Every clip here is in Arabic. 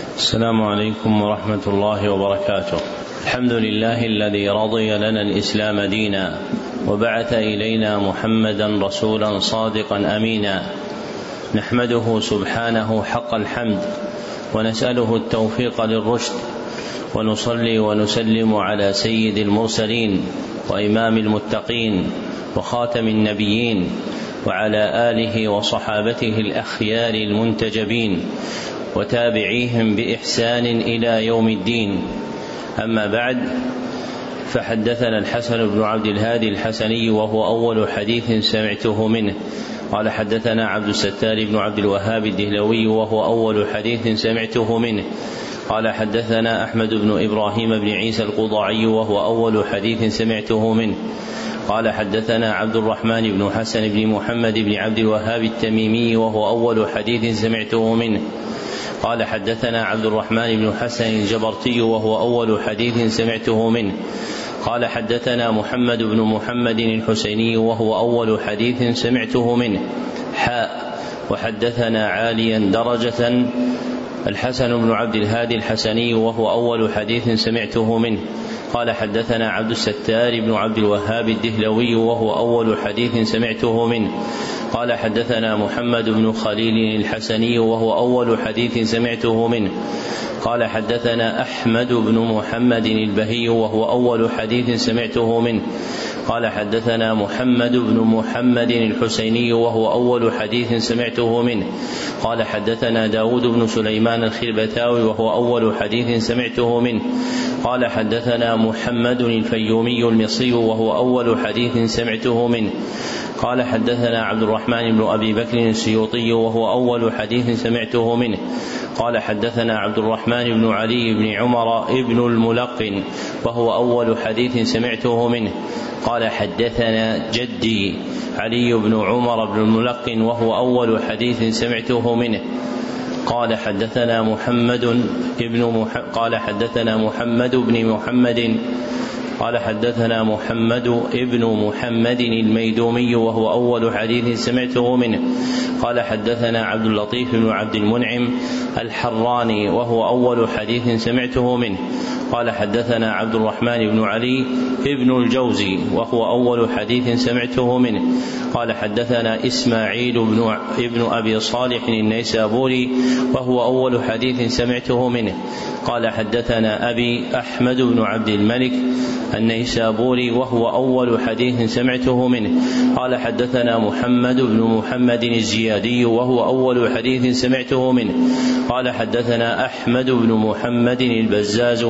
السلام عليكم ورحمة الله وبركاته. الحمد لله الذي رضي لنا الإسلام دينا وبعث إلينا محمدا رسولا صادقا أمينا. نحمده سبحانه حق الحمد ونسأله التوفيق للرشد ونصلي ونسلم على سيد المرسلين وإمام المتقين وخاتم النبيين وعلى آله وصحابته الأخيار المنتجبين وتابعيهم بإحسان إلى يوم الدين. أما بعد فحدثنا الحسن بن عبد الهادي الحسني وهو أول حديث سمعته منه. قال حدثنا عبد الستار بن عبد الوهاب الدهلوي وهو أول حديث سمعته منه. قال حدثنا أحمد بن إبراهيم بن عيسى القضاعي وهو أول حديث سمعته منه. قال حدثنا عبد الرحمن بن حسن بن محمد بن عبد الوهاب التميمي وهو أول حديث سمعته منه. قال حدثنا عبد الرحمن بن حسن الجبرتي وهو أول حديث سمعته منه. قال حدثنا محمد بن محمد الحسيني وهو أول حديث سمعته منه. حاء. وحدثنا عاليا درجة. الحسن بن عبد الهادي الحسني وهو أول حديث سمعته منه. قال حدثنا عبد الستار بن عبد الوهاب الدهلوي وهو أول حديث سمعته منه. قال حدثنا محمد بن خليل الحسني وهو أول حديث سمعته منه. قال حدثنا أحمد بن محمد البهي وهو أول حديث سمعته منه. قال حدثنا محمد بن محمد الحسيني وهو أول حديث سمعته منه. قال حدثنا داود بن سليمان الخربتاوي وهو أول حديث سمعته منه. قال حدثنا محمد الفيومي المصري وهو أول حديث سمعته منه. قال حدثنا عبد الرحمن بن أبي بكر السيوطي وهو أول حديث سمعته منه. قال حدثنا عبد الرحمن بن علي بن عمر ابن الملقن وهو أول حديث سمعته منه. قال حدثنا جدي علي بن عمر بن الملقن وهو أول حديث سمعته منه. قال حدثنا محمد ابن مح... قال حدثنا محمد بن محمد قال حدثنا محمد ابن محمد الميدومي وهو أول حديث سمعته منه. قال حدثنا عبد اللطيف بن عبد المنعم الحراني وهو أول حديث سمعته منه. قال حدثنا عبد الرحمن بن علي ابن الجوزي وهو أول حديث سمعته منه. قال حدثنا إسماعيل بن ابن أبي صالح النيسابوري وهو أول حديث سمعته منه. قال حدثنا أبي أحمد بن عبد الملك النيسابوري وهو أول حديث سمعته منه. قال حدثنا محمد بن محمد الزيادي وهو أول حديث سمعته منه. قال حدثنا أحمد بن محمد البزاز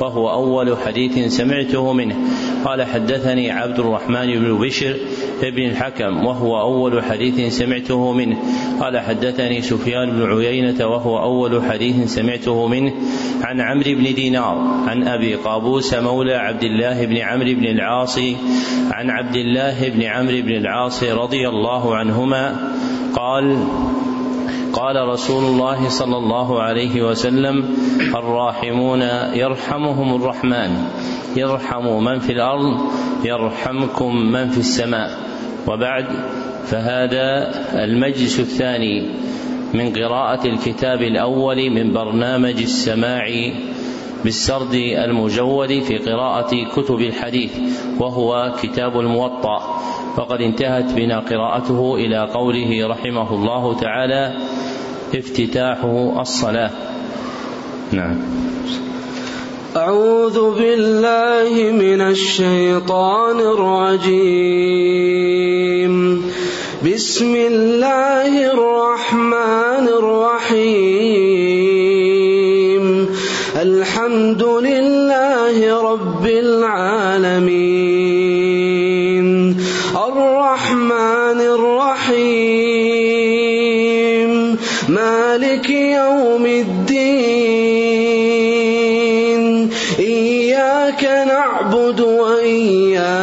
وهو أول حديث سمعته منه. قال حدثني عبد الرحمن بن بشر بن الحكم وهو أول حديث سمعته منه. قال حدثني سفيان بن عيينة وهو أول حديث سمعته منه. عن عمرو بن دينار عن أبي قابوس مولى عبد الله بن عمرو بن العاص عن عبد الله بن عمرو بن العاص رضي الله عنهما قال قال رسول الله صلى الله عليه وسلم الراحمون يرحمهم الرحمن يرحم من في الأرض يرحمكم من في السماء. وبعد فهذا المجلس الثاني من قراءة الكتاب الأول من برنامج السماع بالسرد المجود في قراءة كتب الحديث وهو كتاب الموطأ. وقد انتهت بنا قراءته إلى قوله رحمه الله تعالى افتتاحه الصلاة. نعم. أعوذ بالله من الشيطان الرجيم. بسم الله الرحمن الرحيم.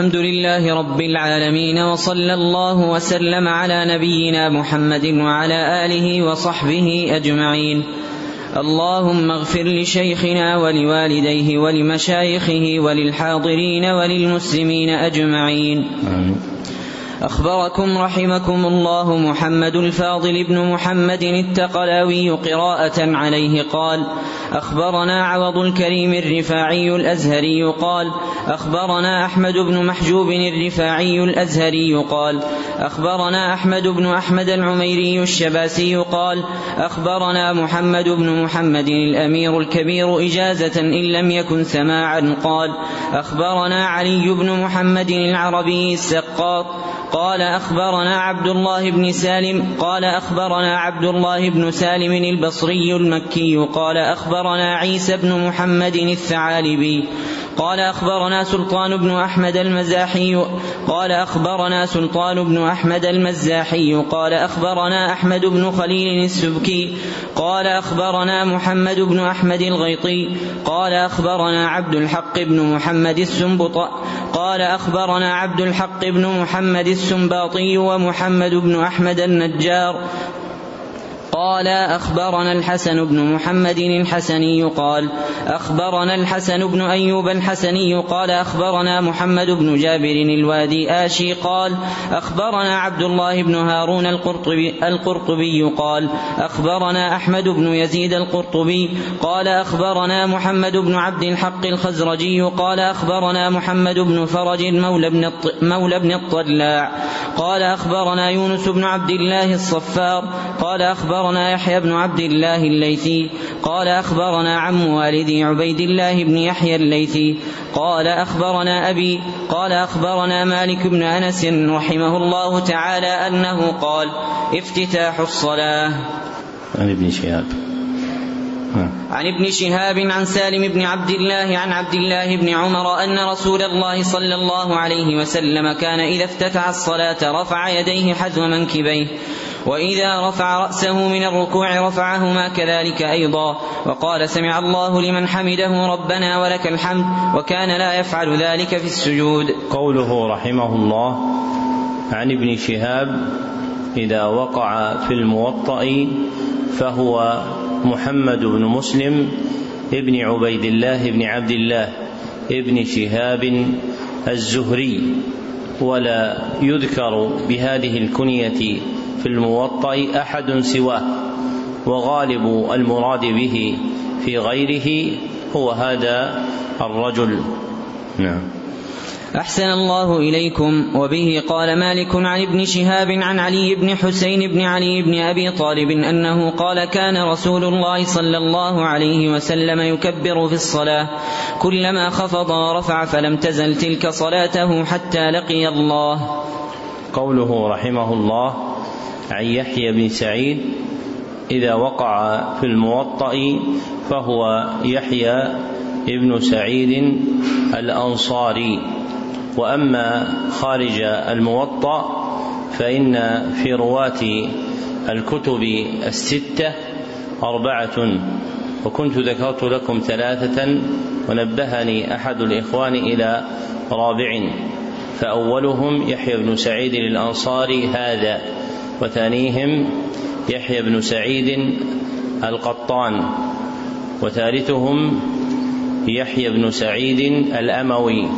الحمد لله رب العالمين وصلى الله وسلم على نبينا محمد وعلى آله وصحبه أجمعين اللهم اغفر لشيخنا ولوالديه ولمشايخه وللحاضرين وللمسلمين أجمعين آمين. أخبركم رحمكم الله محمد الفاضل بن محمد التقلاوي قراءة عليه قال أخبرنا عوض الكريم الرفاعي الأزهري قال أخبرنا أحمد بن محجوب الرفاعي الأزهري قال أخبرنا أحمد بن أحمد العميري الشباسي قال أخبرنا محمد بن محمد الأمير الكبير إجازة إن لم يكن سماعا قال أخبرنا علي بن محمد العربي السقاط قال أخبرنا عبد الله بن سالم قال أخبرنا عبد الله بن سالم البصري المكي قال أخبرنا عيسى بن محمد الثعالبي قال أخبرنا سلطان بن أحمد المزاحي قال أخبرنا سلطان بن أحمد المزاحي قال أخبرنا أحمد بن خليل السبكي قال أخبرنا محمد بن أحمد الغيطي قال أخبرنا عبد الحق بن محمد السنبط قال أخبرنا عبد الحق بن محمد السنباطي ومحمد بن أحمد النجار قال أخبرنا الحسن بن محمد الحسني قال أخبرنا الحسن بن أيوب الحسني قال أخبرنا محمد بن جابر الوادي آشي قال أخبرنا عبد الله بن هارون القرطبي, القرطبي قال أخبرنا أحمد بن يزيد القرطبي قال أخبرنا محمد بن عبد الحق الخزرجي قال أخبرنا محمد بن فرج مولى بن, مولى بن الطلاع قال أخبرنا يونس بن عبد الله الصفار قال أخبرنا أخبرنا يحيى بن عبد الله الليثي قال أخبرنا عم والدي عبيد الله بن يحيى الليثي قال أخبرنا أبي قال أخبرنا مالك بن أنس رحمه الله تعالى أنه قال افتتاح الصلاة. عن ابن شهاب. عن ابن شهاب عن سالم بن عبد الله عن عبد الله بن عمر أن رسول الله صلى الله عليه وسلم كان إذا افتتح الصلاة رفع يديه حذو منكبيه. وإذا رفع رأسه من الركوع رفعهما كذلك أيضا. وقال سمع الله لمن حمده ربنا ولك الحمد وكان لا يفعل ذلك في السجود. قوله رحمه الله عن ابن شهاب إذا وقع في الموطأ فهو محمد بن مسلم ابن عبيد الله بن عبد الله ابن شهاب الزهري. ولا يذكر بهذه الكنية في الموطأ أحد سواه وغالب المراد به في غيره هو هذا الرجل. نعم. أحسن الله إليكم. وبه قال مالك عن ابن شهاب عن علي بن حسين بن علي بن أبي طالب أنه قال كان رسول الله صلى الله عليه وسلم يكبر في الصلاة. كلما خفض ورفع فلم تزل تلك صلاته حتى لقي الله. قوله رحمه الله عن يحيى بن سعيد إذا وقع في الموطأ فهو يحيى ابن سعيد الأنصاري. وأما خارج الموطأ فإن في رواة الكتب الستة أربعة. وكنت ذكرت لكم ثلاثة ونبهني أحد الإخوان إلى رابع. فأولهم يحيى بن سعيد الأنصاري هذا. وثانيهم يحيى بن سعيد القطان وثالثهم يحيى بن سعيد الأموي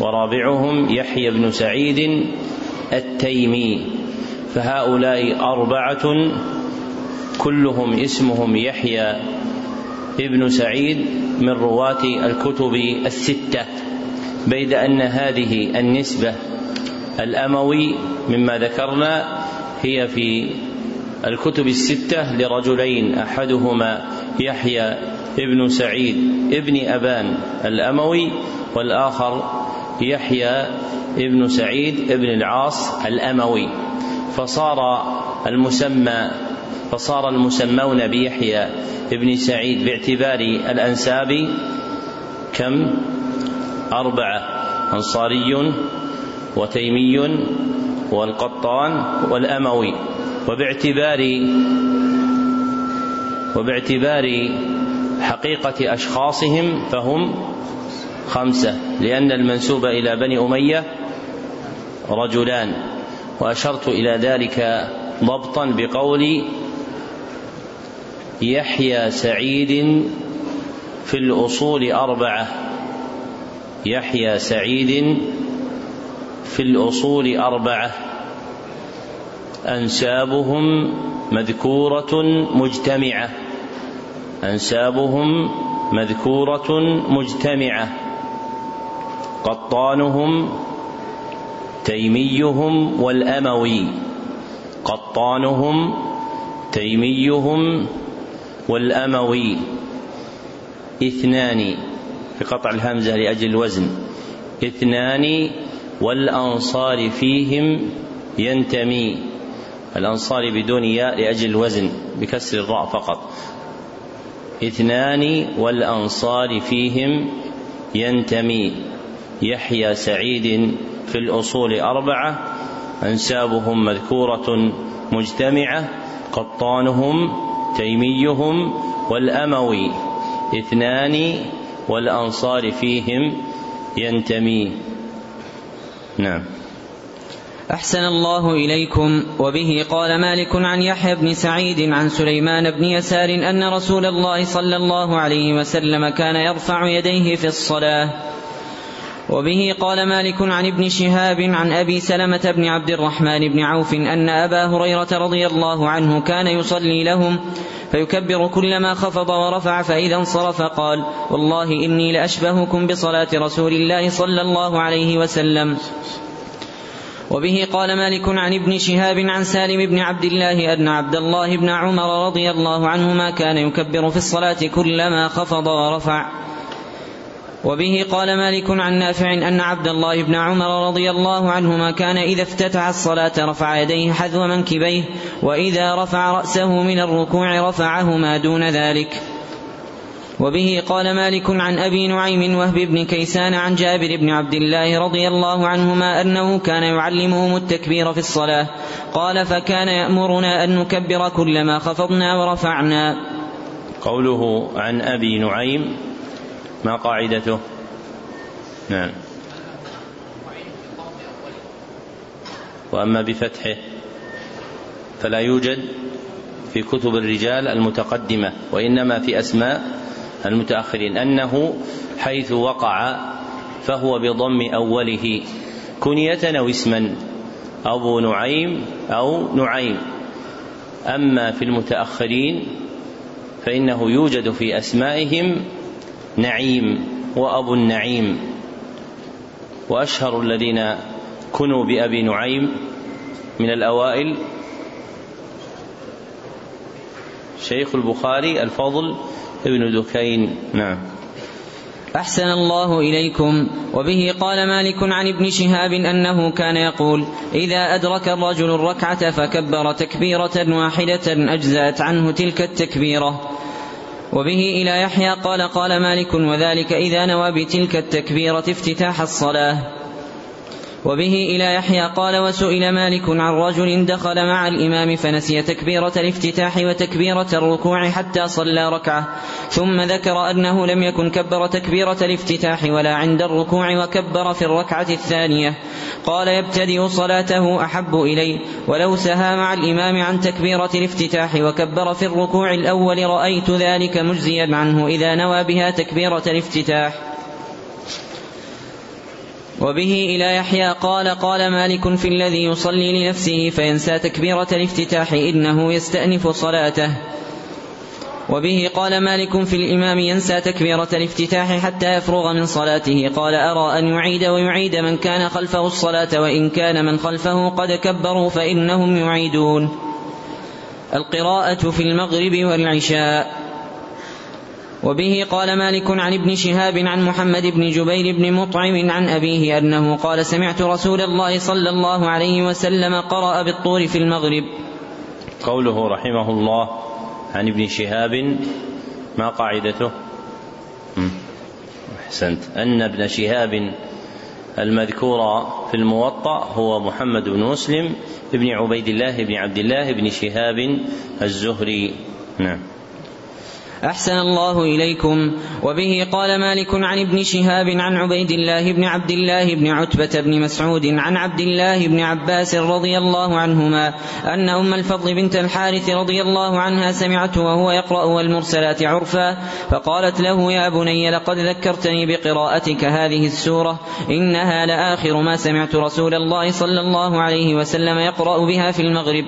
ورابعهم يحيى بن سعيد التيمي. فهؤلاء أربعة كلهم اسمهم يحيى ابن سعيد من رواة الكتب الستة. بيد أن هذه النسبة الأموي مما ذكرنا هي في الكتب الستة لرجلين أحدهما يحيى ابن سعيد ابن أبان الأموي والآخر يحيى ابن سعيد ابن العاص الأموي. فصار المسمى فصار المسمون بيحيى ابن سعيد باعتبار الأنساب كم؟ أربعة أنصاري وتيمي والقطان والأموي. وباعتبار وباعتبار حقيقة أشخاصهم فهم خمسة. لأن المنسوب إلى بني أمية رجلان. وأشرت إلى ذلك ضبطا بقول يحيى سعيد في الأصول أربعة. يحيى سعيد في الأصول أربعة. أنسابهم مذكورة مجتمعة. أنسابهم مذكورة مجتمعة. قطانهم تيميهم والأموي. قطانهم تيميهم والأموي. اثنان. بقطع الهمزة لأجل الوزن. اثنان والأنصار فيهم ينتمي. الأنصار بدون ياء لأجل الوزن بكسر الراء فقط. اثنان والأنصار فيهم ينتمي. يحيى سعيد في الأصول أربعة أنسابهم مذكورة مجتمعة قطانهم تيميهم والأموي. اثنان والأنصار فيهم ينتمي. نعم. أحسن الله إليكم. وبه قال مالك عن يحيى بن سعيد عن سليمان بن يسار أن رسول الله صلى الله عليه وسلم كان يرفع يديه في الصلاة. وبه قال مالك عن ابن شهاب عن أبي سلمة بن عبد الرحمن بن عوف أن أبا هريرة رضي الله عنه كان يصلي لهم فيكبر كلما خفض ورفع فإذا انصرف قال والله إني لأشبهكم بصلاة رسول الله صلى الله عليه وسلم. وبه قال مالك عن ابن شهاب عن سالم بن عبد الله أن عبد الله بن عمر رضي الله عنهما كان يكبر في الصلاة كلما خفض ورفع. وبه قال مالك عن نافع أن عبد الله بن عمر رضي الله عنهما كان إذا افتتح الصلاة رفع يديه حذو منكبيه وإذا رفع رأسه من الركوع رفعهما دون ذلك. وبه قال مالك عن أبي نعيم وهب بن كيسان عن جابر بن عبد الله رضي الله عنهما أنه كان يعلمهم التكبير في الصلاة. قال فكان يأمرنا أن نكبر كلما خفضنا ورفعنا. قوله عن أبي نعيم ما قاعدته؟ نعم. وأما بفتحه فلا يوجد في كتب الرجال المتقدمة وإنما في أسماء المتأخرين. أنه حيث وقع فهو بضم أوله كنية أو اسما أبو نعيم أو نعيم. أما في المتأخرين فإنه يوجد في أسمائهم نعيم وأبو النعيم وأشهر الذين كنوا بأبي نعيم من الأوائل شيخ البخاري الفضل ابن دكين. نعم. أحسن الله إليكم. وبه قال مالك عن ابن شهاب أنه كان يقول إذا أدرك الرجل الركعة فكبر تكبيرة واحدة أجزأت عنه تلك التكبيرة. وبه إلى يحيى قال قال مالك وذلك إذا نوى بتلك التكبيرة افتتاح الصلاة. وبه إلى يحيى قال وسئل مالك عن رجل دخل مع الإمام فنسي تكبيرة الافتتاح وتكبيرة الركوع حتى صلى ركعة ثم ذكر أنه لم يكن كبر تكبيرة الافتتاح ولا عند الركوع وكبر في الركعة الثانية. قال يبتدئ صلاته أحب إلي ولو سها مع الإمام عن تكبيرة الافتتاح وكبر في الركوع الأول رأيت ذلك مجزيا عنه إذا نوى بها تكبيرة الافتتاح. وبه إلى يحيى قال قال مالك في الذي يصلي لنفسه فينسى تكبيرة الافتتاح إنه يستأنف صلاته. وبه قال مالك في الإمام ينسى تكبيرة الافتتاح حتى يفرغ من صلاته. قال أرى أن يعيد ويعيد من كان خلفه الصلاة وإن كان من خلفه قد كبروا فإنهم يعيدون. القراءة في المغرب والعشاء. وبه قال مالك عن ابن شهاب عن محمد بن جبير بن مطعم عن أبيه أنه قال سمعت رسول الله صلى الله عليه وسلم قرأ بالطور في المغرب. قوله رحمه الله عن ابن شهاب ما قاعدته؟ أحسنت. أن ابن شهاب المذكور في الموطأ هو محمد بن مسلم بن عبيد الله بن عبد الله بن شهاب الزهري. نعم. أحسن الله إليكم. وبه قال مالك عن ابن شهاب عن عبيد الله بن عبد الله بن عتبة بن مسعود عن عبد الله بن عباس رضي الله عنهما أن أم الفضل بنت الحارث رضي الله عنها سمعته وهو يقرأ والمرسلات عرفا فقالت له يا بني لقد ذكرتني بقراءتك هذه السورة إنها لآخر ما سمعت رسول الله صلى الله عليه وسلم يقرأ بها في المغرب.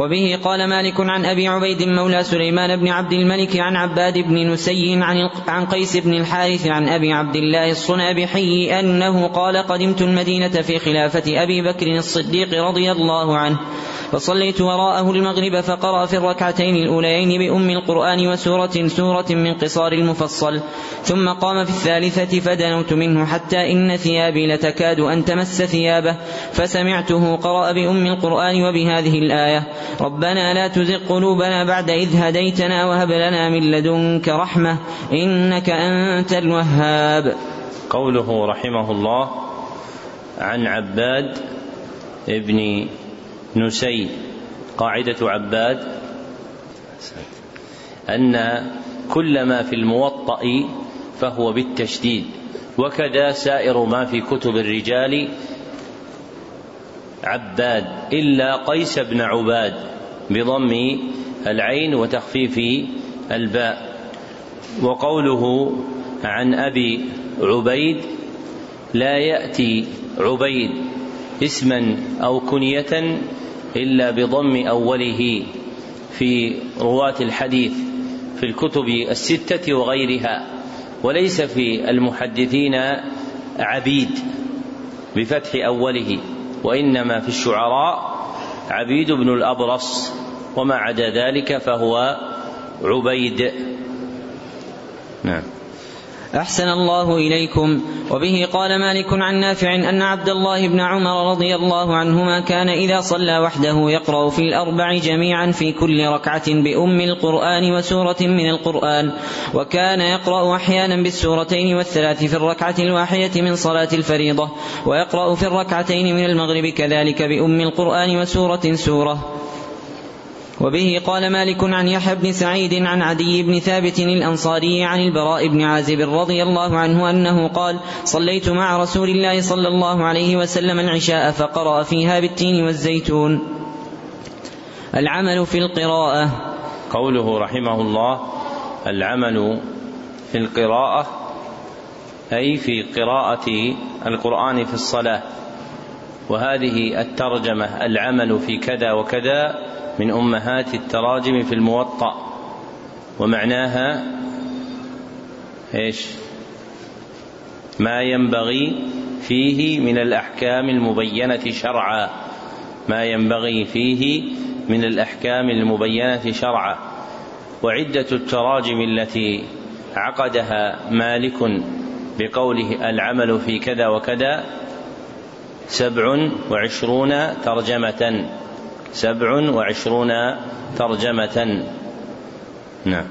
وبه قال مالك عن أبي عبيد مولى سليمان بن عبد الملك عن عباد بن نسي عن, عن قيس بن الحارث عن أبي عبد الله الصنابحي أنه قال قدمت المدينة في خلافة أبي بكر الصديق رضي الله عنه. فصليت وراءه المغرب فقرأ في الركعتين الأوليين بأم القرآن وسورة سورة من قصار المفصل. ثم قام في الثالثة فدنوت منه حتى إن ثيابي لتكاد أن تمس ثيابه فسمعته قرأ بأم القرآن وبهذه الآية ربنا لا تزغ قلوبنا بعد إذ هديتنا وهب لنا من لدنك رحمة إنك أنت الوهاب. قوله رحمه الله عن عباد ابن نسي قاعدة عباد أن كل ما في الموطأ فهو بالتشديد وكذا سائر ما في كتب الرجال عباد إلا قيس بن عباد بضم العين وتخفيف الباء. وقوله عن أبي عبيد لا يأتي عبيد اسما أو كنية إلا بضم أوله في رواة الحديث في الكتب الستة وغيرها وليس في المحدثين عبيد بفتح أوله وإنما في الشعراء عبيد بن الأبرص وما عدا ذلك فهو عبيد. نعم. أحسن الله إليكم. وبه قال مالك عن نافع أن عبد الله بن عمر رضي الله عنهما كان إذا صلى وحده يقرأ في الأربع جميعا في كل ركعة بأم القرآن وسورة من القرآن وكان يقرأ أحيانا بالسورتين والثلاث في الركعة الواحدة من صلاة الفريضة ويقرأ في الركعتين من المغرب كذلك بأم القرآن وسورة سورة. وبه قال مالك عن يحيى بن سعيد عن عدي بن ثابت الأنصاري عن البراء بن عازب رضي الله عنه أنه قال صليت مع رسول الله صلى الله عليه وسلم العشاء فقرأ فيها بالتين والزيتون. العمل في القراءة. قوله رحمه الله العمل في القراءة أي في قراءة القرآن في الصلاة. وهذه الترجمة العمل في كذا وكذا من أمهات التراجم في الموطأ. ومعناها إيش؟ ما ينبغي فيه من الأحكام المبينة شرعا. ما ينبغي فيه من الأحكام المبينة شرعا. وعدة التراجم التي عقدها مالك بقوله العمل في كذا وكذا سبع وعشرون ترجمة. سبع وعشرون ترجمة. نعم.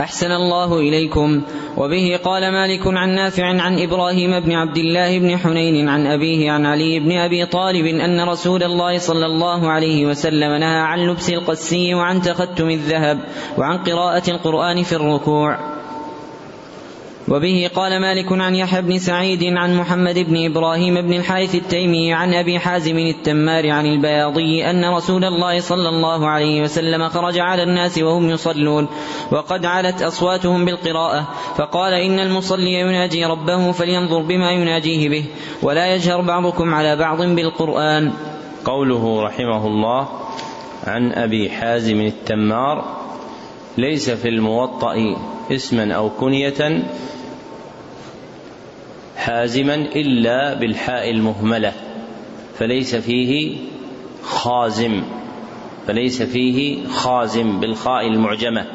أحسن الله إليكم. وبه قال مالك عن نافع عن إبراهيم بن عبد الله بن حنين عن أبيه عن علي بن أبي طالب أن رسول الله صلى الله عليه وسلم نهى عن لبس القسي وعن تختم الذهب وعن قراءة القرآن في الركوع. وبه قال مالك عن يحيى بن سعيد عن محمد بن إبراهيم بن الحارث التيمي عن أبي حازم التمار عن البياضي أن رسول الله صلى الله عليه وسلم خرج على الناس وهم يصلون وقد علت أصواتهم بالقراءة فقال إن المصلي يناجي ربه فلينظر بما يناجيه به ولا يجهر بعضكم على بعض بالقرآن. قوله رحمه الله عن أبي حازم التمار ليس في الموطأ اسما أو كنية حازما إلا بالحاء المهملة فليس فيه خازم فليس فيه خازم بالخاء المعجمة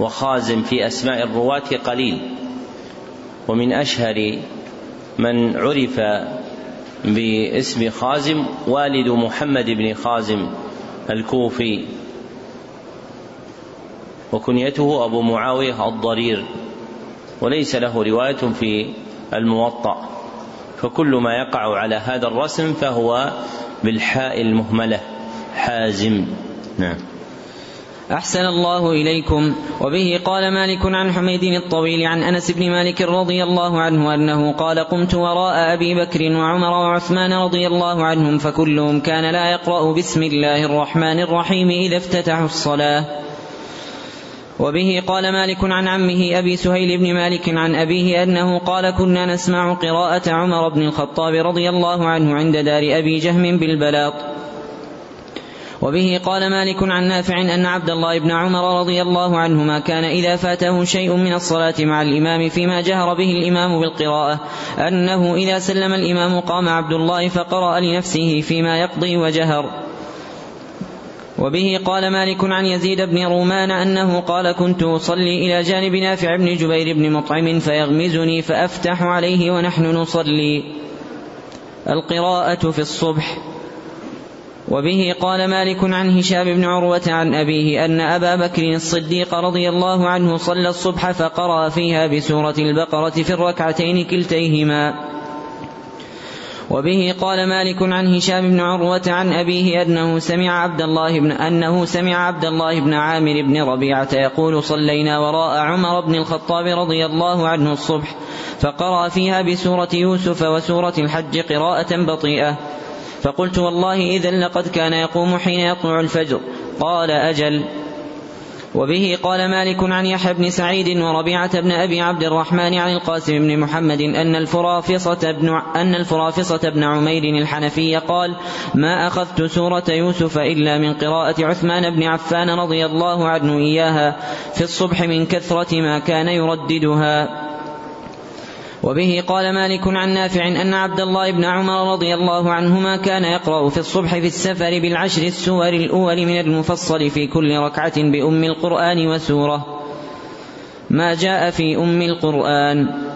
وخازم في أسماء الرواة قليل. ومن أشهر من عرف باسم خازم والد محمد بن خازم الكوفي. وكنيته أبو معاوية الضرير وليس له رواية في الموطأ. فكل ما يقع على هذا الرسم فهو بالحاء المهملة حازم. نعم. أحسن الله إليكم. وبه قال مالك عن حميد الطويل عن أنس بن مالك رضي الله عنه أنه قال قمت وراء أبي بكر وعمر وعثمان رضي الله عنهم فكلهم كان لا يقرأ بسم الله الرحمن الرحيم إذا افتتحوا الصلاة. وبه قال مالك عن عمه أبي سهيل بن مالك عن أبيه أنه قال كنا نسمع قراءة عمر بن الخطاب رضي الله عنه عند دار أبي جهم بالبلاط. وبه قال مالك عن نافع أن عبد الله بن عمر رضي الله عنهما كان إذا فاته شيء من الصلاة مع الإمام فيما جهر به الإمام بالقراءة أنه إذا سلم الإمام قام عبد الله فقرأ لنفسه فيما يقضي وجهر. وبه قال مالك عن يزيد بن رومان أنه قال كنت أصلي إلى جانب نافع بن جبير بن مطعم فيغمزني فأفتح عليه ونحن نصلي. القراءة في الصبح. وبه قال مالك عن هشام بن عروة عن أبيه أن أبا بكر الصديق رضي الله عنه صلى الصبح فقرأ فيها بسورة البقرة في الركعتين كلتيهما. وبه قال مالك عن هشام بن عروة عن أبيه أنه سمع عبد الله بن أنه سمع عبد الله بن عامر بن ربيعة يقول صلينا وراء عمر بن الخطاب رضي الله عنه الصبح فقرأ فيها بسورة يوسف وسورة الحج قراءة بطيئة فقلت والله إذا لقد كان يقوم حين يطلع الفجر قال أجل وبه قال مالك عن يحيى بن سعيد وربيعة بن أبي عبد الرحمن عن القاسم بن محمد أن الفرافصة بن أن الفرافصة بن عمير الحنفي قال: ما أخذت سورة يوسف إلا من قراءة عثمان بن عفان رضي الله عنه إياها في الصبح من كثرة ما كان يرددها. وبه قال مالك عن نافع أن عبد الله بن عمر رضي الله عنهما كان يقرأ في الصبح في السفر بالعشر السور الأول من المفصل في كل ركعة بأم القرآن وسورة. ما جاء في أم القرآن.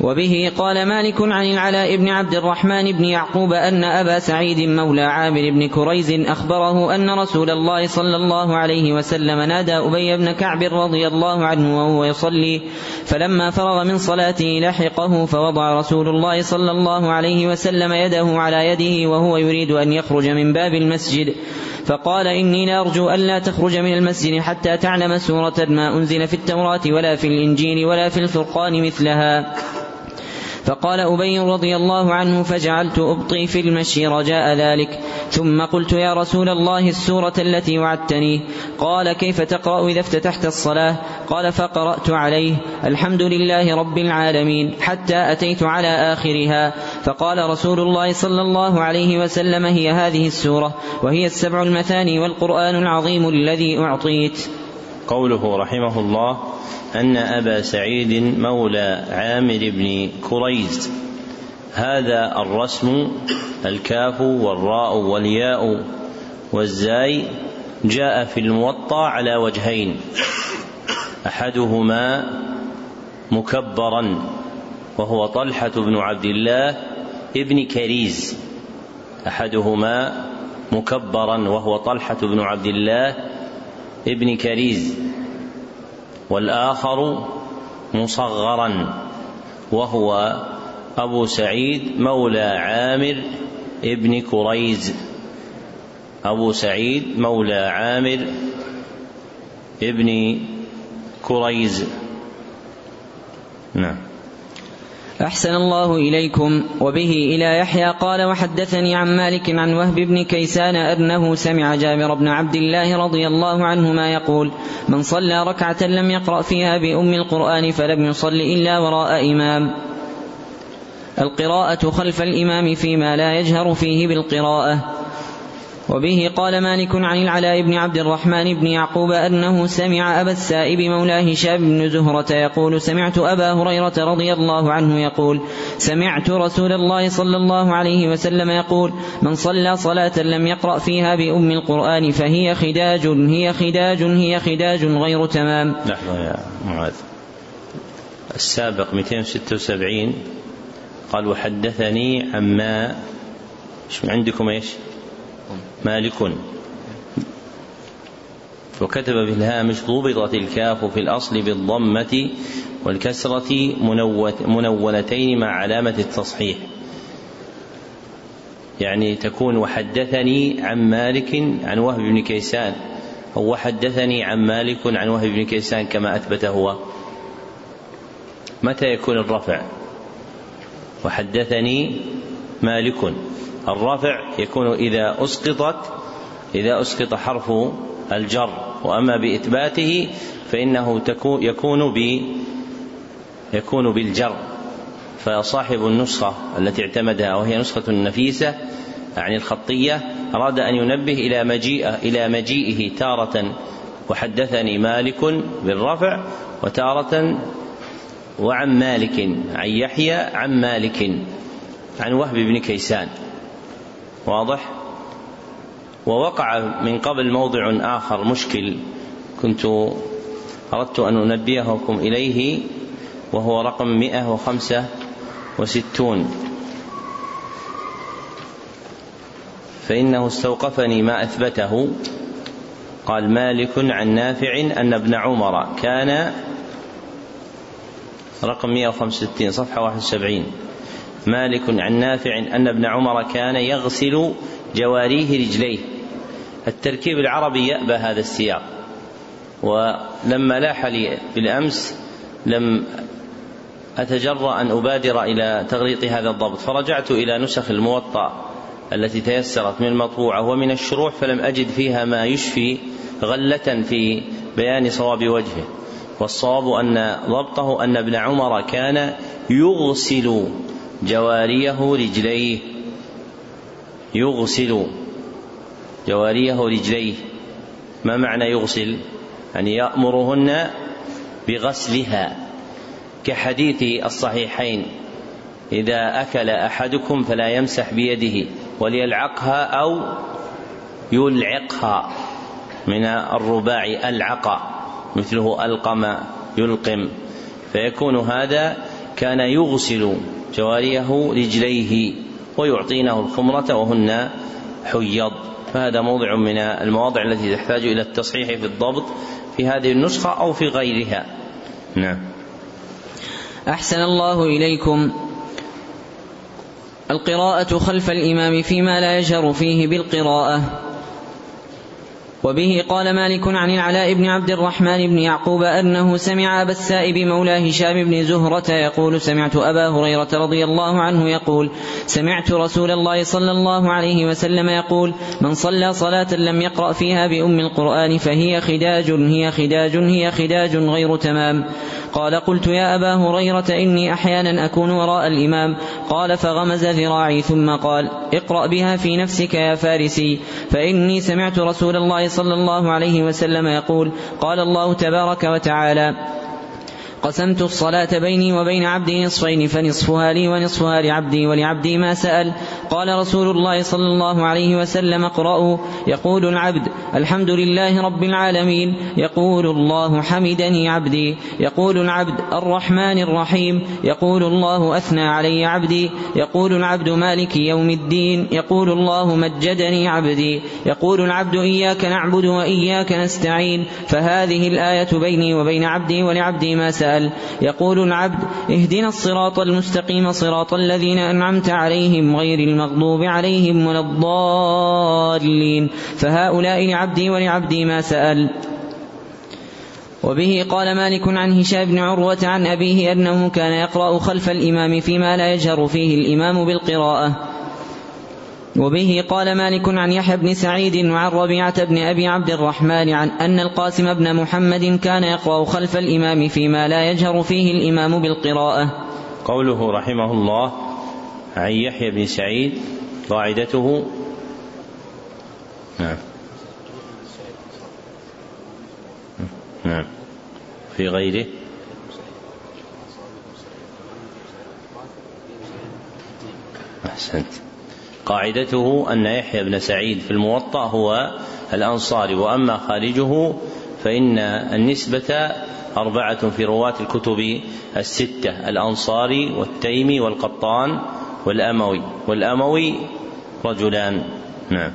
وبه قال مالك عن العلاء بن عبد الرحمن بن يعقوب أن أبا سعيد مولى عامر بن كريز أخبره أن رسول الله صلى الله عليه وسلم نادى أبي بن كعب رضي الله عنه وهو يصلي فلما فرغ من صلاته لحقه فوضع رسول الله صلى الله عليه وسلم يده على يده وهو يريد أن يخرج من باب المسجد. فقال إني لأرجو ألا تخرج من المسجد حتى تعلم سورة ما أنزل في التوراة ولا في الإنجيل ولا في الفرقان مثلها. فقال أبي رضي الله عنه فجعلت أبطي في المشي رجاء ذلك. ثم قلت يا رسول الله السورة التي وعدتني. قال كيف تقرأ إذا افتتحت الصلاة؟ قال فقرأت عليه. الحمد لله رب العالمين. حتى أتيت على آخرها. فقال رسول الله صلى الله عليه وسلم هي هذه السورة وهي السبع المثاني والقرآن العظيم الذي أعطيت. قوله رحمه الله أن أبا سعيد مولى عامر بن كريز. هذا الرسم الكاف والراء والياء والزاي جاء في الموطأ على وجهين. أحدهما مكبرا وهو طلحة بن عبد الله ابن كريز. أحدهما مكبرا وهو طلحة بن عبد الله ابن كريز والآخر مصغرا وهو أبو سعيد مولى عامر ابن كريز. أبو سعيد مولى عامر ابن كريز. نعم. أحسن الله إليكم. وبه إلى يحيى قال وحدثني عن مالك عن وهب بن كيسان أنه سمع جابر بن عبد الله رضي الله عنهما يقول من صلى ركعة لم يقرأ فيها بأم القرآن فلم يصل إلا وراء إمام. القراءة خلف الإمام فيما لا يجهر فيه بالقراءة. وبه قال مالك عن العلاء بن عبد الرحمن بن يعقوب أنه سمع أبا السائب مولى هشام بن زهرة يقول سمعت أبا هريرة رضي الله عنه يقول سمعت رسول الله صلى الله عليه وسلم يقول من صلى صلاة لم يقرأ فيها بأم القرآن فهي خداج هي خداج هي خداج غير تمام. لحظة يا معاذ. السابق 276 قال وحدثني عما عندكم إيش؟ مالك وكتب في الهامش ضبطت الكاف في الأصل بالضمة والكسرة منونتين مع علامة التصحيح. يعني تكون وحدثني عن مالك عن وهب بن كيسان وحدثني عن مالك عن وهب بن كيسان كما أثبت هو. متى يكون الرفع؟ وحدثني مالك. الرفع يكون إذا أسقطت إذا أسقط حرف الجر وأما بإثباته فإنه يكون ب يكون بالجر. فصاحب النسخة التي اعتمدها وهي نسخة نفيسة يعني الخطية أراد أن ينبه إلى مجيئه إلى مجيئه تارة وحدثني مالك بالرفع وتارة وعن مالك عن يحيى عن مالك عن وهب بن كيسان. واضح؟ ووقع من قبل موضع آخر مشكل كنت أردت أن أنبهكم إليه وهو رقم 165 فإنه استوقفني ما أثبته. قال مالك عن نافع أن ابن عمر كان رقم 165 صفحة 71 مالك عن نافع أن ابن عمر كان يغسل جواريه رجليه. التركيب العربي يأبى هذا السياق. ولما لاح لي بالأمس لم أتجرأ أن أبادر إلى تغليط هذا الضبط فرجعت إلى نسخ الموطأ التي تيسرت من المطبوعة ومن الشروح فلم أجد فيها ما يشفي غلة في بيان صواب وجهه. والصواب أن ضبطه أن ابن عمر كان يغسل جواريه رجليه يغسل. جواريه رجليه. ما معنى يغسل؟ يعني يأمرهن بغسلها. كحديث الصحيحين إذا أكل أحدكم فلا يمسح بيده وليلعقها أو يلعقها. من الرباع ألعق مثله ألقم يلقم. فيكون هذا كان يغسل. جواريه رجليه ويعطينه الخمرة وهن حيض. فهذا موضع من المواضع التي تحتاج إلى التصحيح في الضبط في هذه النسخة أو في غيرها. نعم. أحسن الله إليكم. القراءة خلف الإمام فيما لا يجهر فيه بالقراءة. وبه قال مالك عن العلاء بن عبد الرحمن بن يعقوب أنه سمع أبا السائب مولى هشام بن زهرة يقول سمعت أبا هريرة رضي الله عنه يقول سمعت رسول الله صلى الله عليه وسلم يقول من صلى صلاة لم يقرأ فيها بأم القرآن فهي خداج هي خداج هي خداج غير تمام. قال قلت يا أبا هريرة إني أحيانا أكون وراء الإمام. قال فغمز ذراعي ثم قال اقرأ بها في نفسك يا فارسي. فإني سمعت رسول الله صلى الله عليه وسلم يقول قال الله تبارك وتعالى قسمت الصلاة بيني وبين عبدي نصفين فنصفها لي ونصفها لعبدي ولعبدي ما سأل. قال رسول الله صلى الله عليه وسلم اقرأوا. يقول العبد الحمد لله رب العالمين. يقول الله حمدني عبدي. يقول العبد الرحمن الرحيم. يقول الله أثنى علي عبدي. يقول العبد مالك يوم الدين. يقول الله مجدني عبدي. يقول العبد إياك نعبد وإياك نستعين. فهذه الآية بيني وبين عبدي ولعبدي ما سأل. سأل يقول العبد اهدنا الصراط المستقيم صراط الذين أنعمت عليهم غير المغضوب عليهم ولا الضالين. فهؤلاء لعبدي ولعبدي ما سأل. وبه قال مالك عن هشام بن عروة عن أبيه أنه كان يقرأ خلف الإمام فيما لا يجهر فيه الإمام بالقراءة. وبه قال مالك عن يحيى بن سعيد وعن ربيعة بن أبي عبد الرحمن عن أن القاسم بن محمد كان يقرأ خلف الإمام فيما لا يجهر فيه الإمام بالقراءة. قوله رحمه الله عن يحيى بن سعيد قاعدته. نعم. نعم. في غيره. أحسنت. قاعدته أن يحيى بن سعيد في الموطأ هو الأنصاري وأما خارجه فإن النسبة أربعة في رواة الكتب الستة الأنصاري والتيمي والقطان والأموي. والأموي رجلان. نعم.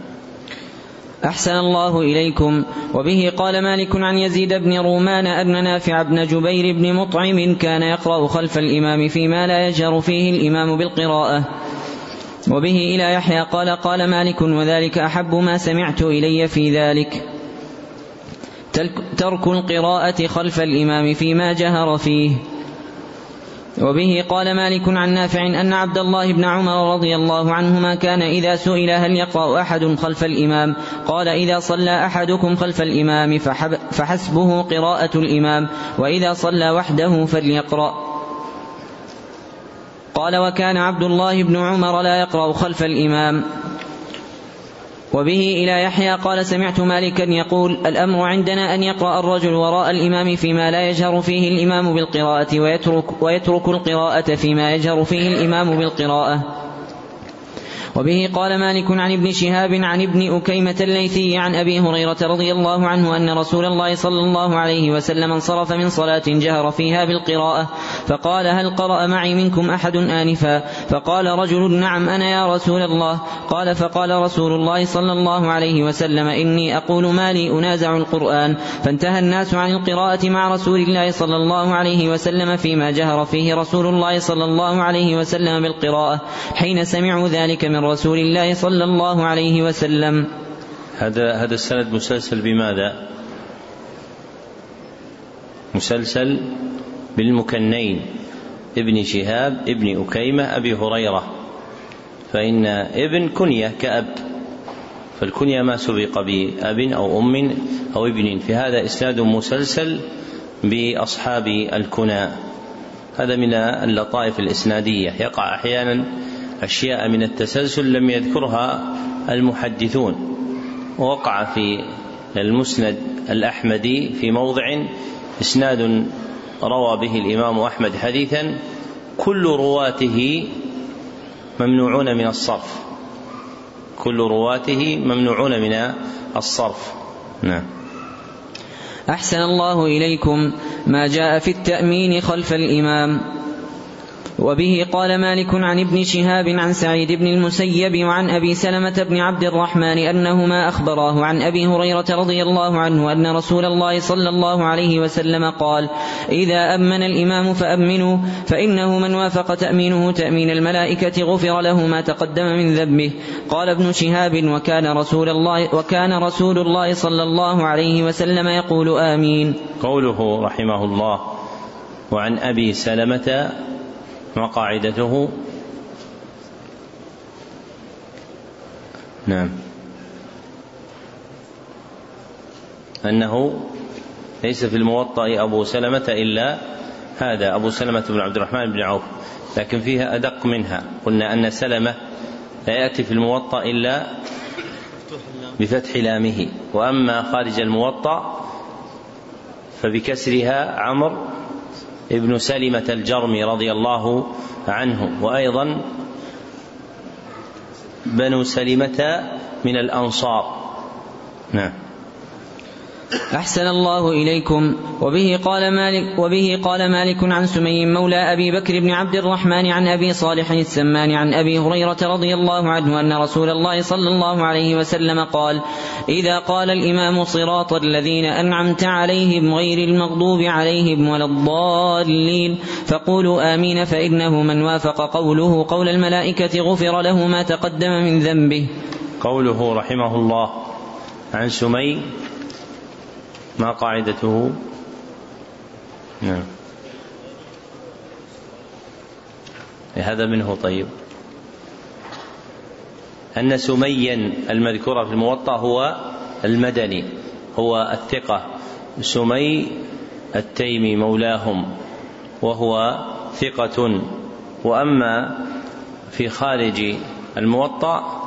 أحسن الله إليكم. وبه قال مالك عن يزيد بن رومان أن نافع بن جبير بن مطعم كان يقرأ خلف الإمام فيما لا يجهر فيه الإمام بالقراءة. وبه إلى يحيى قال قال مالك وذلك أحب ما سمعت إلي في ذلك. ترك القراءة خلف الإمام فيما جهر فيه. وبه قال مالك عن نافع أن عبد الله بن عمر رضي الله عنهما كان إذا سئل هل يقرأ أحد خلف الإمام قال إذا صلى أحدكم خلف الإمام فحسبه قراءة الإمام وإذا صلى وحده فليقرأ. قال وكان عبد الله بن عمر لا يقرأ خلف الإمام. وبه إلى يحيى قال سمعت مالكا يقول الأمر عندنا أن يقرأ الرجل وراء الإمام فيما لا يجهر فيه الإمام بالقراءة ويترك, ويترك القراءة فيما يجهر فيه الإمام بالقراءة. وبه قال مالك عن ابن شهاب عن ابن أكيمة الليثي عن أبي هريرة رضي الله عنه أن رسول الله صلى الله عليه وسلم انصرف من صلاة جهر فيها بالقراءة فقال هل قرأ معي منكم أحد آنفا؟ فقال رجل نعم أنا يا رسول الله. قال فقال رسول الله صلى الله عليه وسلم إني أقول ما لي أنازع القرآن. فانتهى الناس عن القراءة مع رسول الله صلى الله عليه وسلم فيما جهر فيه رسول الله صلى الله عليه وسلم بالقراءة. حين سمعوا ذلك من رسول الله صلى الله عليه وسلم. هذا هذا السند مسلسل بماذا؟ مسلسل بالمكنين ابن شهاب ابن أكيمة أبي هريرة. فإن ابن كنية كأب فالكنية ما سبق بأب أو أم أو ابن. في هذا إسناد مسلسل بأصحاب الكنى. هذا من اللطائف الإسنادية. يقع أحيانا أشياء من التسلسل لم يذكرها المحدثون ووقع في المسند الأحمدي في موضع إسناد روى به الإمام أحمد حديثا كل رواته ممنوعون من الصرف. كل رواته ممنوعون من الصرف. نعم. أحسن الله إليكم ما جاء في التأمين خلف الإمام. وبه قال مالك عن ابن شهاب عن سعيد بن المسيب وعن أبي سلمة بن عبد الرحمن أنهما أخبراه عن أبي هريرة رضي الله عنه أن رسول الله صلى الله عليه وسلم قال إذا أمن الإمام فأمنوا فإنه من وافق تأمينه تأمين الملائكة غفر له ما تقدم من ذنبه. قال ابن شهاب وكان رسول الله وكان رسول الله صلى الله عليه وسلم يقول آمين. قوله رحمه الله وعن أبي سلمة وقاعدته. نعم. أنه ليس في الموطأ أبو سلمة إلا هذا أبو سلمة بن عبد الرحمن بن عوف. لكن فيها أدق منها. قلنا أن سلمة لا يأتي في الموطأ إلا بفتح لامه. وأما خارج الموطأ فبكسرها عمرو ابن سلمة الجرمي رضي الله عنه وأيضا بنو سلمة من الأنصار. نعم. أحسن الله إليكم. وبه قال مالك وبه قال مالك عن سمي مولى أبي بكر بن عبد الرحمن عن أبي صالح السمان عن أبي هريرة رضي الله عنه أن رسول الله صلى الله عليه وسلم قال إذا قال الإمام صراط الذين أنعمت عليهم غير المغضوب عليهم ولا الضالين فقولوا آمين فإنه من وافق قوله قول الملائكة غفر له ما تقدم من ذنبه. قوله رحمه الله عن سمي ما قاعدته؟ نعم. هذا منه طيب. أن سميا المذكورة في الموطأ هو المدني هو الثقة. سمي التيمي مولاهم وهو ثقة. وأما في خارج الموطأ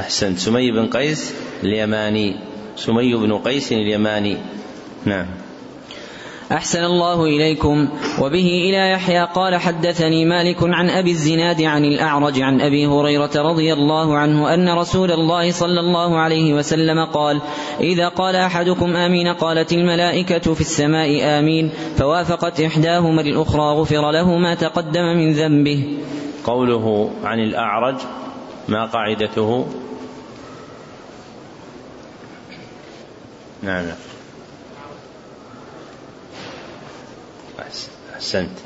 أحسنت. سمي بن قيس اليماني. سمي بن قيس اليماني. نعم. أحسن الله إليكم. وبه إلى يحيى قال حدثني مالك عن أبي الزناد عن الأعرج عن أبي هريرة رضي الله عنه أن رسول الله صلى الله عليه وسلم قال إذا قال أحدكم آمين قالت الملائكة في السماء آمين فوافقت إحداهما الأخرى غفر له ما تقدم من ذنبه. قوله عن الأعرج ما قاعدته؟ نعم. أحسنت.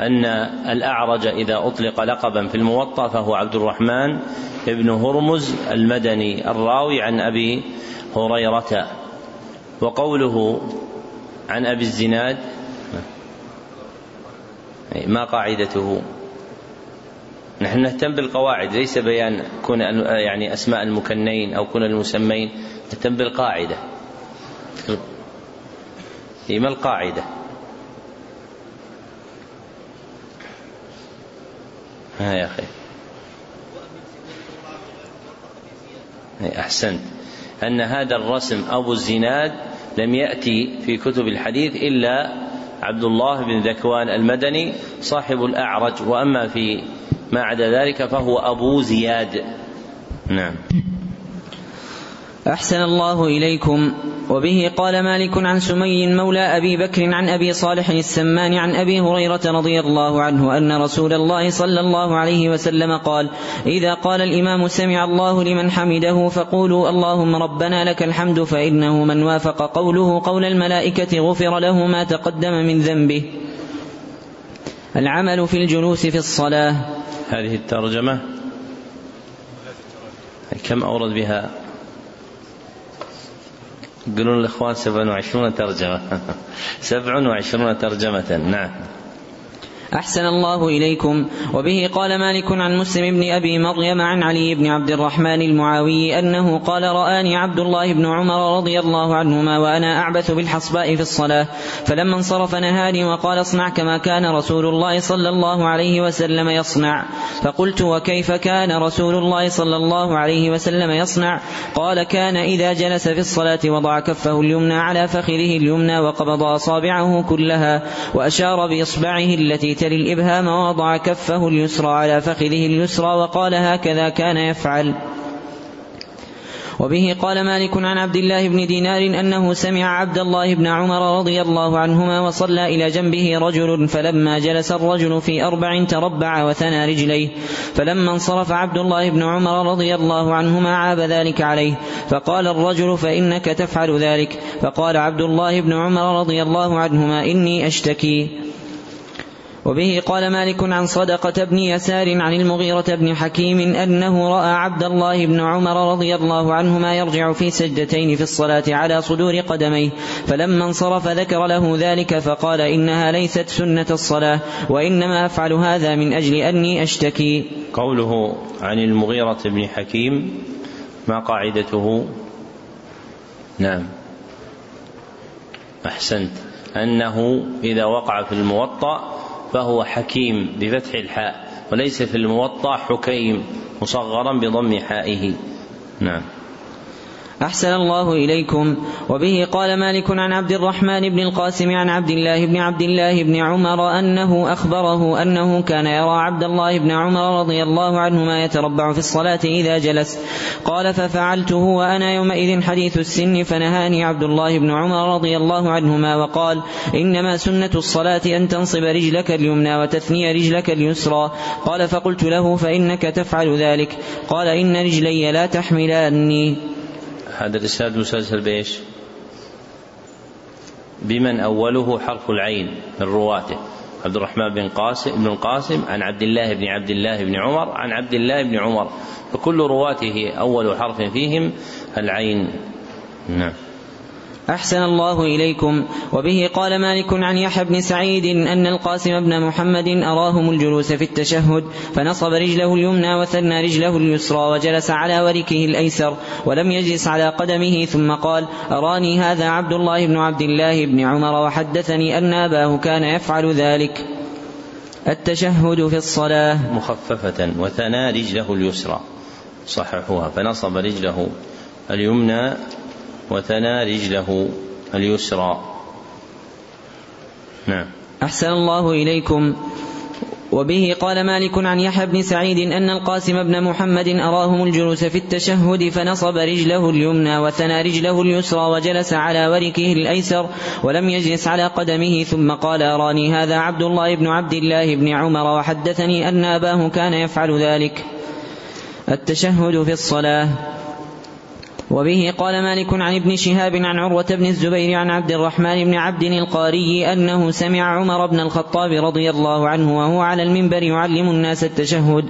أن الأعرج إذا أطلق لقبا في الموطأ فهو عبد الرحمن بن هرمز المدني الراوي عن أبي هريرة. وقوله عن أبي الزناد ما قاعدته؟ نحن نهتم بالقواعد ليس بيان كون يعني أسماء المكنين أو كون المسمين نهتم بالقاعدة. ما القاعدة؟ ها يا أخي. أحسنت. أن هذا الرسم أبو الزناد لم يأتي في كتب الحديث إلا عبد الله بن ذكوان المدني صاحب الأعرج. وأما في ما عدا ذلك فهو أبو زياد. نعم. أحسن الله إليكم. وبه قال مالك عن سمي مولى أبي بكر عن أبي صالح السمان عن أبي هريرة رضي الله عنه أن رسول الله صلى الله عليه وسلم قال إذا قال الإمام سمع الله لمن حمده فقولوا اللهم ربنا لك الحمد فإنه من وافق قوله قول الملائكة غفر له ما تقدم من ذنبه. العمل في الجلوس في الصلاة. هذه الترجمة كم أورد بها؟ يقولون الإخوان سبع وعشرون ترجمة. سبع وعشرون ترجمة. نعم. أحسن الله إليكم. وبه قال مالك عن مسلم بن أبي مريم عن علي بن عبد الرحمن المعاوي أنه قال رآني عبد الله بن عمر رضي الله عنهما وأنا أعبث بالحصباء في الصلاة فلما انصرف نهاني وقال اصنع كما كان رسول الله صلى الله عليه وسلم يصنع. فقلت وكيف كان رسول الله صلى الله عليه وسلم يصنع؟ قال كان إذا جلس في الصلاة وضع كفه اليمنى على فخذه اليمنى وقبض أصابعه كلها وأشار بإصبعه التي تلي الإبهام ووضع كفه اليسرى على فخذه اليسرى وقال هكذا كان يفعل. وبه قال مالك عن عبد الله بن دينار أنه سمع عبد الله بن عمر رضي الله عنهما وصلى إلى جنبه رجل فلما جلس الرجل في أربع تربع وثنى رجليه. فلما انصرف عبد الله بن عمر رضي الله عنهما عاب ذلك عليه. فقال الرجل فإنك تفعل ذلك. فقال عبد الله بن عمر رضي الله عنهما إني أشتكي. وبه قال مالك عن صدقة بن يسار عن المغيرة بن حكيم أنه رأى عبد الله بن عمر رضي الله عنهما يرجع في سجدتين في الصلاة على صدور قدميه فلما انصرف ذكر له ذلك فقال إنها ليست سنة الصلاة وإنما أفعل هذا من أجل أني أشتكي. قوله عن المغيرة بن حكيم ما قاعدته؟ نعم. أحسنت. أنه إذا وقع في الموطأ فهو حكيم بفتح الحاء وليس في الموطأ حكيم مصغرا بضم حائه. نعم. أحسن الله إليكم. وبه قال مالك عن عبد الرحمن بن القاسم عن عبد الله بن عبد الله بن عمر أنه أخبره أنه كان يرى عبد الله بن عمر رضي الله عنهما يتربع في الصلاة إذا جلس. قال ففعلته وأنا يومئذ حديث السن فنهاني عبد الله بن عمر رضي الله عنهما وقال إنما سنة الصلاة أن تنصب رجلك اليمنى وتثني رجلك اليسرى. قال فقلت له فإنك تفعل ذلك. قال إن رجلي لا تحملاني. هذا الإسناد مسلسل بإيش؟ بمن أوله حرف العين من رواته. عبد الرحمن بن قاسم بن القاسم عن عبد الله بن عبد الله بن عمر عن عبد الله بن عمر. فكل رواته أول حرف فيهم العين. نعم. أحسن الله إليكم. وبه قال مالك عن يحيى بن سعيد أن القاسم بن محمد أراهم الجلوس في التشهد فنصب رجله اليمنى وثنى رجله اليسرى وجلس على وركه الأيسر ولم يجلس على قدمه ثم قال أراني هذا عبد الله بن عبد الله بن عمر وحدثني أن أباه كان يفعل ذلك. التشهد في الصلاة. مخففة وثنى رجله اليسرى. صححوها. فنصب رجله اليمنى وثنى رجله اليسرى. نعم. أحسن الله إليكم. وبه قال مالك عن يحيى بن سعيد أن القاسم بن محمد أراهم الجلوس في التشهد فنصب رجله اليمنى وثنى رجله اليسرى وجلس على وركه الأيسر ولم يجلس على قدمه ثم قال أراني هذا عبد الله بن عبد الله بن عمر وحدثني أن أباه كان يفعل ذلك. التشهد في الصلاة. وبه قال مالك عن ابن شهاب عن عروة بن الزبير عن عبد الرحمن بن عبد القاري أنه سمع عمر بن الخطاب رضي الله عنه وهو على المنبر يعلم الناس التشهد.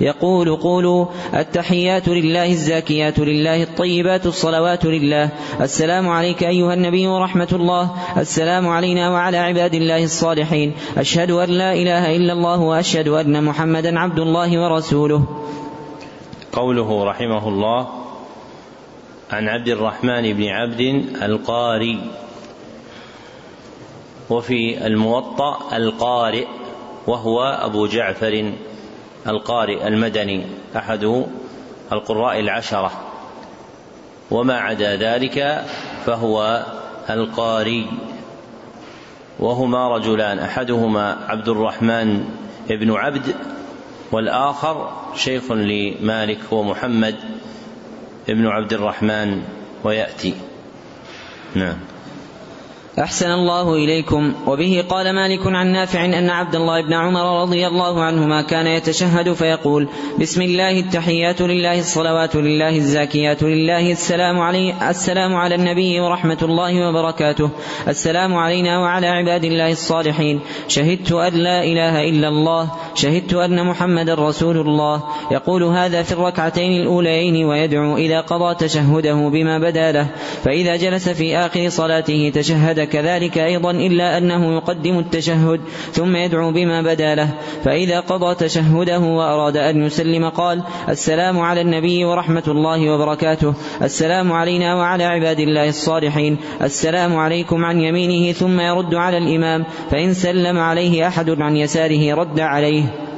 يقول قولوا التحيات لله الزاكيات لله الطيبات الصلوات لله. السلام عليك أيها النبي ورحمة الله. السلام علينا وعلى عباد الله الصالحين. أشهد أن لا إله إلا الله وأشهد أن محمدا عبد الله ورسوله. قوله رحمه الله عن عبد الرحمن بن عبد القاري وفي الموطأ القارئ وهو أبو جعفر القارئ المدني أحد القراء العشرة. وما عدا ذلك فهو القاري. وهما رجلان أحدهما عبد الرحمن بن عبد والآخر شيخ لمالك هو محمد بن عبد الرحمن ويأتي. نعم. أحسن الله إليكم. وبه قال مالك عن نافع أن عبد الله بن عمر رضي الله عنهما كان يتشهد فيقول بسم الله التحيات لله الصلوات لله الزاكيات لله السلام علي السلام على النبي ورحمة الله وبركاته. السلام علينا وعلى عباد الله الصالحين. شهدت أن لا إله إلا الله شهدت أن محمد رسول الله. يقول هذا في الركعتين الأوليين ويدعو إذا قضى تشهده بما بدا له. فإذا جلس في آخر صلاته تشهد كذلك أيضا إلا أنه يقدم التشهد ثم يدعو بما بدا له. فإذا قضى تشهده وأراد أن يسلم قال السلام على النبي ورحمة الله وبركاته. السلام علينا وعلى عباد الله الصالحين. السلام عليكم عن يمينه ثم يرد على الإمام. فإن سلم عليه أحد عن يساره رد عليه.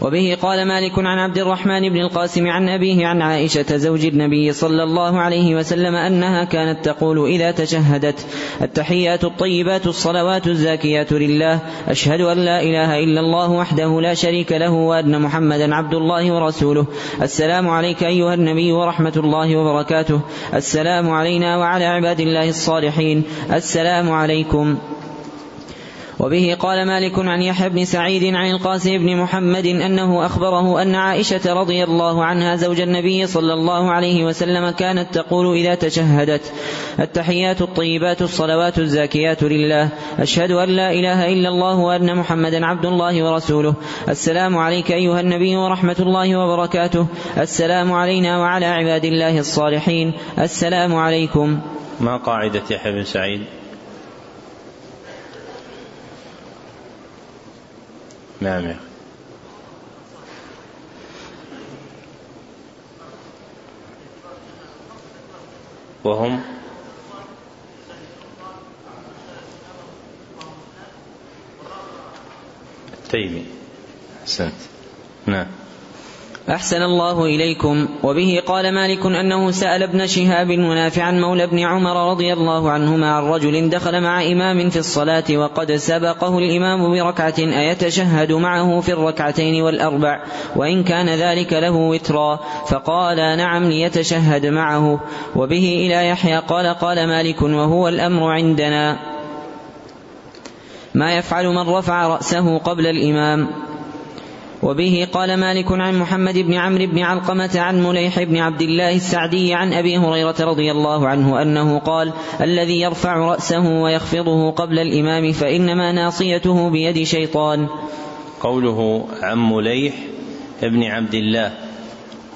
وبه قال مالك عن عبد الرحمن بن القاسم عن أبيه عن عائشة زوج النبي صلى الله عليه وسلم أنها كانت تقول إذا تشهدت التحيات الطيبات الصلوات الزاكيات لله أشهد أن لا إله إلا الله وحده لا شريك له وأن محمدا عبد الله ورسوله. السلام عليك أيها النبي ورحمة الله وبركاته. السلام علينا وعلى عباد الله الصالحين. السلام عليكم. وبه قال مالك عن يحيى بن سعيد عن القاسم بن محمد أنه أخبره أن عائشة رضي الله عنها زوج النبي صلى الله عليه وسلم كانت تقول إذا تشهدت التحيات الطيبات الصلوات الزاكيات لله أشهد أن لا إله إلا الله وأن محمدا عبد الله ورسوله السلام عليك أيها النبي ورحمة الله وبركاته السلام علينا وعلى عباد الله الصالحين السلام عليكم. ما قاعدة يحيى بن سعيد؟ نعم يا وهم التيمي. أحسنت نعم. أحسن الله إليكم. وبه قال مالك أنه سأل ابن شهاب ونافعا مولى ابن عمر رضي الله عنهما عن رجل دخل مع إمام في الصلاة وقد سبقه الإمام بركعة أيتشهد معه في الركعتين والأربع وإن كان ذلك له وترا. فقال نعم ليتشهد معه. وبه إلى يحيى قال قال مالك وهو الأمر عندنا. ما يفعل من رفع رأسه قبل الإمام. وبه قال مالك عن محمد بن عمرو بن علقمة عن مليح بن عبد الله السعدي عن أبي هريرة رضي الله عنه أنه قال الذي يرفع رأسه ويخفضه قبل الإمام فإنما ناصيته بيد شيطان. قوله عن مليح بن عبد الله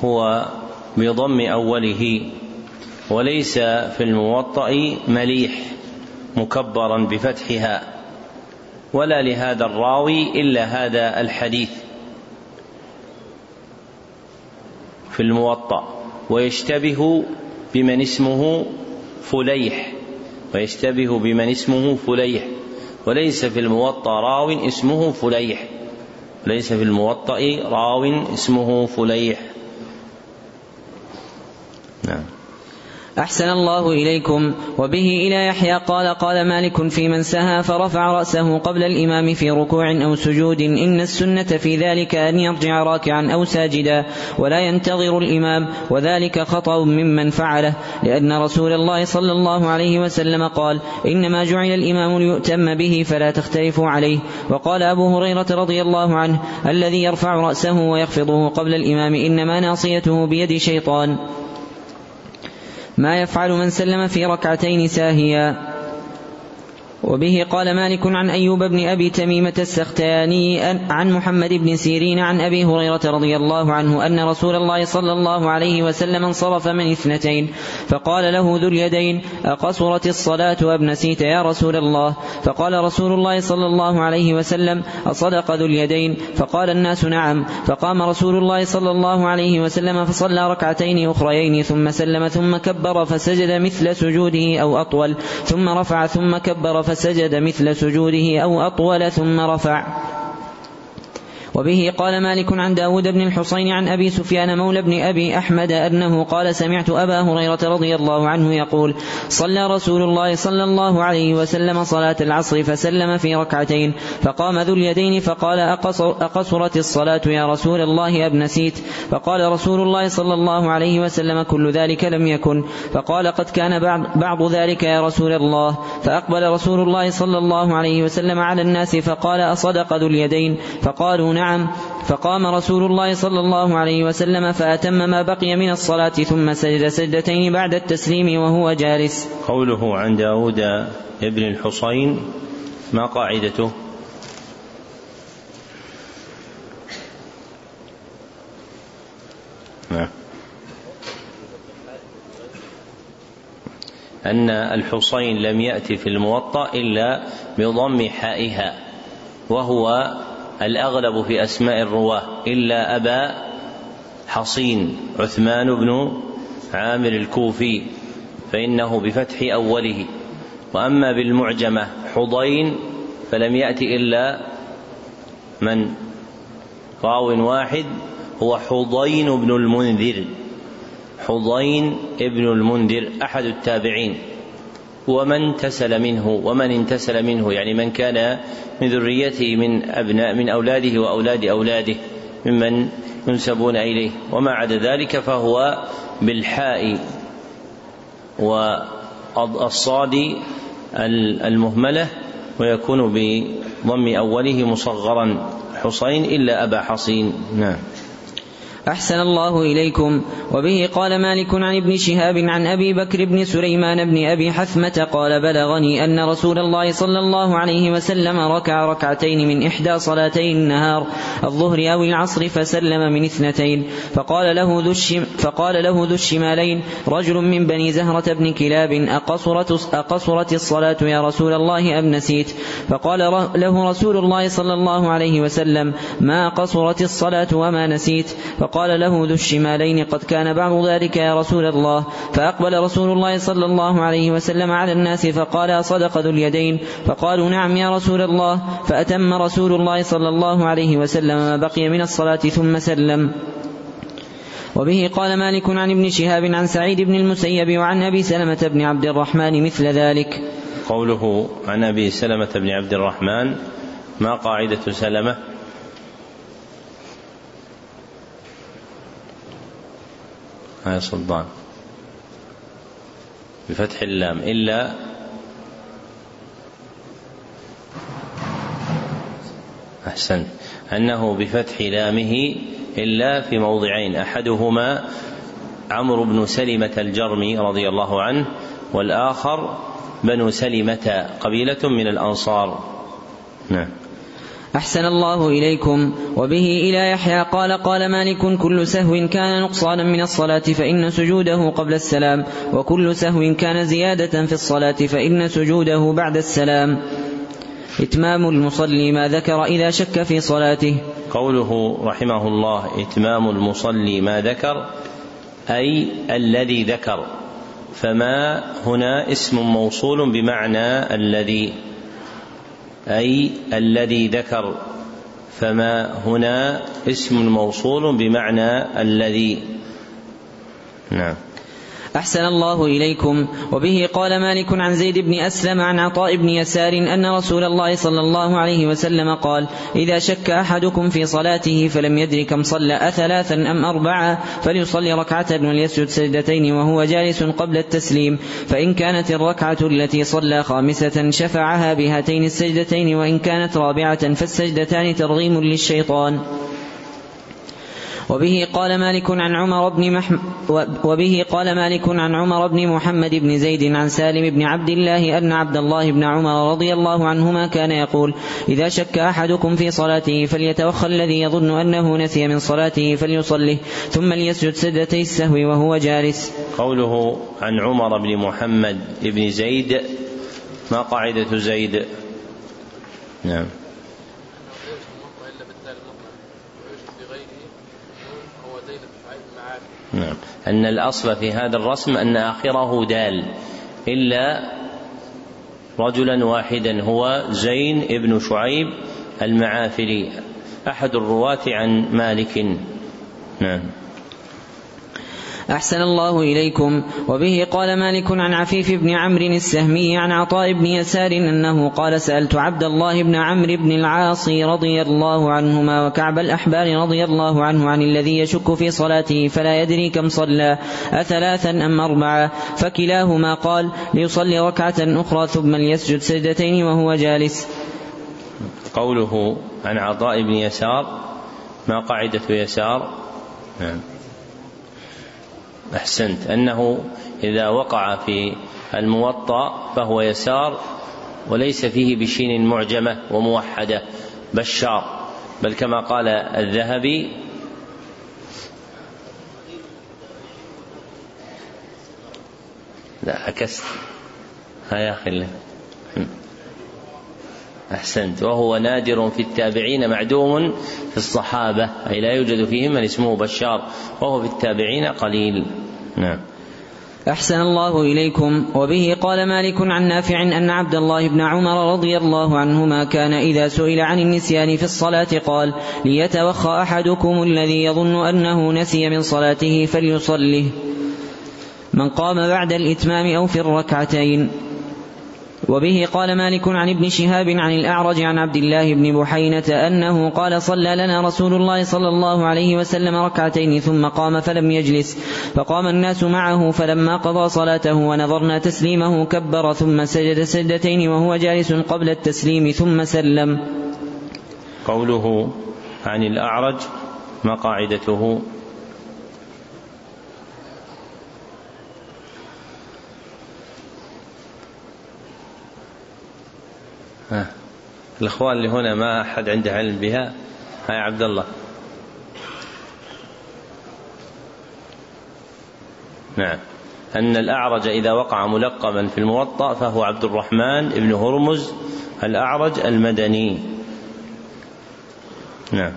هو بضم أوله وليس في الموطأ مليح مكبرا بفتحها ولا لهذا الراوي إلا هذا الحديث. في الموطأ ويشتبه بمن اسمه فليح ويشتبه بمن اسمه فليح وليس في الموطأ راو اسمه فليح ليس في الموطأ راو اسمه فليح. نعم. أحسن الله إليكم. وبه إلى يحيى قال قال مالك في من سهى فرفع رأسه قبل الإمام في ركوع أو سجود. إن السنة في ذلك أن يرجع راكعا أو ساجدا ولا ينتظر الإمام وذلك خطأ ممن فعله. لأن رسول الله صلى الله عليه وسلم قال إنما جعل الإمام ليؤتم به فلا تختلفوا عليه. وقال أبو هريرة رضي الله عنه الذي يرفع رأسه ويخفضه قبل الإمام إنما ناصيته بيد شيطان. ما يفعل من سلم في ركعتين ساهيا. وبه قال مالك عن أيوب بن أبي تميمة السختياني عن محمد بن سيرين عن أبي هريرة رضي الله عنه أن رسول الله صلى الله عليه وسلم انصرف من اثنتين فقال له ذو اليدين أقصرت الصلاة أم نسيت يا رسول الله؟ فقال رسول الله صلى الله عليه وسلم أصدق ذو اليدين؟ فقال الناس نعم. فقام رسول الله صلى الله عليه وسلم فصلى ركعتين أخريين ثم سلم ثم كبر فسجد مثل سجوده أو أطول ثم رفع ثم كبر فسجد مثل سجوده أو أطول ثم رفع. وبه قال مالك عن داود بن الحصين عن أبي سفيان مولى بن أبي أحمد أنه قال سمعت أبا هريرة رضي الله عنه يقول صلى رسول الله صلى الله عليه وسلم صلاة العصر فسلم في ركعتين فقام ذو اليدين فقال أقصر أقصرت الصلاة يا رسول الله أب نسيت؟ فقال رسول الله صلى الله عليه وسلم كل ذلك لم يكن فقال قد كان بعض, بعض ذلك يا رسول الله فأقبل رسول الله صلى الله عليه وسلم على الناس فقال أصدق ذو اليدين؟ فقالوا نعم فقام رسول الله صلى الله عليه وسلم فأتم ما بقي من الصلاة ثم سجد سجدتين بعد التسليم وهو جالس. قوله عن داود ابن الحصين ما قاعدته؟ نعم. أن الحصين لم يأتي في الموطأ إلا بضم حائها وهو الأغلب في أسماء الرواة إلا أبا حصين عثمان بن عامر الكوفي فإنه بفتح أوله. وأما بالمعجمة حضين فلم يأتي إلا من؟ راو واحد هو حضين بن المنذر. حضين ابن المنذر أحد التابعين. ومن تسل منه ومن انتسل منه يعني من كان من ذريته من أبناء من أولاده وأولاد أولاده ممن ينسبون إليه. وما عدا ذلك فهو بالحاء والصاد المهملة ويكون بضم أوله مصغرا حصين إلا أبا حصين. نعم. أحسن الله إليكم. وبه قال مالك عن ابن شهاب عن أبي بكر بن سليمان بن أبي حثمة قال بلغني أن رسول الله صلى الله عليه وسلم ركع ركعتين من إحدى صلاتي النهار الظهر أو العصر فسلم من اثنتين. فقال له ذو فقال له ذو الشمالين رجل من بني زهرة بن كلاب أقصرت, أقصرت الصلاة يا رسول الله أم نسيت؟ فقال له رسول الله صلى الله عليه وسلم ما قصرت الصلاة وما نسيت؟ فقال له ذو الشمالين قد كان بعض ذلك يا رسول الله فأقبل رسول الله صلى الله عليه وسلم على الناس فقال صدق ذو اليدين فقالوا نعم يا رسول الله فأتم رسول الله صلى الله عليه وسلم ما بقي من الصلاة ثم سلم وبه قال مالك عن ابن شهاب عن سعيد بن المسيب وعن أبي سلمة بن عبد الرحمن مثل ذلك. قوله عن أبي سلمة بن عبد الرحمن ما قاعدة سلمة؟ هاي صدان بفتح اللام. إلا أحسنت. أنه بفتح لامه إلا في موضعين. أحدهما عمرو بن سلمة الجرمي رضي الله عنه والآخر بنو سلمة قبيلة من الأنصار. نعم. أحسن الله إليكم. وبه إلى يحيى قال قال مالك كل سهو كان نقصانا من الصلاة فإن سجوده قبل السلام وكل سهو كان زيادة في الصلاة فإن سجوده بعد السلام. إتمام المصلي ما ذكر إذا شك في صلاته. قوله رحمه الله إتمام المصلي ما ذكر أي الذي ذكر. فما هنا اسم موصول بمعنى الذي أي الذي ذكر فما هنا اسم موصول بمعنى الذي. نعم. أحسن الله إليكم. وبه قال مالك عن زيد بن أسلم عن عطاء بن يسار أن رسول الله صلى الله عليه وسلم قال إذا شك أحدكم في صلاته فلم يدر كم صلى أثلاثا أم أربعة فليصلي ركعة وليسجد سجدتين وهو جالس قبل التسليم. فإن كانت الركعة التي صلى خامسة شفعها بهاتين السجدتين وإن كانت رابعة فالسجدتان ترغيم للشيطان. وبه قال مالك عن عمر بن وبه قال مالك عن عمر بن محمد بن زيد عن سالم بن عبد الله أن عبد الله بن عمر رضي الله عنهما كان يقول إذا شك أحدكم في صلاته فليتوخى الذي يظن أنه نسي من صلاته فليصله ثم ليسجد سجدتي السهو وهو جالس. قوله عن عمر بن محمد بن زيد ما قاعدة زيد؟ نعم. نعم. أن الأصل في هذا الرسم أن آخره دال إلا رجلا واحدا هو زين ابن شعيب المعافري أحد الرواة عن مالك. نعم. أحسن الله إليكم. وبه قال مالك عن عفيف بن عمرو السهمي عن عطاء بن يسار أنه قال سألت عبد الله بن عمرو بن العاص رضي الله عنهما وكعب الأحبار رضي الله عنه عن الذي يشك في صلاته فلا يدري كم صلى أثلاثا أم أربعة. فكلاهما قال ليصلي ركعة أخرى ثم ليسجد سجدتين وهو جالس. قوله عن عطاء بن يسار ما قاعدة يسار؟ نعم. أحسنت. أنه إذا وقع في الموطأ فهو يسار وليس فيه بشين معجمة وموحدة بشار. بل كما قال الذهبي لا عكست ها يا أخي أحسنت. وهو نادر في التابعين معدوم في الصحابة. أي لا يوجد فيهم من اسمه بشار. وهو في التابعين قليل. نعم. أحسن الله إليكم. وبه قال مالك عن نافع أن عبد الله بن عمر رضي الله عنهما كان إذا سئل عن النسيان في الصلاة قال ليتوخى أحدكم الذي يظن أنه نسي من صلاته فليصله من قام بعد الإتمام أو في الركعتين. وبه قال مالك عن ابن شهاب عن الأعرج عن عبد الله بن بحينة أنه قال صلى لنا رسول الله صلى الله عليه وسلم ركعتين ثم قام فلم يجلس فقام الناس معه فلما قضى صلاته ونظرنا تسليمه كبر ثم سجد سجدتين وهو جالس قبل التسليم ثم سلم. قوله عن الأعرج ما الإخوان اللي هنا ما أحد عنده علم بها هاي عبد الله. نعم. أن الأعرج إذا وقع ملقبا في الموطأ فهو عبد الرحمن بن هرمز الأعرج المدني. نعم.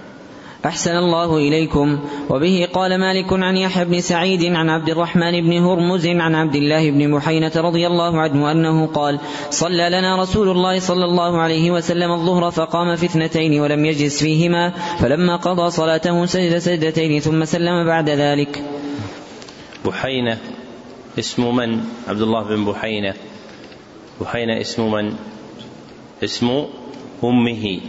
أحسن الله إليكم. وبه قال مالك عن يحيى بن سعيد عن عبد الرحمن بن هرمز عن عبد الله بن محينة رضي الله عنه أنه قال صلى لنا رسول الله صلى الله عليه وسلم الظهر فقام في اثنتين ولم يجلس فيهما فلما قضى صلاته سجد سجدتين ثم سلم بعد ذلك. بحينة اسم من؟ عبد الله بن بحينة. بحينة اسم من؟ اسم أمه.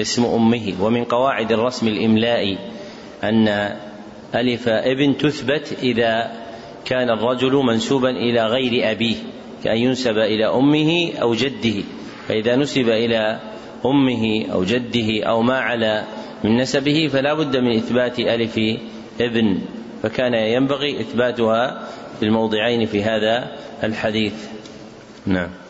اسم أمه. ومن قواعد الرسم الإملائي أن ألف ابن تثبت إذا كان الرجل منسوبا إلى غير أبيه كأن ينسب إلى أمه أو جده. فإذا نسب إلى أمه أو جده أو ما على من نسبه فلا بد من إثبات ألف ابن. فكان ينبغي إثباتها في الموضعين في هذا الحديث. نعم.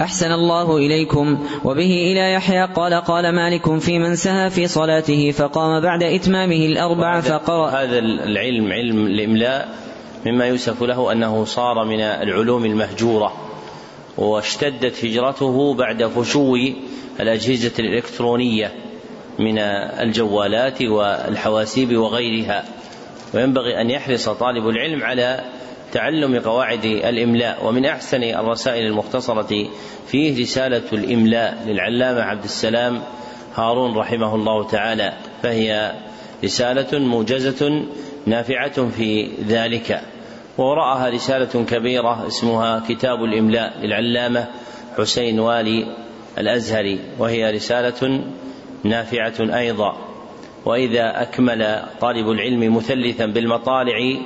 أحسن الله إليكم. وبه إلى يحيى قال قال مالك في من سهى في صلاته فقام بعد إتمامه الأربع فقرأ هذا العلم علم الإملاء مما يوسف له أنه صار من العلوم المهجورة واشتدت هجرته بعد فشو الأجهزة الإلكترونية من الجوالات والحواسيب وغيرها. وينبغي أن يحرص طالب العلم على تعلم قواعد الإملاء ومن أحسن الرسائل المختصرة فيه رسالة الإملاء للعلامة عبد السلام هارون رحمه الله تعالى فهي رسالة موجزة نافعة في ذلك. ووراءها رسالة كبيرة اسمها كتاب الإملاء للعلامة حسين والي الأزهري وهي رسالة نافعة أيضا. وإذا أكمل طالب العلم مثلثا بالمطالع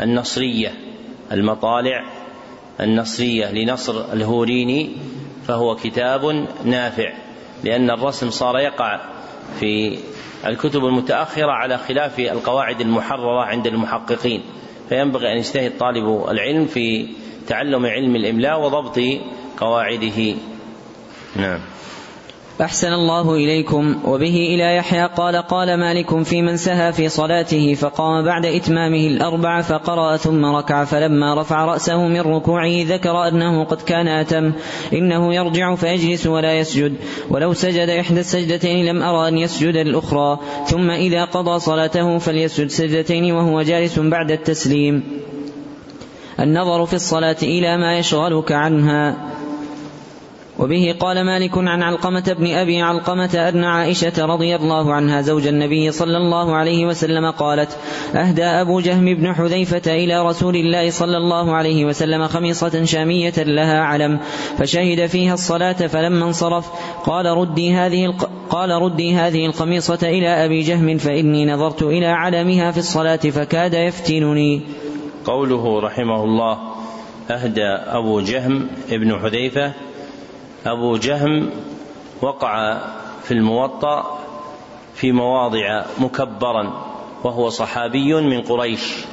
النصرية المطالع النصرية لنصر الهوريني فهو كتاب نافع لأن الرسم صار يقع في الكتب المتأخرة على خلاف القواعد المحررة عند المحققين فينبغي أن يجتهد طالب العلم في تعلم علم الإملاء وضبط قواعده. نعم. أحسن الله إليكم. وبه إلى يحيى قال قال مالك في من سهى في صلاته فقام بعد إتمامه الأربع فقرأ ثم ركع فلما رفع رأسه من ركوعه ذكر أنه قد كان أتم. إنه يرجع فيجلس ولا يسجد. ولو سجد إحدى السجدتين لم أرى أن يسجد الأخرى. ثم إذا قضى صلاته فليسجد سجدتين وهو جالس بعد التسليم. النظر في الصلاة إلى ما يشغلك عنها. وبه قال مالك عن علقمة بن أبي علقمة أن عائشة رضي الله عنها زوج النبي صلى الله عليه وسلم قالت أهدى أبو جهم بن حذيفة إلى رسول الله صلى الله عليه وسلم خميصة شامية لها علم فشهد فيها الصلاة فلما انصرف قال ردي هذه قال ردي هذه القميصة إلى أبي جهم فإني نظرت إلى علمها في الصلاة فكاد يفتنني. قوله رحمه الله أهدى أبو جهم ابن حذيفة أبو جهم وقع في الموطأ في مواضع مكبرا وهو صحابي من قريش.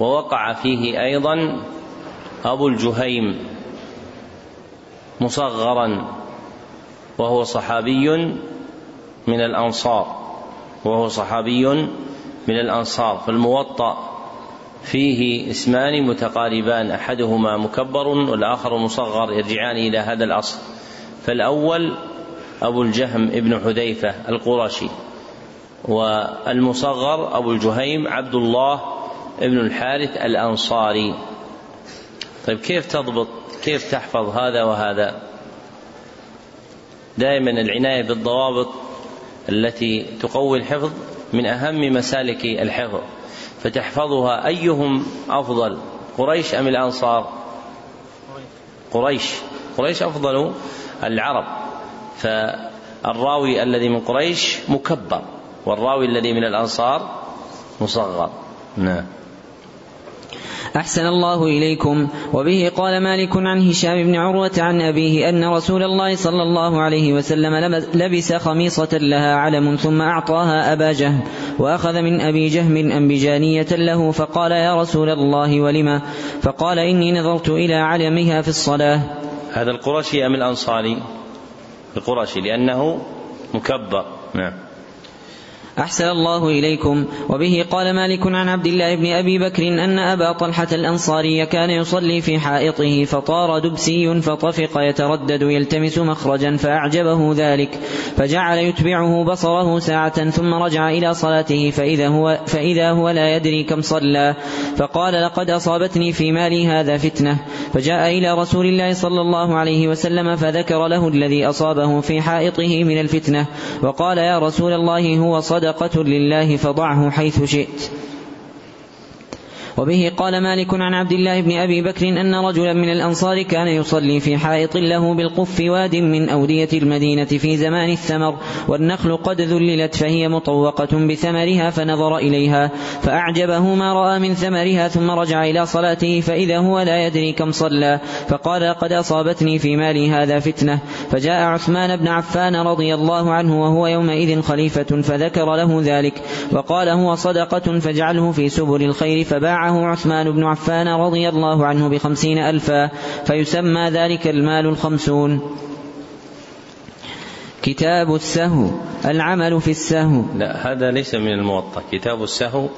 ووقع فيه أيضا أبو الجهيم مصغرا وهو صحابي من الأنصار وهو صحابي من الأنصار. فالموطأ فيه اسمان متقاربان أحدهما مكبر والآخر مصغر يرجعان إلى هذا الأصل. فالأول أبو الجهم ابن حذيفة القرشي والمصغر أبو الجهيم عبد الله ابن الحارث الأنصاري. طيب كيف تضبط كيف تحفظ هذا وهذا؟ دائما العناية بالضوابط التي تقوي الحفظ من أهم مسالك الحفظ. فتحفظها أيهم أفضل؟ قريش أم الأنصار؟ قريش. قريش أفضل العرب. فالراوي الذي من قريش مكبر والراوي الذي من الأنصار مصغر. نعم. أحسن الله إليكم. وبه قال مالك عن هشام بن عروة عن أبيه أن رسول الله صلى الله عليه وسلم لبس خميصة لها علم ثم أعطاها أبا جهل وأخذ من أبي جهم أنبجانية له فقال يا رسول الله ولما فقال إني نظرت إلى علمها في الصلاة. هذا القرشي أم الأنصاري؟ القرشي لأنه مكبر. نعم. أحسن الله إليكم. وبه قال مالك عن عبد الله بن أبي بكر أن أبا طلحة الأنصاري كان يصلي في حائطه فطار دبسي فطفق يتردد يلتمس مخرجا فأعجبه ذلك فجعل يتبعه بصره ساعة ثم رجع إلى صلاته فإذا هو, فإذا هو لا يدري كم صلى. فقال لقد أصابتني في مالي هذا فتنة. فجاء إلى رسول الله صلى الله عليه وسلم فذكر له الذي أصابه في حائطه من الفتنة. وقال يا رسول الله هو صدق صدقة لله فضعه حيث شئت. وبه قال مالك عن عبد الله بن أبي بكر أن رجلا من الأنصار كان يصلي في حائط له بالقف واد من أودية المدينة في زمان الثمر والنخل قد ذللت فهي مطوقة بثمرها فنظر إليها فأعجبه ما رأى من ثمرها ثم رجع إلى صلاته فإذا هو لا يدري كم صلى فقال قد أصابتني في مالي هذا فتنة فجاء عثمان بن عفان رضي الله عنه وهو يومئذ خليفة فذكر له ذلك وقال هو صدقة فاجعله في سبل الخير فباعه باعه عثمان بن عفان رضي الله عنه بخمسين ألفا فيسمى ذلك المال الخمسون. كتاب السهو العمل في السهو. لا هذا ليس من الموطأ. كتاب السهو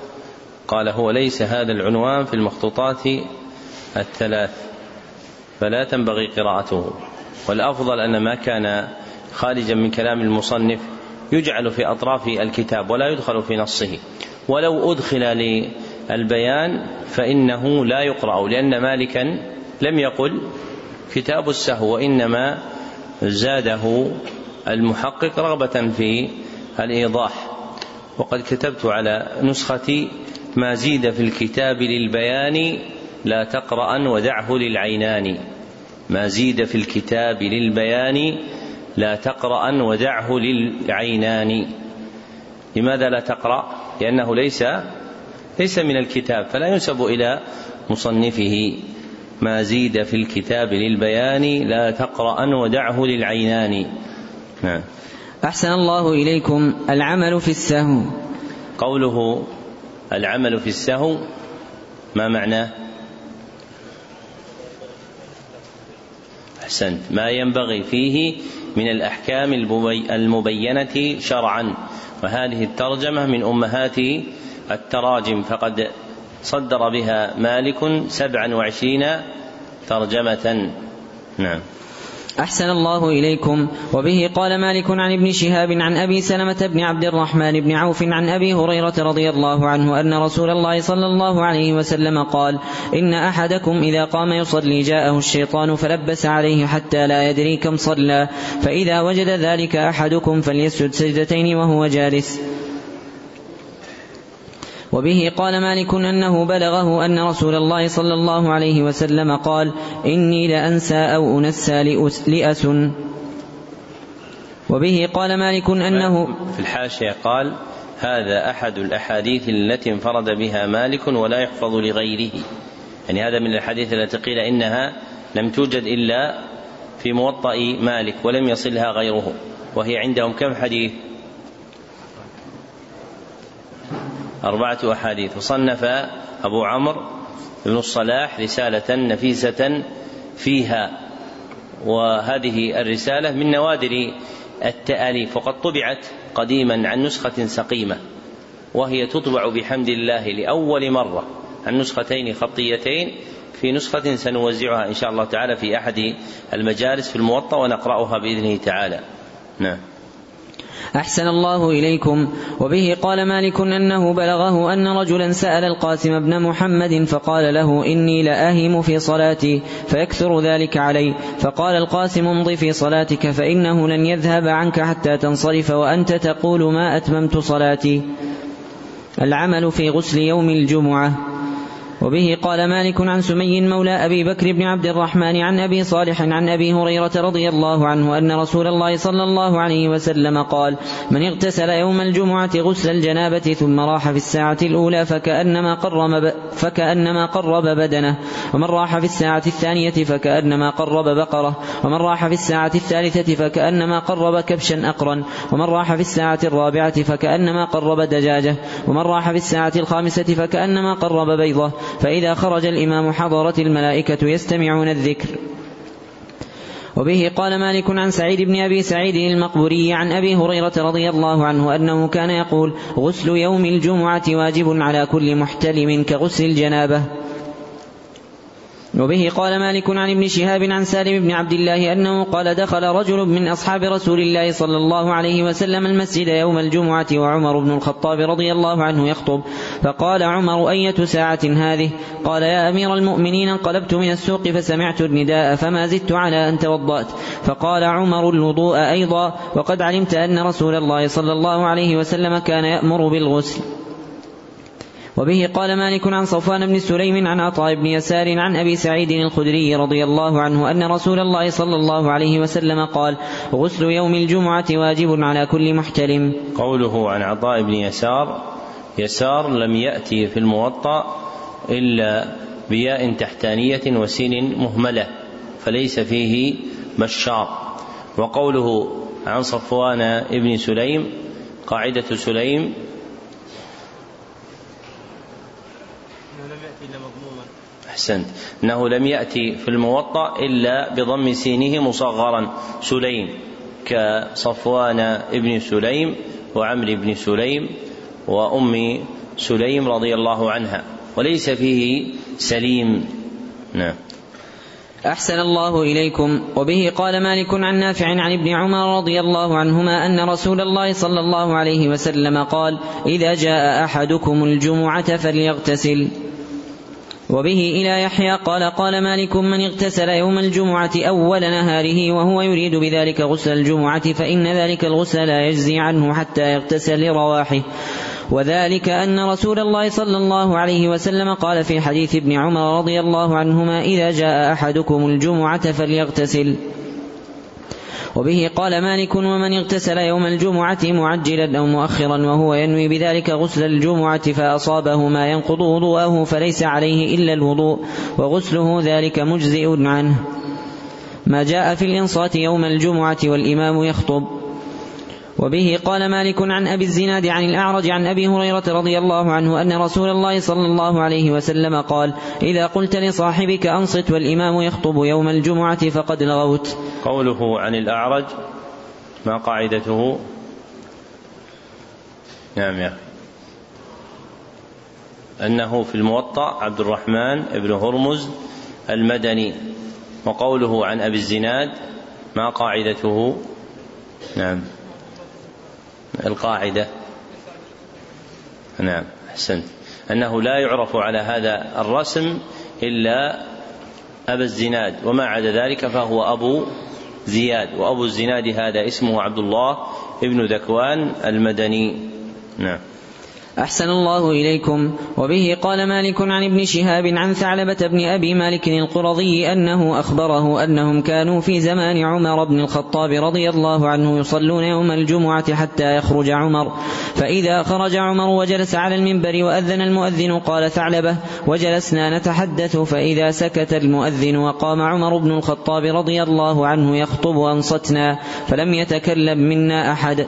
قال هو ليس هذا العنوان في المخطوطات الثلاث فلا تنبغي قراءته. والأفضل أن ما كان خارجا من كلام المصنف يجعل في أطراف الكتاب ولا يدخل في نصه. ولو أدخل البيان فإنه لا يقرأ لأن مالكا لم يقل كتاب السهو وإنما زاده المحقق رغبة في الإيضاح. وقد كتبت على نسختي ما زيد في الكتاب للبيان لا تقرأ ودعه للعينان. ما زيد في الكتاب للبيان لا تقرأ ودعه للعينان. لماذا لا تقرأ؟ لأنه ليس ليس من الكتاب فلا ينسب إلى مصنفه. ما زيد في الكتاب للبيان لا تقرأ ودعه للعينان. نعم. أحسن الله إليكم. العمل في السهو. قوله العمل في السهو ما معناه أحسنت. ما ينبغي فيه من الأحكام المبينة شرعا. وهذه الترجمة من أمهات التراجم فقد صدر بها مالك سبعا وعشرين ترجمة. نعم. أحسن الله إليكم. وبه قال مالك عن ابن شهاب عن أبي سلمة بن عبد الرحمن بن عوف عن أبي هريرة رضي الله عنه أن رسول الله صلى الله عليه وسلم قال إن أحدكم إذا قام يصلي جاءه الشيطان فلبس عليه حتى لا يدري كم صلى فإذا وجد ذلك أحدكم فليسجد سجدتين وهو جالس. وبه قال مالك أنه بلغه أن رسول الله صلى الله عليه وسلم قال إني لأنسى أو أنسى لأس وبه قال مالك أنه في الحاشية قال هذا أحد الأحاديث التي انفرد بها مالك ولا يحفظ لغيره. يعني هذا من الأحاديث التي قيل إنها لم توجد إلا في موطأ مالك ولم يصلها غيره. وهي عندهم كم حديث؟ أربعة أحاديث. وصنف أبو عمرو بن الصلاح رسالة نفيسة فيها. وهذه الرسالة من نوادر التأليف وقد طبعت قديما عن نسخة سقيمة وهي تطبع بحمد الله لأول مرة عن نسختين خطيتين في نسخة سنوزعها إن شاء الله تعالى في أحد المجالس في الموطأ ونقرأها بإذنه تعالى. نعم. أحسن الله إليكم. وبه قال مالك أنه بلغه أن رجلا سأل القاسم بن محمد فقال له إني لأهم في صلاتي فيكثر ذلك علي. فقال القاسم امض في صلاتك فإنه لن يذهب عنك حتى تنصرف وأنت تقول ما أتممت صلاتي. العمل في غسل يوم الجمعة. وبه قال مالك عن سمي مولى أبي بكر بن عبد الرحمن عن أبي صالح عن أبي هريرة رضي الله عنه أن رسول الله صلى الله عليه وسلم قال من اغتسل يوم الجمعة غسل الجنابة ثم راح في الساعة الأولى فكأنما قرب فكأنما قرب بدنه. ومن راح في الساعة الثانية فكأنما قرب بقرة. ومن راح في الساعة الثالثة فكأنما قرب كبشا أقرا. ومن راح في الساعة الرابعة فكأنما قرب دجاجة. ومن راح في الساعة الخامسة فكأنما قرب بيضة. فإذا خرج الإمام حضرت الملائكة يستمعون الذكر. وبه قال مالك عن سعيد بن أبي سعيد المقبوري عن أبي هريرة رضي الله عنه أنه كان يقول غسل يوم الجمعة واجب على كل محتلم كغسل الجنابة. وبه قال مالك عن ابن شهاب عن سالم بن عبد الله أنه قال دخل رجل من أصحاب رسول الله صلى الله عليه وسلم المسجد يوم الجمعة وعمر بن الخطاب رضي الله عنه يخطب فقال عمر أية ساعة هذه؟ قال يا أمير المؤمنين انقلبت من السوق فسمعت النداء فما زدت على أن توضأت فقال عمر الوضوء أيضا وقد علمت أن رسول الله صلى الله عليه وسلم كان يأمر بالغسل. وبه قال مالك عن صفوان بن سليم عن عطاء بن يسار عن أبي سعيد الخدري رضي الله عنه أن رسول الله صلى الله عليه وسلم قال غسل يوم الجمعة واجب على كل محتلم. قوله عن عطاء بن يسار يسار لم يأتي في الموطأ إلا بياء تحتانية وسين مهملة فليس فيه بشار. وقوله عن صفوان بن سليم قاعدة سليم أحسنت. أنه لم يأتي في الموطأ إلا بضم سينه مصغرا. سليم كصفوان ابن سليم وعمر بن سليم وأم سليم رضي الله عنها. وليس فيه سليم. نعم. أحسن الله إليكم. وبه قال مالك عن نافع عن ابن عمر رضي الله عنهما أن رسول الله صلى الله عليه وسلم قال إذا جاء أحدكم الجمعة فليغتسل. وبه إلى يحيى قال قال مالك من اغتسل يوم الجمعة أول نهاره وهو يريد بذلك غسل الجمعة فإن ذلك الغسل لا يجزي عنه حتى يغتسل لرواحه. وذلك أن رسول الله صلى الله عليه وسلم قال في حديث ابن عمر رضي الله عنهما إذا جاء أحدكم الجمعة فليغتسل. وبه قال مالك ومن اغتسل يوم الجمعة معجلا أو مؤخرا وهو ينوي بذلك غسل الجمعة فأصابه ما ينقض وضوءه فليس عليه إلا الوضوء وغسله ذلك مجزئ عنه. ما جاء في الإنصات يوم الجمعة والإمام يخطب. وبه قال مالك عن أبي الزناد عن الأعرج عن أبي هريرة رضي الله عنه أن رسول الله صلى الله عليه وسلم قال إذا قلت لصاحبك أنصت والإمام يخطب يوم الجمعة فقد لغوت. قوله عن الأعرج ما قاعدته؟ نعم يا أخي. أنه في الموطأ عبد الرحمن بن هرمز المدني. وقوله عن أبي الزناد ما قاعدته؟ نعم. القاعدة. نعم أحسنت. أنه لا يعرف على هذا الرسم إلا أبا الزناد وما عدا ذلك فهو أبو زياد وأبو الزناد هذا اسمه عبد الله ابن ذكوان المدني. نعم. أحسن الله إليكم. وبه قال مالك عن ابن شهاب عن ثعلبة بن أبي مالك القرظي أنه أخبره أنهم كانوا في زمان عمر بن الخطاب رضي الله عنه يصلون يوم الجمعة حتى يخرج عمر. فإذا خرج عمر وجلس على المنبر وأذن المؤذن قال ثعلبة وجلسنا نتحدث. فإذا سكت المؤذن وقام عمر بن الخطاب رضي الله عنه يخطب أنصتنا فلم يتكلم منا أحد.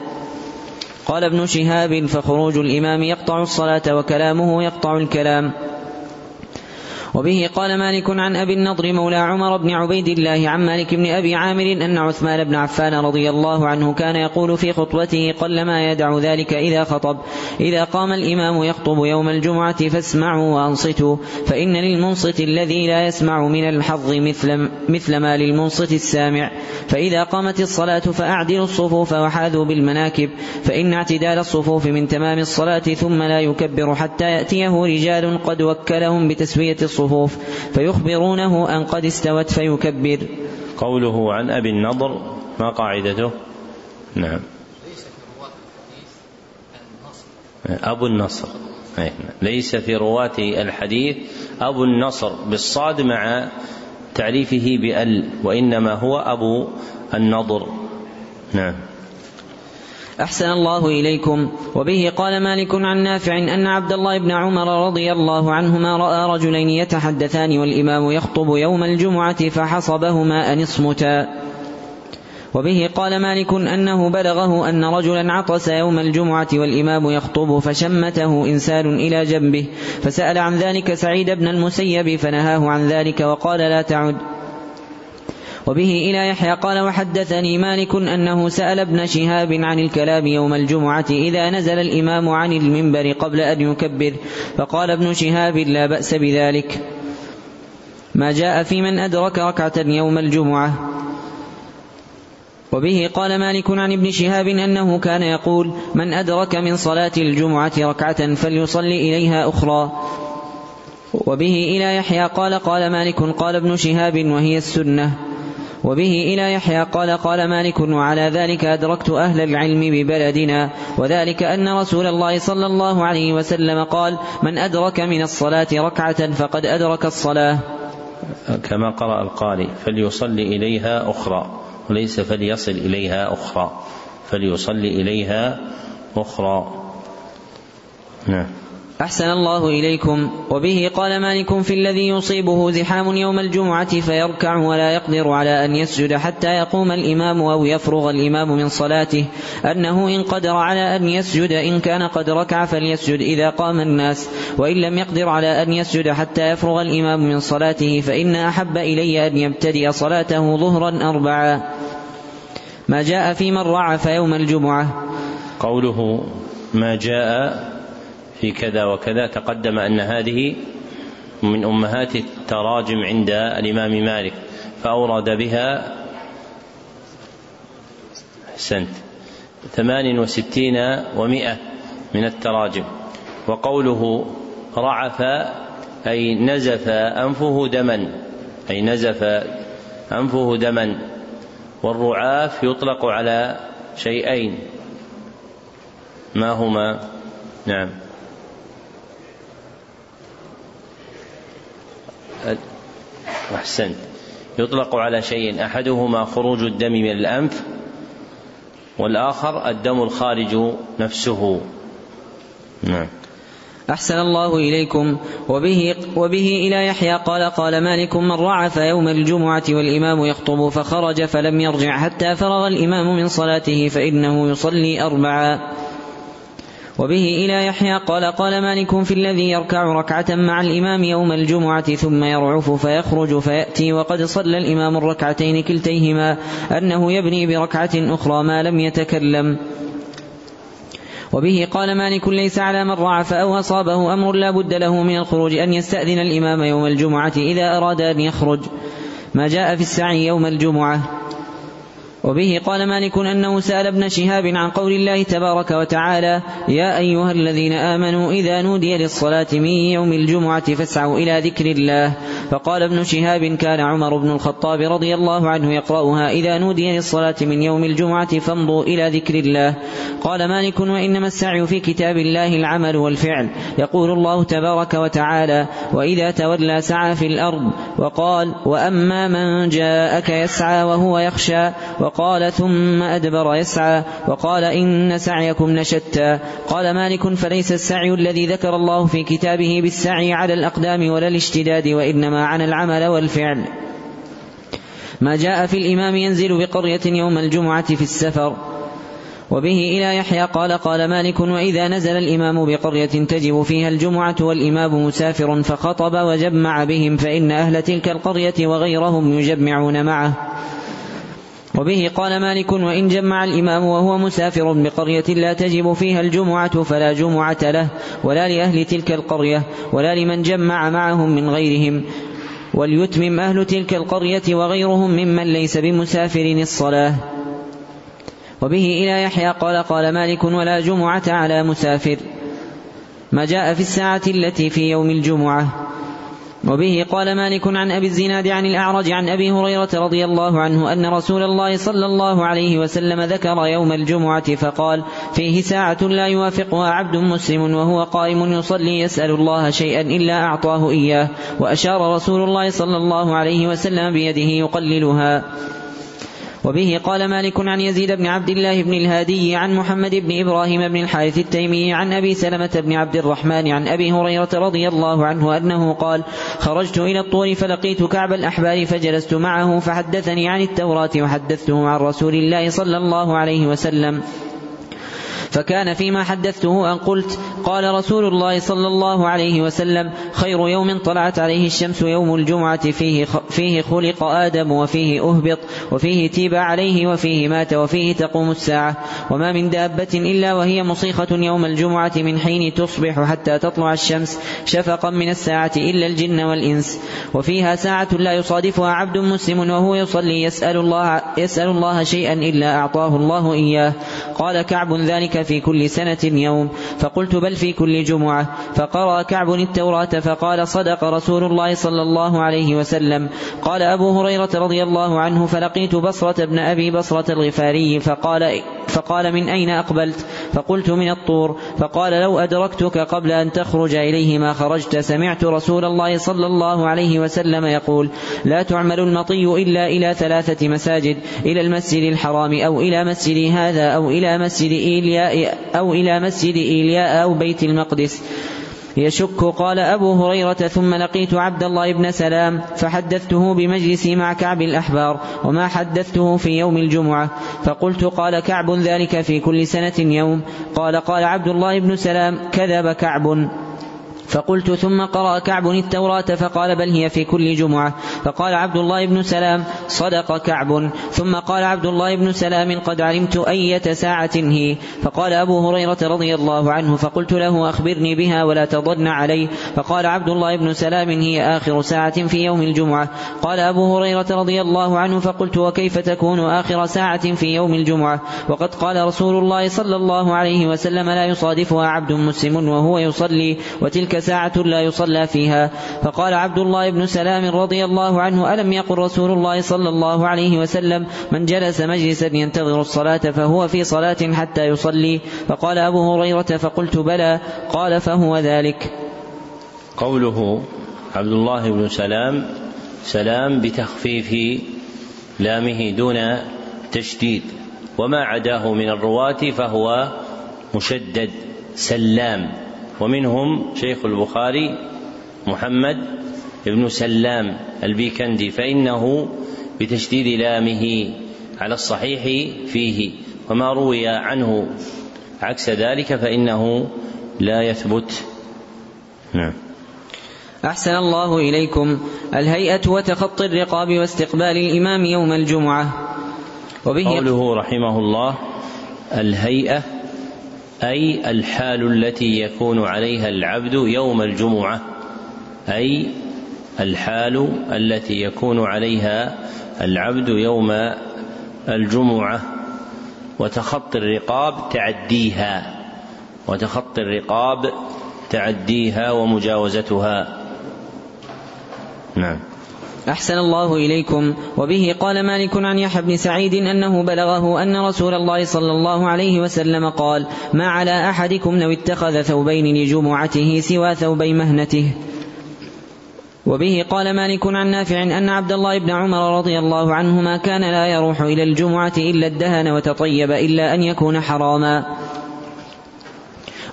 قال ابن شهاب فخروج الإمام يقطع الصلاة وكلامه يقطع الكلام. وبه قال مالك عن أبي النضر مولى عمر بن عبيد الله عن مالك بن أبي عامر أن عثمان بن عفان رضي الله عنه كان يقول في خطبته قلما يدع ذلك إذا خطب إذا قام الإمام يخطب يوم الجمعة فاسمعوا وأنصتوا فإن للمنصت الذي لا يسمع من الحظ مثل, مثل ما للمنصت السامع فإذا قامت الصلاة فأعدلوا الصفوف وحاذوا بالمناكب فإن اعتدال الصفوف من تمام الصلاة ثم لا يكبر حتى يأتيه رجال قد وكلهم بتسوية الصفوف. الصفوف فيخبرونه أن قد استوت فيكبر. قوله عن أبي النضر ما قاعدته؟ نعم. أبو النصر. ليس في رواة الحديث أبو النصر بالصاد مع تعريفه بأل وإنما هو أبو النضر. نعم. أحسن الله إليكم. وبه قال مالك عن نافع أن عبد الله بن عمر رضي الله عنهما رأى رجلين يتحدثان والإمام يخطب يوم الجمعة فحصبهما أن اصمتا. وبه قال مالك أنه بلغه أن رجلا عطس يوم الجمعة والإمام يخطب فشمته إنسان إلى جنبه فسأل عن ذلك سعيد بن المسيب فنهاه عن ذلك وقال لا تعد. وبه إلى يحيى قال وحدثني مالك أنه سأل ابن شهاب عن الكلام يوم الجمعة إذا نزل الإمام عن المنبر قبل أن يكبر فقال ابن شهاب لا بأس بذلك. ما جاء في من أدرك ركعة يوم الجمعة. وبه قال مالك عن ابن شهاب أنه كان يقول من أدرك من صلاة الجمعة ركعة فليصلي إليها أخرى. وبه إلى يحيى قال قال مالك قال ابن شهاب وهي السنة. وبه إلى يحيى قال قال مالك وعلى ذلك أدركت أهل العلم ببلدنا وذلك أن رسول الله صلى الله عليه وسلم قال من أدرك من الصلاة ركعة فقد أدرك الصلاة. كما قرأ القارئ فليصلي إليها أخرى وليس فليصل إليها أخرى. فليصلي إليها أخرى. نعم. أحسن الله إليكم. وبه قال مالك في الذي يصيبه زحام يوم الجمعة فيركع ولا يقدر على أن يسجد حتى يقوم الإمام أو يفرغ الإمام من صلاته. أنه إن قدر على أن يسجد إن كان قد ركع فليسجد إذا قام الناس. وإن لم يقدر على أن يسجد حتى يفرغ الإمام من صلاته فإن أحب إلي أن يبتدئ صلاته ظهرا أربعا. ما جاء في من رعف يوم الجمعة. قوله ما جاء في كذا وكذا تقدم أن هذه من أمهات التراجم عند الإمام مالك فأورد بها أحسنت ثمان وستين ومائة من التراجم. وقوله رعف أي نزف أنفه دما أي نزف أنفه دما. والرعاف يطلق على شيئين. ما هما؟ نعم. أحسنت. يطلق على شيء أحدهما خروج الدم من الأنف والآخر الدم الخارج نفسه. نعم. أحسن الله إليكم. وبه, وبه إلى يحيى قال قال مالك من رعف يوم الجمعة والإمام يخطب فخرج فلم يرجع حتى فرغ الإمام من صلاته فإنه يصلي أربعا وبه إلى يحيى قال قال مالك في الذي يركع ركعة مع الإمام يوم الجمعة ثم يرعف فيخرج فيأتي وقد صلى الإمام الركعتين كلتيهما أنه يبني بركعة أخرى ما لم يتكلم. وبه قال مالك ليس على من رعف أو أصابه أمر لا بد له من الخروج أن يستأذن الإمام يوم الجمعة إذا أراد أن يخرج. ما جاء في السعي يوم الجمعة. وبه قال مالك أنه سأل ابن شهاب عن قول الله تبارك وتعالى يا أيها الذين آمنوا إذا نودي للصلاة من يوم الجمعة فاسعوا إلى ذكر الله. فقال ابن شهاب كان عمر بن الخطاب رضي الله عنه يقرأها إذا نودي للصلاة من يوم الجمعة فامضوا إلى ذكر الله. قال مالك وإنما السعي في كتاب الله العمل والفعل. يقول الله تبارك وتعالى وإذا تولى سعى في الأرض وقال وأما من جاءك يسعى وهو يخشى وقال ثم أدبر يسعى وقال إن سعيكم لشتى. قال مالك فليس السعي الذي ذكر الله في كتابه بالسعي على الأقدام ولا الاشتداد وإنما عن العمل والفعل. ما جاء في الإمام ينزل بقرية يوم الجمعة في السفر وبه إلى يحيى قال قال مالك وإذا نزل الإمام بقرية تجب فيها الجمعة والإمام مسافر فخطب وجمع بهم فإن أهل تلك القرية وغيرهم يجمعون معه. وبه قال مالك وإن جمع الإمام وهو مسافر بقرية لا تجب فيها الجمعة فلا جمعة له ولا لأهل تلك القرية ولا لمن جمع معهم من غيرهم. وليتمم أهل تلك القرية وغيرهم ممن ليس بمسافر الصلاة. وبه إلى يحيى قال قال مالك ولا جمعة على مسافر. ما جاء في الساعة التي في يوم الجمعة. وبه قال مالك عن أبي الزناد عن الأعرج عن أبي هريرة رضي الله عنه أن رسول الله صلى الله عليه وسلم ذكر يوم الجمعة فقال فيه ساعة لا يوافقها عبد مسلم وهو قائم يصلي يسأل الله شيئا إلا أعطاه إياه وأشار رسول الله صلى الله عليه وسلم بيده يقللها وبه قال مالك عن يزيد بن عبد الله بن الهادي عن محمد بن إبراهيم بن الحارث التيمي عن أبي سلمة بن عبد الرحمن عن أبي هريرة رضي الله عنه أنه قال خرجت إلى الطور فلقيت كعب الأحبار فجلست معه فحدثني عن التوراة وحدثته عن رسول الله صلى الله عليه وسلم. فكان فيما حدثته أن قلت قال رسول الله صلى الله عليه وسلم خير يوم طلعت عليه الشمس يوم الجمعة فيه, فيه خلق آدم وفيه أهبط وفيه تيب عليه وفيه مات وفيه تقوم الساعة. وما من دابة إلا وهي مصيخة يوم الجمعة من حين تصبح حتى تطلع الشمس شفقا من الساعة إلا الجن والإنس. وفيها ساعة لا يصادفها عبد مسلم وهو يصلي يسأل الله, يسأل الله شيئا إلا أعطاه الله إياه. قال كعب ذلك في كل سنة يوم فقلت بل في كل جمعة. فقرأ كعب التوراة فقال صدق رسول الله صلى الله عليه وسلم. قال أبو هريرة رضي الله عنه فلقيت بصرة بن أبي بصرة الغفاري فقال فقال من أين أقبلت؟ فقلت من الطور. فقال لو أدركتك قبل أن تخرج إليه ما خرجت سمعت رسول الله صلى الله عليه وسلم يقول لا تعمل المطي إلا إلى ثلاثة مساجد إلى المسجد الحرام أو إلى مسجد هذا أو إلى مسجد إيلياء أو إلى مسجد إيلياء أو بيت المقدس. يشك قال أبو هريرة ثم لقيت عبد الله بن سلام فحدثته بمجلسي مع كعب الأحبار وما حدثته في يوم الجمعة. فقلت قال كعب ذلك في كل سنة يوم. قال قال عبد الله بن سلام كذب كعب. فقلت ثم قرأ كعب التوراة فقال بل هي في كل جمعة. فقال عبد الله بن سلام صدق كعب. ثم قال عبد الله بن سلام قد علمت أية ساعة هي. فقال أبو هريرة رضي الله عنه فقلت له أخبرني بها ولا تضن علي. فقال عبد الله بن سلام هي آخر ساعة في يوم الجمعة. قال أبو هريرة رضي الله عنه فقلت وكيف تكون آخر ساعة في يوم الجمعة؟ وقد قال رسول الله صلى الله عليه وسلم لا يصادفها عبد مسلم وهو يصلي. وتلك ساعة لا يصلى فيها. فقال عبد الله بن سلام رضي الله عنه ألم يقل رسول الله صلى الله عليه وسلم من جلس مجلسا ينتظر الصلاة فهو في صلاة حتى يصلي. فقال أبو هريرة فقلت بلى. قال فهو ذلك. قوله عبد الله بن سلام سلام بتخفيف لامه دون تشديد وما عداه من الرواة فهو مشدد سلام. ومنهم شيخ البخاري محمد بن سلام البيكندي فإنه بتشديد لامه على الصحيح فيه وما روي عنه عكس ذلك فإنه لا يثبت. نعم. أحسن الله إليكم. الهيئة وتخطي الرقاب واستقبال الإمام يوم الجمعة. وبه قوله رحمه الله الهيئة أي الحال التي يكون عليها العبد يوم الجمعة. أي الحال التي يكون عليها العبد يوم الجمعة. وتخطي الرقاب تعديها. وتخطي الرقاب تعديها ومجاوزتها. نعم. أحسن الله إليكم. وبه قال مالك عن يحيى بن سعيد أنه بلغه أن رسول الله صلى الله عليه وسلم قال ما على أحدكم لو اتخذ ثوبين لجمعته سوى ثوبي مهنته. وبه قال مالك عن نافع أن عبد الله بن عمر رضي الله عنهما كان لا يروح إلى الجمعة إلا الدهن وتطيب إلا أن يكون حراما.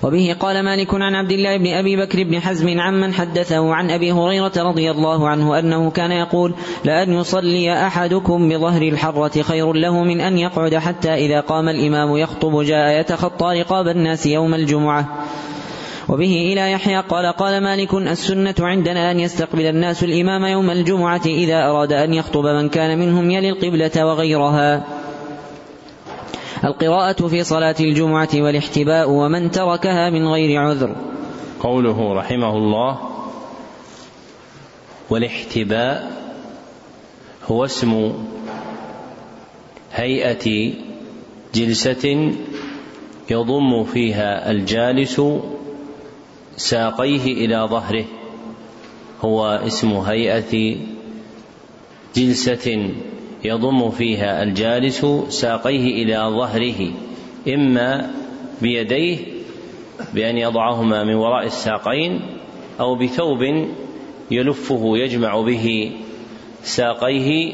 وبه قال مالك عن عبد الله بن أبي بكر بن حزم عمن حدثه عن أبي هريرة رضي الله عنه أنه كان يقول لأن يصلي أحدكم بظهر الحرة خير له من أن يقعد حتى إذا قام الإمام يخطب جاء يتخطى رقاب الناس يوم الجمعة. وبه إلى يحيى قال قال مالك السنة عندنا أن يستقبل الناس الإمام يوم الجمعة إذا أراد أن يخطب من كان منهم يلي القبلة وغيرها. القراءة في صلاة الجمعة والاحتباء ومن تركها من غير عذر. قوله رحمه الله والاحتباء هو اسم هيئة جلسة يضم فيها الجالس ساقيه إلى ظهره. هو اسم هيئة جلسة يضم فيها الجالس ساقيه إلى ظهره إما بيديه بأن يضعهما من وراء الساقين أو بثوب يلفه يجمع به ساقيه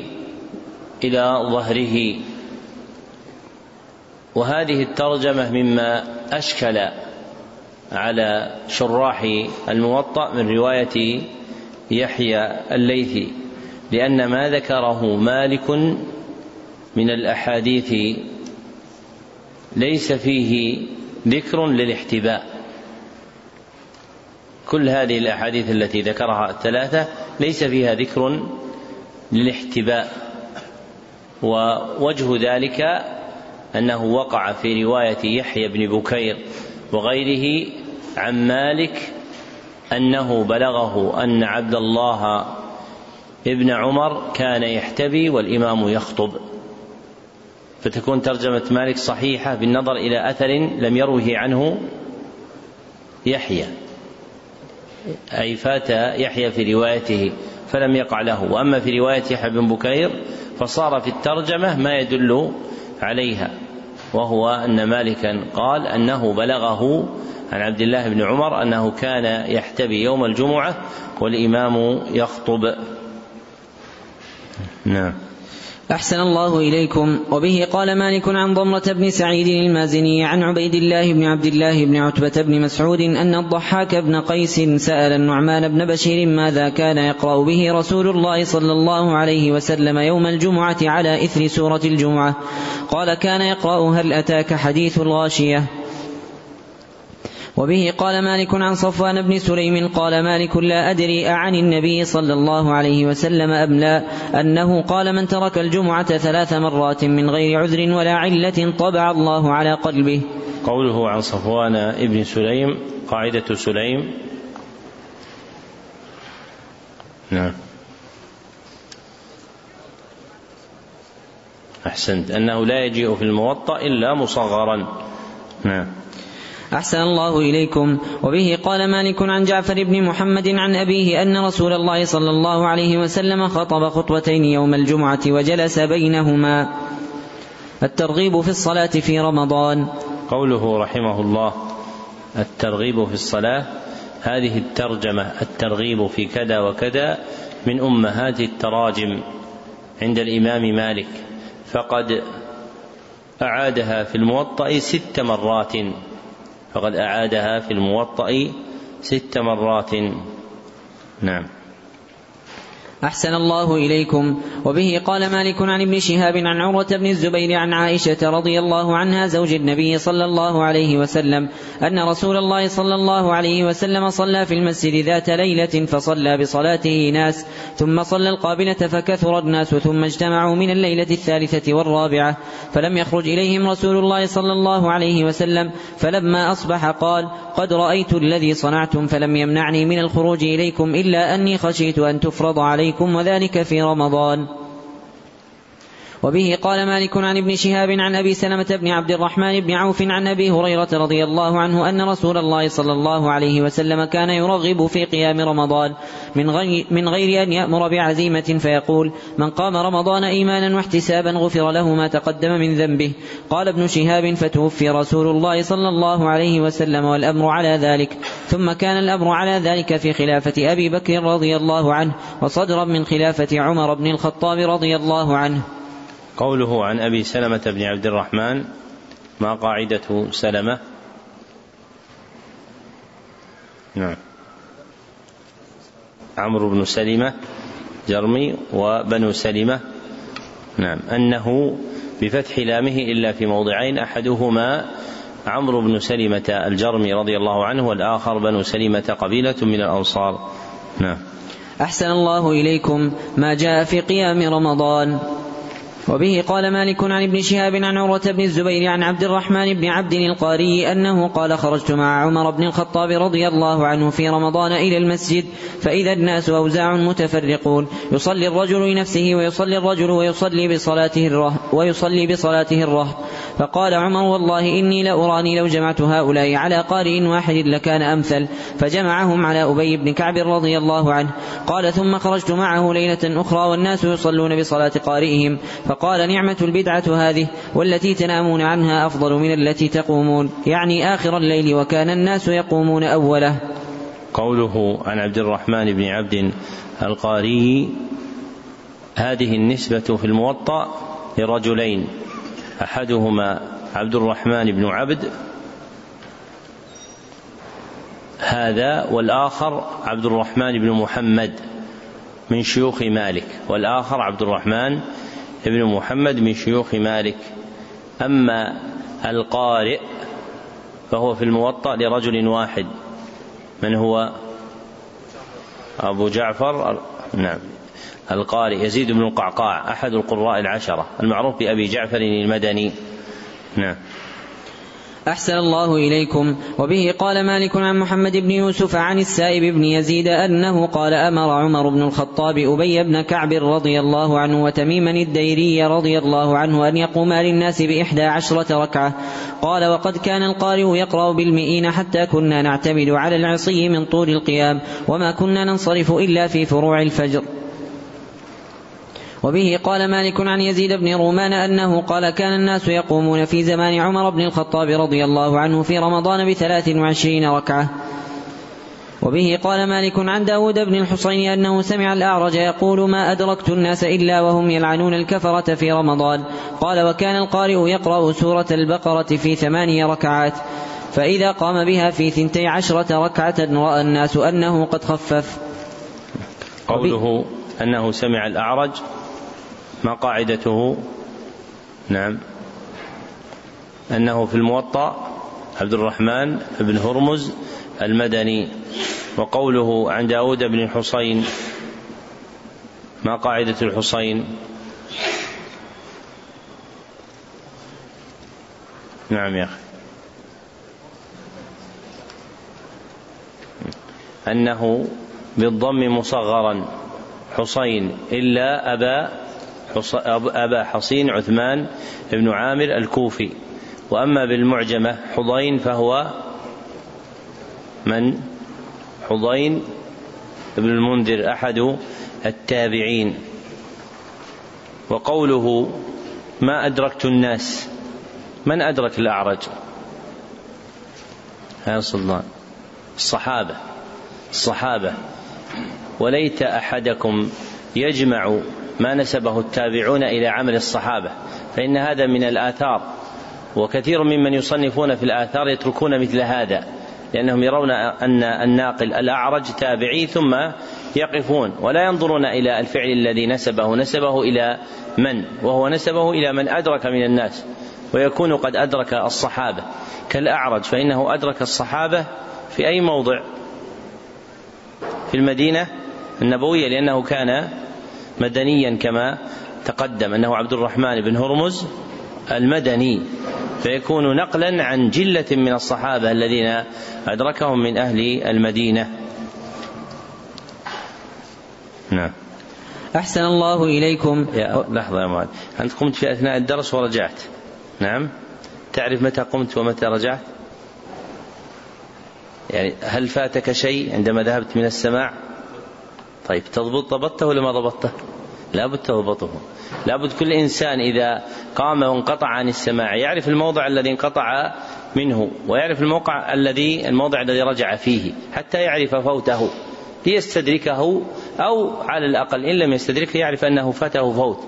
إلى ظهره. وهذه الترجمة مما أشكل على شراح الموطأ من رواية يحيى الليثي. لأن ما ذكره مالك من الأحاديث ليس فيه ذكر للاحتباء. كل هذه الأحاديث التي ذكرها الثلاثة ليس فيها ذكر للاحتباء. ووجه ذلك أنه وقع في رواية يحيى بن بكير وغيره عن مالك أنه بلغه أن عبد الله ابن عمر كان يحتبي والإمام يخطب. فتكون ترجمة مالك صحيحة بالنظر إلى أثر لم يروه عنه يحيى. أي فات يحيى في روايته فلم يقع له. وأما في رواية يحيى بن بكير فصار في الترجمة ما يدل عليها وهو أن مالكا قال أنه بلغه عن عبد الله بن عمر أنه كان يحتبي يوم الجمعة والإمام يخطب. نعم. أحسن الله إليكم. وبه قال مالك عن ضمرة بن سعيد المازني عن عبيد الله بن عبد الله بن عتبة بن مسعود أن الضحاك بن قيس سأل النعمان بن بشير ماذا كان يقرأ به رسول الله صلى الله عليه وسلم يوم الجمعة على إثر سورة الجمعة. قال كان يقرأ هل أتاك حديث الغاشية؟ وبه قال مالك عن صفوان بن سليم قال مالك لا أدري أعن النبي صلى الله عليه وسلم أم لا أنه قال من ترك الجمعة ثلاث مرات من غير عذر ولا علة طبع الله على قلبه. قوله عن صفوان بن سليم قاعدة سليم. نعم. أحسنت. أنه لا يجيء في الموطأ إلا مصغرا. نعم. أحسن الله إليكم. وبه قال مالك عن جعفر بن محمد عن أبيه أن رسول الله صلى الله عليه وسلم خطب خطبتين يوم الجمعة وجلس بينهما. الترغيب في الصلاة في رمضان. قوله رحمه الله الترغيب في الصلاة هذه الترجمة الترغيب في كذا وكذا من أمهات التراجم عند الإمام مالك فقد أعادها في الموطأ ست مرات. فقد أعادها في الموطأ ست مرات. نعم. أحسن الله إليكم. وبه قال مالك عن ابن شهاب عن عروة بن الزبير عن عائشة رضي الله عنها زوج النبي صلى الله عليه وسلم أن رسول الله صلى الله عليه وسلم صلى في المسجد ذات ليلة فصلى بصلاته ناس ثم صلى القابلة فكثر الناس ثم اجتمعوا من الليلة الثالثة والرابعة فلم يخرج إليهم رسول الله صلى الله عليه وسلم فلما أصبح قال قد رأيت الذي صنعتم فلم يمنعني من الخروج إليكم إلا أني خشيت أن تفرض عليكم وذلك في رمضان. وبه قال مالك عن ابن شهاب عن أبي سلمة بن عبد الرحمن بن عوف عن أبي هريرة رضي الله عنه أن رسول الله صلى الله عليه وسلم كان يرغب في قيام رمضان من غير, من غير أن يأمر بعزيمة فيقول من قام رمضان إيمانا واحتسابا غفر له ما تقدم من ذنبه. قال ابن شهاب فتوفي رسول الله صلى الله عليه وسلم والأمر على ذلك. ثم كان الأمر على ذلك في خلافة أبي بكر رضي الله عنه وصدرا من خلافة عمر بن الخطاب رضي الله عنه. قوله عن أبي سلمة بن عبد الرحمن ما قاعدة سلمة؟ نعم. عمرو بن سلمة جرمي وبنو سلمة. نعم. أنه بفتح لامه إلا في موضعين أحدهما عمرو بن سلمة الجرمي رضي الله عنه والآخر بنو سلمة قبيلة من الأنصار. نعم. أحسن الله إليكم ما جاء في قيام رمضان. وبه قال مالك عن ابن شهاب عن عروة بن الزبير عن عبد الرحمن بن عبد القاري أنه قال خرجت مع عمر بن الخطاب رضي الله عنه في رمضان إلى المسجد فإذا الناس أوزاع متفرقون. يصلي الرجل لنفسه ويصلي الرجل ويصلي بصلاته الرهب ويصلي بصلاته الرهب فقال عمر والله إني لأراني لو جمعت هؤلاء على قارئ واحد لكان أمثل. فجمعهم على أبي بن كعب رضي الله عنه. قال ثم خرجت معه ليلة أخرى والناس يصلون بصلاة قارئهم. فقال نعمة البدعة هذه والتي تنامون عنها أفضل من التي تقومون يعني آخر الليل وكان الناس يقومون أوله. قوله عن عبد الرحمن بن عبد القاري هذه النسبة في الموطأ لرجلين أحدهما عبد الرحمن بن عبد هذا والآخر عبد الرحمن بن محمد من شيوخ مالك والآخر عبد الرحمن بن محمد من شيوخ مالك. أما القارئ فهو في الموطأ لرجل واحد. من هو؟ أبو جعفر نعم. القارئ يزيد بن القعقاع أحد القراء العشرة المعروف بأبي جعفر المدني. نعم. أحسن الله إليكم. وبه قال مالك عن محمد بن يوسف عن السائب بن يزيد أنه قال أمر عمر بن الخطاب أبي بن كعب رضي الله عنه وتميما الديري رضي الله عنه أن يقوما للناس بإحدى عشرة ركعة. قال وقد كان القارئ يقرأ بالمئين حتى كنا نعتمد على العصي من طول القيام وما كنا ننصرف إلا في فروع الفجر. وبه قال مالك عن يزيد بن رومان أنه قال كان الناس يقومون في زمان عمر بن الخطاب رضي الله عنه في رمضان بثلاث وعشرين ركعة. وبه قال مالك عن داود بن الحصين أنه سمع الأعرج يقول ما أدركت الناس إلا وهم يلعنون الكفرة في رمضان. قال وكان القارئ يقرأ سورة البقرة في ثماني ركعات. فإذا قام بها في ثنتي عشرة ركعة رأى الناس أنه قد خفف. قوله أنه سمع الأعرج ما قاعدته؟ نعم. أنه في الموطأ عبد الرحمن بن هرمز المدني وقوله عن داود بن الحصين ما قاعدة الحصين؟ نعم يا أخي. أنه بالضم مصغرا حصين إلا أبا أبا حصين عثمان بن عامر الكوفي. وأما بالمعجمة حضين فهو من؟ حضين بن المنذر أحد التابعين. وقوله ما أدركت الناس من أدرك الأعرج؟ يا سلطان الصحابة الصحابة. وليت أحدكم يجمع ما نسبه التابعون إلى عمل الصحابة فإن هذا من الآثار. وكثير ممن يصنفون في الآثار يتركون مثل هذا لأنهم يرون أن الناقل الأعرج تابعي ثم يقفون ولا ينظرون إلى الفعل الذي نسبه نسبه إلى من؟ وهو نسبه إلى من أدرك من الناس ويكون قد أدرك الصحابة. كالأعرج فإنه أدرك الصحابة في أي موضع؟ في المدينة النبوية لأنه كان مدنيا كما تقدم أنه عبد الرحمن بن هرمز المدني فيكون نقلا عن جلة من الصحابة الذين أدركهم من أهل المدينة. نعم. أحسن الله إليكم. يا لحظة يا معاذ أنت قمت في أثناء الدرس ورجعت. نعم. تعرف متى قمت ومتى رجعت؟ يعني هل فاتك شيء عندما ذهبت من السماع؟ طيب تضبط ضبطته ولا ما ضبطته؟ لابد تضبطه. لابد كل إنسان إذا قام وانقطع عن السماع يعرف الموضع الذي انقطع منه ويعرف الموقع الذي الموضع الذي رجع فيه حتى يعرف فوته ليستدركه أو على الأقل إن لم يستدركه يعرف أنه فاته فوت.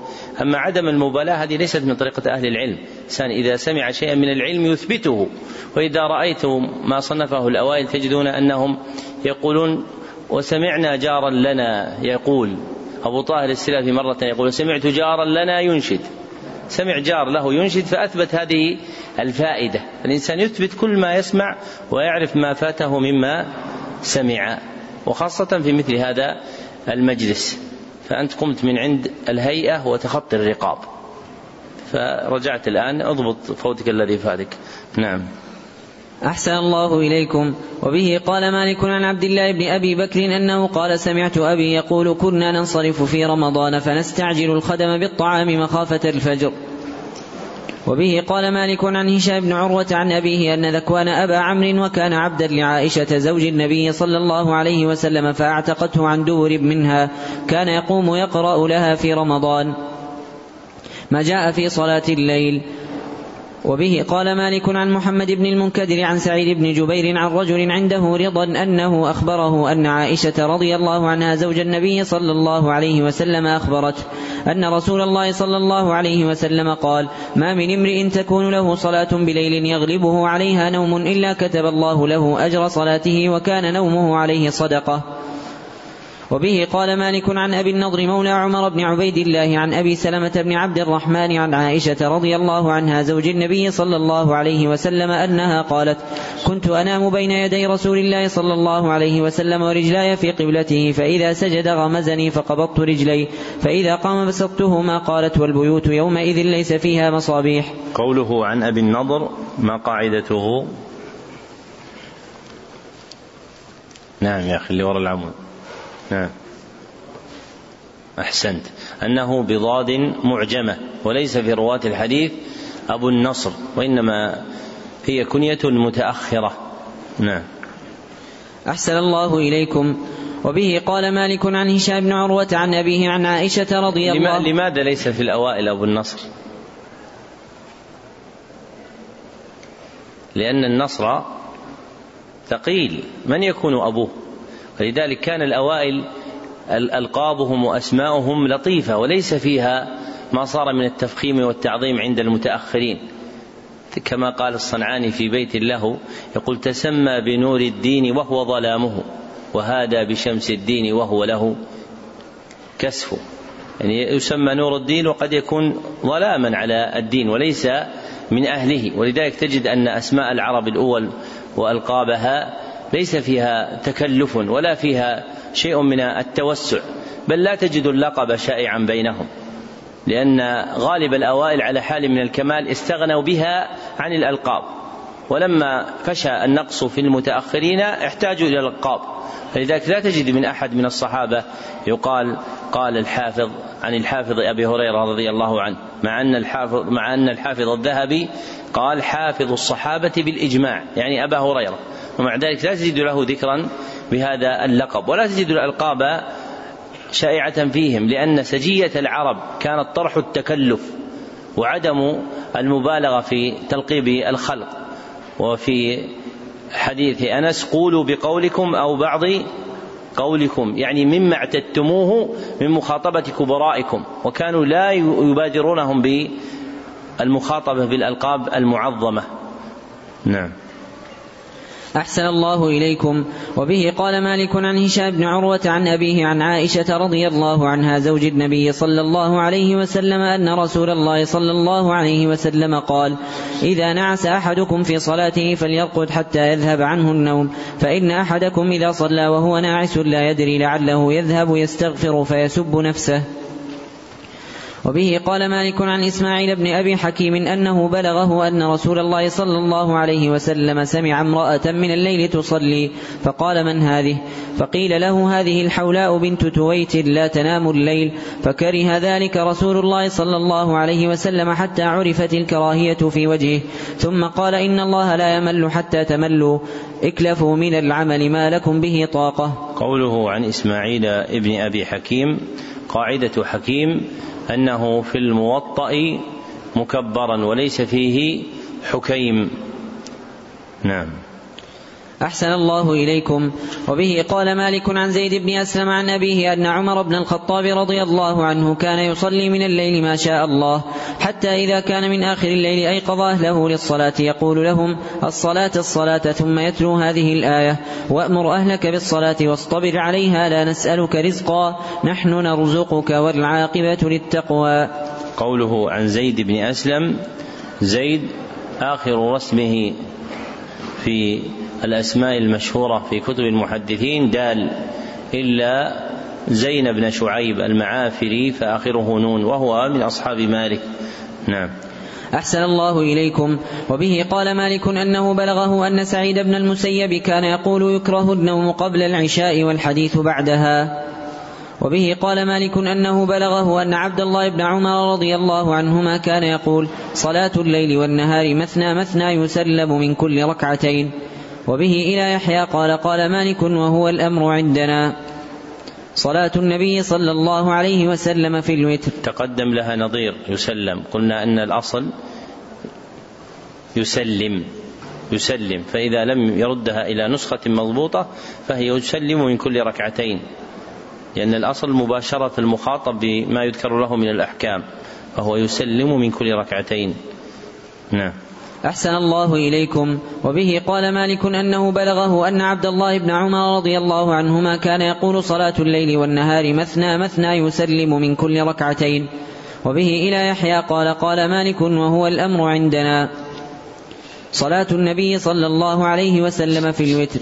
أما عدم المبالاة هذه ليست من طريقة أهل العلم. إنسان إذا سمع شيئا من العلم يثبته وإذا رأيتم ما صنفه الأوائل تجدون أنهم يقولون وسمعنا جارا لنا يقول أبو طاهر السلافي مرة يقول سمعت جارا لنا ينشد. سمع جار له ينشد فأثبت هذه الفائدة. الإنسان يثبت كل ما يسمع ويعرف ما فاته مما سمع. وخاصة في مثل هذا المجلس. فأنت قمت من عند الهيئة وتخطي الرقاب. فرجعت الآن اضبط فوتك الذي فاتك. نعم. أحسن الله إليكم. وبه قال مالك عن عبد الله بن أبي بكر أنه قال سمعت أبي يقول كنا ننصرف في رمضان فنستعجل الخدم بالطعام مخافة الفجر. وبه قال مالك عن هشام بن عروة عن أبيه أن ذكوان أبا عمرو وكان عبدا لعائشة زوج النبي صلى الله عليه وسلم فأعتقته عن دور منها كان يقوم يقرأ لها في رمضان. ما جاء في صلاة الليل. وبه قال مالك عن محمد بن المنكدر عن سعيد بن جبير عن رجل عنده رضا أنه أخبره أن عائشة رضي الله عنها زوج النبي صلى الله عليه وسلم أخبرته أن رسول الله صلى الله عليه وسلم قال ما من امرئ تكون له صلاة بليل يغلبه عليها نوم إلا كتب الله له أجر صلاته وكان نومه عليه صدقة. وبه قال مالك عن أبي النضر مولى عمر بن عبيد الله عن أبي سلمة بن عبد الرحمن عن عائشة رضي الله عنها زوج النبي صلى الله عليه وسلم أنها قالت كنت أنام بين يدي رسول الله صلى الله عليه وسلم ورجلاي في قبلته فإذا سجد غمزني فقبضت رجلي فإذا قام بسطتهما قالت والبيوت يومئذ ليس فيها مصابيح قوله عن أبي النضر ما قاعدته؟ نعم يا أخي اللي وراء العمود. نعم. أحسنت. أنه بضاد معجمة وليس في رواة الحديث أبو النصر وإنما هي كنية متأخرة. نعم. أحسن الله إليكم. وبه قال مالك عن هشام بن عروة عن أبيه عن عائشة رضي الله لماذا ليس في الأوائل أبو النصر؟ لأن النصر ثقيل. من يكون أبوه؟ فلذلك كان الأوائل ألقابهم وأسماؤهم لطيفة وليس فيها ما صار من التفخيم والتعظيم عند المتأخرين. كما قال الصنعاني في بيت له يقول تسمى بنور الدين وهو ظلامه وهذا بشمس الدين وهو له كسف. يعني يسمى نور الدين وقد يكون ظلاما على الدين وليس من أهله. ولذلك تجد أن أسماء العرب الأول وألقابها ليس فيها تكلف ولا فيها شيء من التوسع بل لا تجد اللقب شائعا بينهم لأن غالب الأوائل على حال من الكمال استغنوا بها عن الألقاب ولما فشى النقص في المتأخرين احتاجوا إلى الألقاب فلذلك لا تجد من أحد من الصحابة يقال قال الحافظ عن الحافظ أبي هريرة رضي الله عنه مع أن الحافظ مع أن الحافظ الذهبي قال حافظ الصحابة بالإجماع يعني أبا هريرة ومع ذلك لا تجد له ذكرا بهذا اللقب ولا تجد الألقاب شائعة فيهم لأن سجية العرب كانت طرح التكلف وعدم المبالغة في تلقيب الخلق. وفي حديث أنس قولوا بقولكم أو بعض قولكم يعني مما اعتدتموه من مخاطبة كبرائكم وكانوا لا يبادرونهم المخاطبة بالألقاب المعظمة. نعم. أحسن الله إليكم. وبه قال مالك عن هشام بن عروة عن أبيه عن عائشة رضي الله عنها زوج النبي صلى الله عليه وسلم أن رسول الله صلى الله عليه وسلم قال إذا نعس أحدكم في صلاته فليرقد حتى يذهب عنه النوم فإن أحدكم إذا صلى وهو ناعس لا يدري لعله يذهب يستغفر فيسب نفسه. وبه قال مالك عن إسماعيل بن أبي حكيم أنه بلغه أن رسول الله صلى الله عليه وسلم سمع امرأة من الليل تصلي فقال من هذه؟ فقيل له هذه الحولاء بنت تويت لا تنام الليل. فكره ذلك رسول الله صلى الله عليه وسلم حتى عرفت الكراهية في وجهه. ثم قال إن الله لا يمل حتى تملوا. اكلفوا من العمل ما لكم به طاقة. قوله عن إسماعيل ابن أبي حكيم قاعدة حكيم أنه في الموطأ مكبرا وليس فيه حكيم. نعم. أحسن الله إليكم. وبه قال مالك عن زيد بن أسلم عن أبيه أن عمر بن الخطاب رضي الله عنه كان يصلي من الليل ما شاء الله حتى إذا كان من آخر الليل أيقظ أهله للصلاة يقول لهم الصلاة الصلاة ثم يتلو هذه الآية وأمر أهلك بالصلاة واصطبر عليها لا نسألك رزقا نحن نرزقك والعاقبة للتقوى. قوله عن زيد بن أسلم زيد آخر رسمه في الأسماء المشهورة في كتب المحدثين دال إلا زين بن شعيب المعافري فآخره نون وهو من أصحاب مالك. نعم. أحسن الله إليكم. وبه قال مالك أنه بلغه أن سعيد بن المسيب كان يقول يكره النوم قبل العشاء والحديث بعدها. وبه قال مالك أنه بلغه أن عبد الله بن عمر رضي الله عنهما كان يقول صلاة الليل والنهار مثنى مثنى يسلم من كل ركعتين. وبه إلى يحيى قال قال مالك وهو الأمر عندنا. صلاة النبي صلى الله عليه وسلم في الوتر. تقدم لها نظير يسلم. قلنا أن الأصل يسلم يسلم. فإذا لم يردها إلى نسخة مضبوطة فهي يسلم من كل ركعتين لأن الأصل مباشرة المخاطب بما يذكر له من الأحكام فهو يسلم من كل ركعتين. نعم. أحسن الله إليكم. وبه قال مالك أنه بلغه أن عبد الله بن عمر رضي الله عنهما كان يقول صلاة الليل والنهار مثنى مثنى يسلم من كل ركعتين. وبه إلى يحيى قال قال مالك وهو الأمر عندنا. صلاة النبي صلى الله عليه وسلم في الوتر.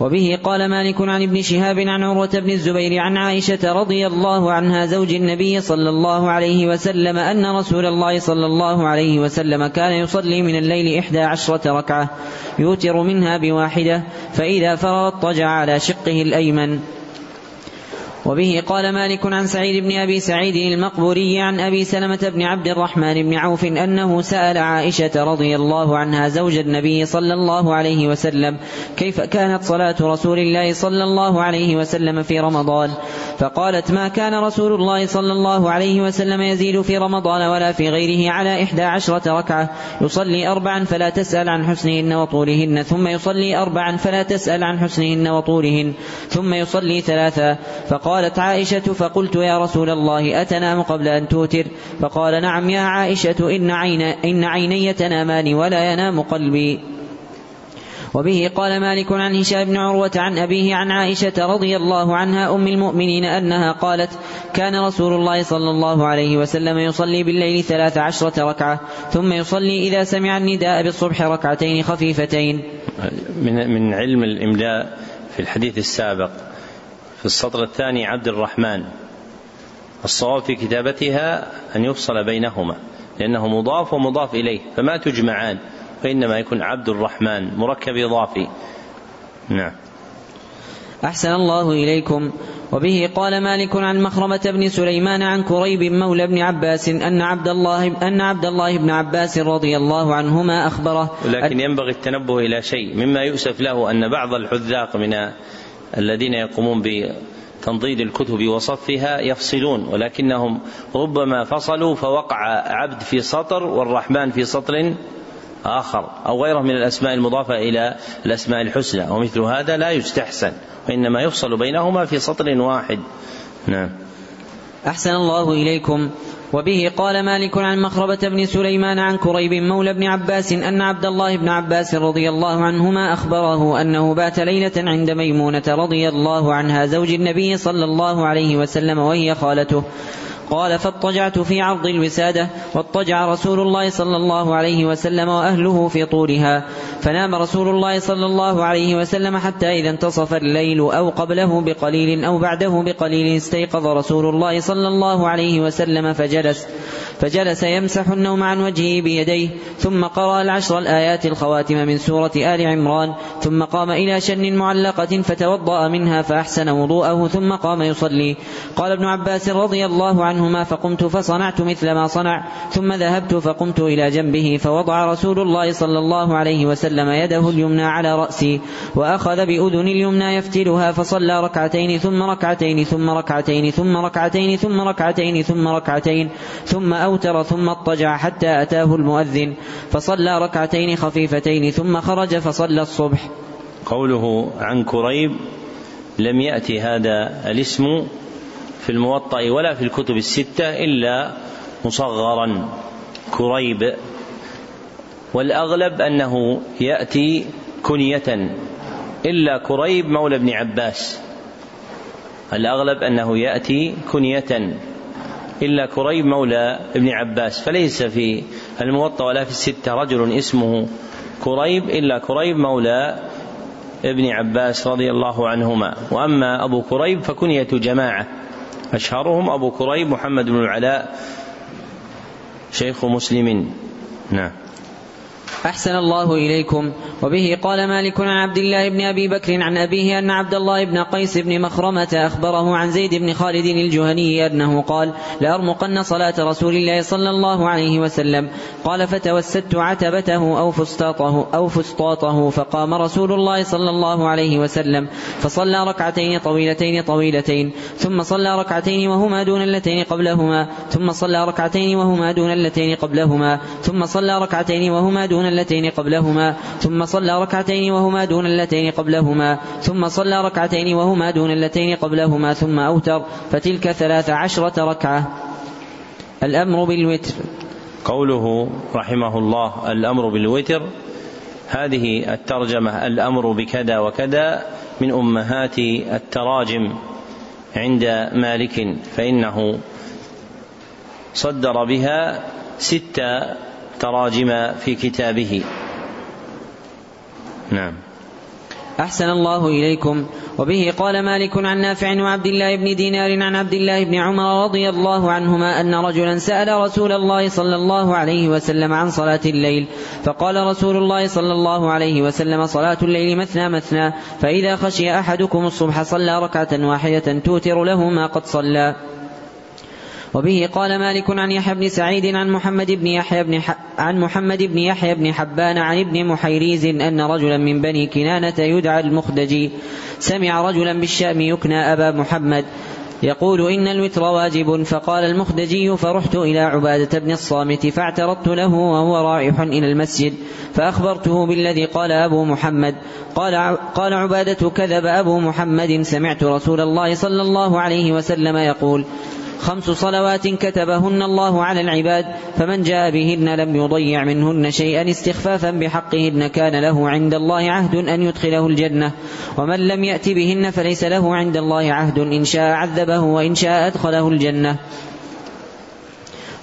وبه قال مالك عن ابن شهاب عن عروة بن الزبير عن عائشة رضي الله عنها زوج النبي صلى الله عليه وسلم أن رسول الله صلى الله عليه وسلم كان يصلي من الليل إحدى عشرة ركعة يوتر منها بواحدة فإذا فرغ اضطجع على شقه الأيمن. وبه قال مالك عن سعيد بن أبي سعيد المقبوري عن أبي سلمة بن عبد الرحمن بن عوف أنه سأل عائشة رضي الله عنها زوج النبي صلى الله عليه وسلم كيف كانت صلاة رسول الله صلى الله عليه وسلم في رمضان؟ فقالت ما كان رسول الله صلى الله عليه وسلم يزيد في رمضان ولا في غيره على إحدى عشرة ركعة. يصلي أربعا فلا تسأل عن حسنهن وطولهن ثم يصلي أربعا فلا تسأل عن حسنهن وطولهن ثم يصلي ثلاثا. فقالت عائشة فقلت يا رسول الله أتنام قبل أن توتر؟ فقال نعم يا عائشة إن, عين إن عيني تنامان ولا ينام قلبي. وبه قال مالك عن هشام بن عروة عن أبيه عن عائشة رضي الله عنها أم المؤمنين أنها قالت كان رسول الله صلى الله عليه وسلم يصلي بالليل ثلاث عشرة ركعة ثم يصلي إذا سمع النداء بالصبح ركعتين خفيفتين. من من علم الإملاء في الحديث السابق في السطر الثاني عبد الرحمن. الصواب في كتابتها أن يفصل بينهما لأنه مضاف ومضاف إليه فما تجمعان فإنما يكون عبد الرحمن مركب إضافي. نعم. أحسن الله إليكم. وبه قال مالك عن مخرمة بن سليمان عن كريب مولى بن عباس أن عبد الله أن عبد الله بن عباس رضي الله عنهما أخبره لكن ينبغي التنبه إلى شيء مما يؤسف له أن بعض الحذاق من الذين يقومون بتنضيد الكتب وصفها يفصلون ولكنهم ربما فصلوا فوقع عبد في سطر والرحمن في سطر آخر أو غيره من الأسماء المضافة إلى الأسماء الحسنى ومثل هذا لا يستحسن وإنما يفصل بينهما في سطر واحد. نعم. أحسن الله إليكم. وبه قال مالك عن مخربة بن سليمان عن كريب مولى بن عباس أن عبد الله بن عباس رضي الله عنهما أخبره أنه بات ليلة عند ميمونة رضي الله عنها زوج النبي صلى الله عليه وسلم وهي خالته. قال فاضطجعت في عرض الوسادة واضطجع رسول الله صلى الله عليه وسلم وأهله في طولها. فنام رسول الله صلى الله عليه وسلم حتى إذا انتصف الليل أو قبله بقليل أو بعده بقليل استيقظ رسول الله صلى الله عليه وسلم فجلس. فجلس يمسح النوم عن وجهه بيديه ثم قرأ العشر الآيات الخواتم من سورة آل عمران ثم قام إلى شن معلقة فتوضأ منها فأحسن وضوءه ثم قام يصلي. قال ابن عباس رضي الله عنهما فقمت فصنعت مثل ما صنع ثم ذهبت فقمت إلى جنبه فوضع رسول الله صلى الله عليه وسلم يده اليمنى على رأسي وأخذ بأذن اليمنى يفتلها فصلى ركعتين ثم ركعتين ثم ركعتين ثم ركعتين ثم ركعتين ثم ركعتين ثم أوتر ثم اضطجع حتى أتاه المؤذن فصلى ركعتين خفيفتين ثم خرج فصلى الصبح. قوله عن كريب لم يأتي هذا الاسم في الموطأ ولا في الكتب الستة إلا مصغرا كريب. والأغلب أنه يأتي كنية إلا كريب مولى ابن عباس. الأغلب أنه يأتي كنية. إلا كريب مولى ابن عباس فليس في الموطأ ولا في الستة رجل اسمه كريب إلا كريب مولى ابن عباس رضي الله عنهما. وأما أبو كريب فكنية جماعة. أشهرهم أبو كريب محمد بن العلاء شيخ مسلم. نعم. أحسن الله إليكم. وبه قال مالك عن عبد الله بن أبي بكر عن أبيه أن عبد الله بن قيس بن مخرمة أخبره عن زيد بن خالد الجهني أنه قال لأرمقن صلاة رسول الله صلى الله عليه وسلم. قال فتوسدت عتبته أو فسطاطه أو فسطاطه فقام رسول الله صلى الله عليه وسلم فصلى ركعتين طويلتين طويلتين ثم صلى ركعتين وهما دون اللتين قبلهما ثم صلى ركعتين وهما دون اللتين قبلهما ثم صلى ركعتين وهما دون اللتين قبلهما ثم صلى ركعتين وهما دون اللتين قبلهما ثم صلى ركعتين وهما دون اللتين قبلهما ثم أوتر فتلك ثلاث عشرة ركعة. الأمر بالوتر. قوله رحمه الله الأمر بالوتر هذه الترجمة الأمر بكذا وكذا من أمهات التراجم عند مالك فإنه صدر بها ست تراجم في كتابه. نعم. أحسن الله إليكم. وبه قال مالك عن نافع وعبد الله بن دينار عن عبد الله بن عمر رضي الله عنهما أن رجلا سأل رسول الله صلى الله عليه وسلم عن صلاة الليل. فقال رسول الله صلى الله عليه وسلم صلاة الليل مثنى مثنى. فإذا خشي أحدكم الصبح صلى ركعة واحدة توتر له ما قد صلى. وبه قال مالك عن يحيى بن سعيد عن محمد بن يحيى بن ح... عن محمد بن يحيى بن حبان عن ابن محيريز أن رجلا من بني كنانة يدعى المخدجي. سمع رجلا بالشام يكنى أبا محمد. يقول إن الوتر واجب. فقال المخدجي فرحت إلى عبادة بن الصامت فاعترضت له وهو رائح إلى المسجد. فأخبرته بالذي قال أبو محمد. قال, قال عبادة كذب أبو محمد. سمعت رسول الله صلى الله عليه وسلم يقول خمس صلوات كتبهن الله على العباد فمن جاء بهن لم يضيع منهن شيئا استخفافا بحقهن كان له عند الله عهد أن يدخله الجنة. ومن لم يأت بهن فليس له عند الله عهد إن شاء عذبه وإن شاء أدخله الجنة.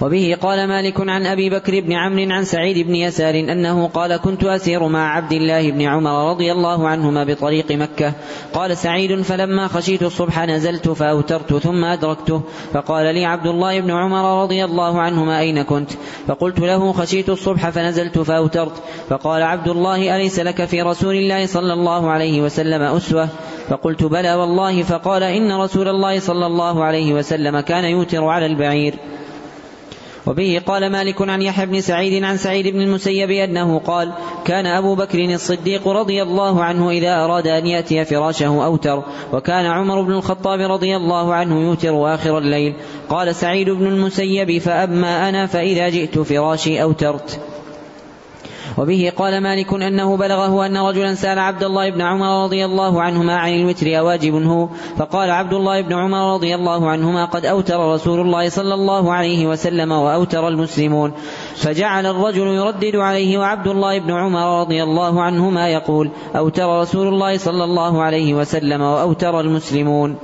وبه قال مالك عن أبي بكر بن عمرو عن سعيد بن يسار أنه قال كنت أسير مع عبد الله بن عمر رضي الله عنهما بطريق مكة. قال سعيد فلما خشيت الصبح نزلت فأوترت ثم أدركته. فقال لي عبد الله بن عمر رضي الله عنهما أين كنت؟ فقلت له خشيت الصبح فنزلت فأوترت. فقال عبد الله أليس لك في رسول الله صلى الله عليه وسلم أسوة؟ فقلت بلى والله. فقال إن رسول الله صلى الله عليه وسلم كان يوتر على البعير. وبه قال مالك عن يحيى بن سعيد عن سعيد بن المسيب أنه قال كان أبو بكر الصديق رضي الله عنه إذا أراد أن يأتي فراشه أوتر وكان عمر بن الخطاب رضي الله عنه يوتر آخر الليل. قال سعيد بن المسيب فأما أنا فإذا جئت فراشي أوترت. وبه قال مالك أنه بلغه أن رجلا سأل عبد الله بن عمر رضي الله عنهما عن الوتر أواجب هو؟ فقال عبد الله بن عمر رضي الله عنهما قد أوتر رسول الله صلى الله عليه وسلم وأوتر المسلمون. فجعل الرجل يردد عليه وعبد الله بن عمر رضي الله عنهما يقول أوتر رسول الله صلى الله عليه وسلم وأوتر المسلمون.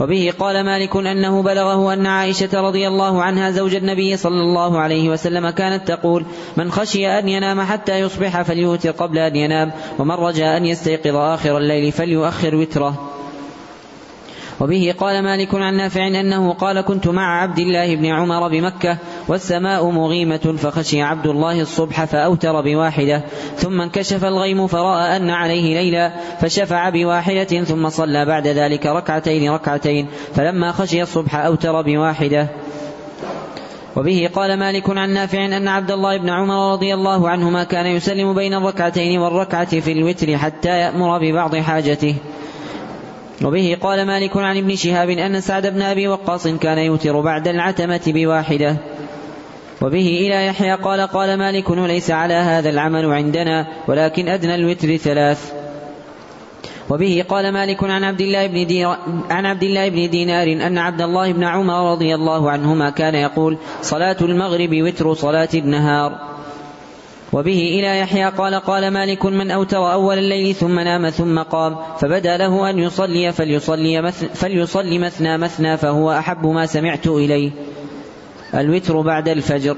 وبه قال مالك أنه بلغه أن عائشة رضي الله عنها زوج النبي صلى الله عليه وسلم كانت تقول من خشي أن ينام حتى يصبح فليوتر قبل أن ينام ومن رجا أن يستيقظ آخر الليل فليؤخر وتره. وبه قال مالك عن نافع أنه قال كنت مع عبد الله بن عمر بمكة والسماء مغيمة فخشي عبد الله الصبح فأوتر بواحدة ثم انكشف الغيم فرأى أن عليه ليلا فشفع بواحدة ثم صلى بعد ذلك ركعتين ركعتين فلما خشي الصبح أوتر بواحدة. وبه قال مالك عن نافع أن عبد الله بن عمر رضي الله عنهما كان يسلم بين الركعتين والركعة في الوتر حتى يأمر ببعض حاجته. وبه قال مالك عن ابن شهاب أن سعد بن أبي وقاص كان يوتر بعد العتمة بواحدة. وبه إلى يحيى قال قال مالك وليس على هذا العمل عندنا ولكن أدنى الوتر ثلاث. وبه قال مالك عن عبد الله بن دير عن عبد الله بن دينار أن عبد الله بن عمر رضي الله عنهما كان يقول صلاة المغرب وتر صلاة النهار. وبه إلى يحيى قال قال مالك من أوتر أول الليل ثم نام ثم قام فبدأ له أن يصلي فليصلي, مث فليصلي مثنى مثنى فهو أحب ما سمعت إليه. الوتر بعد الفجر.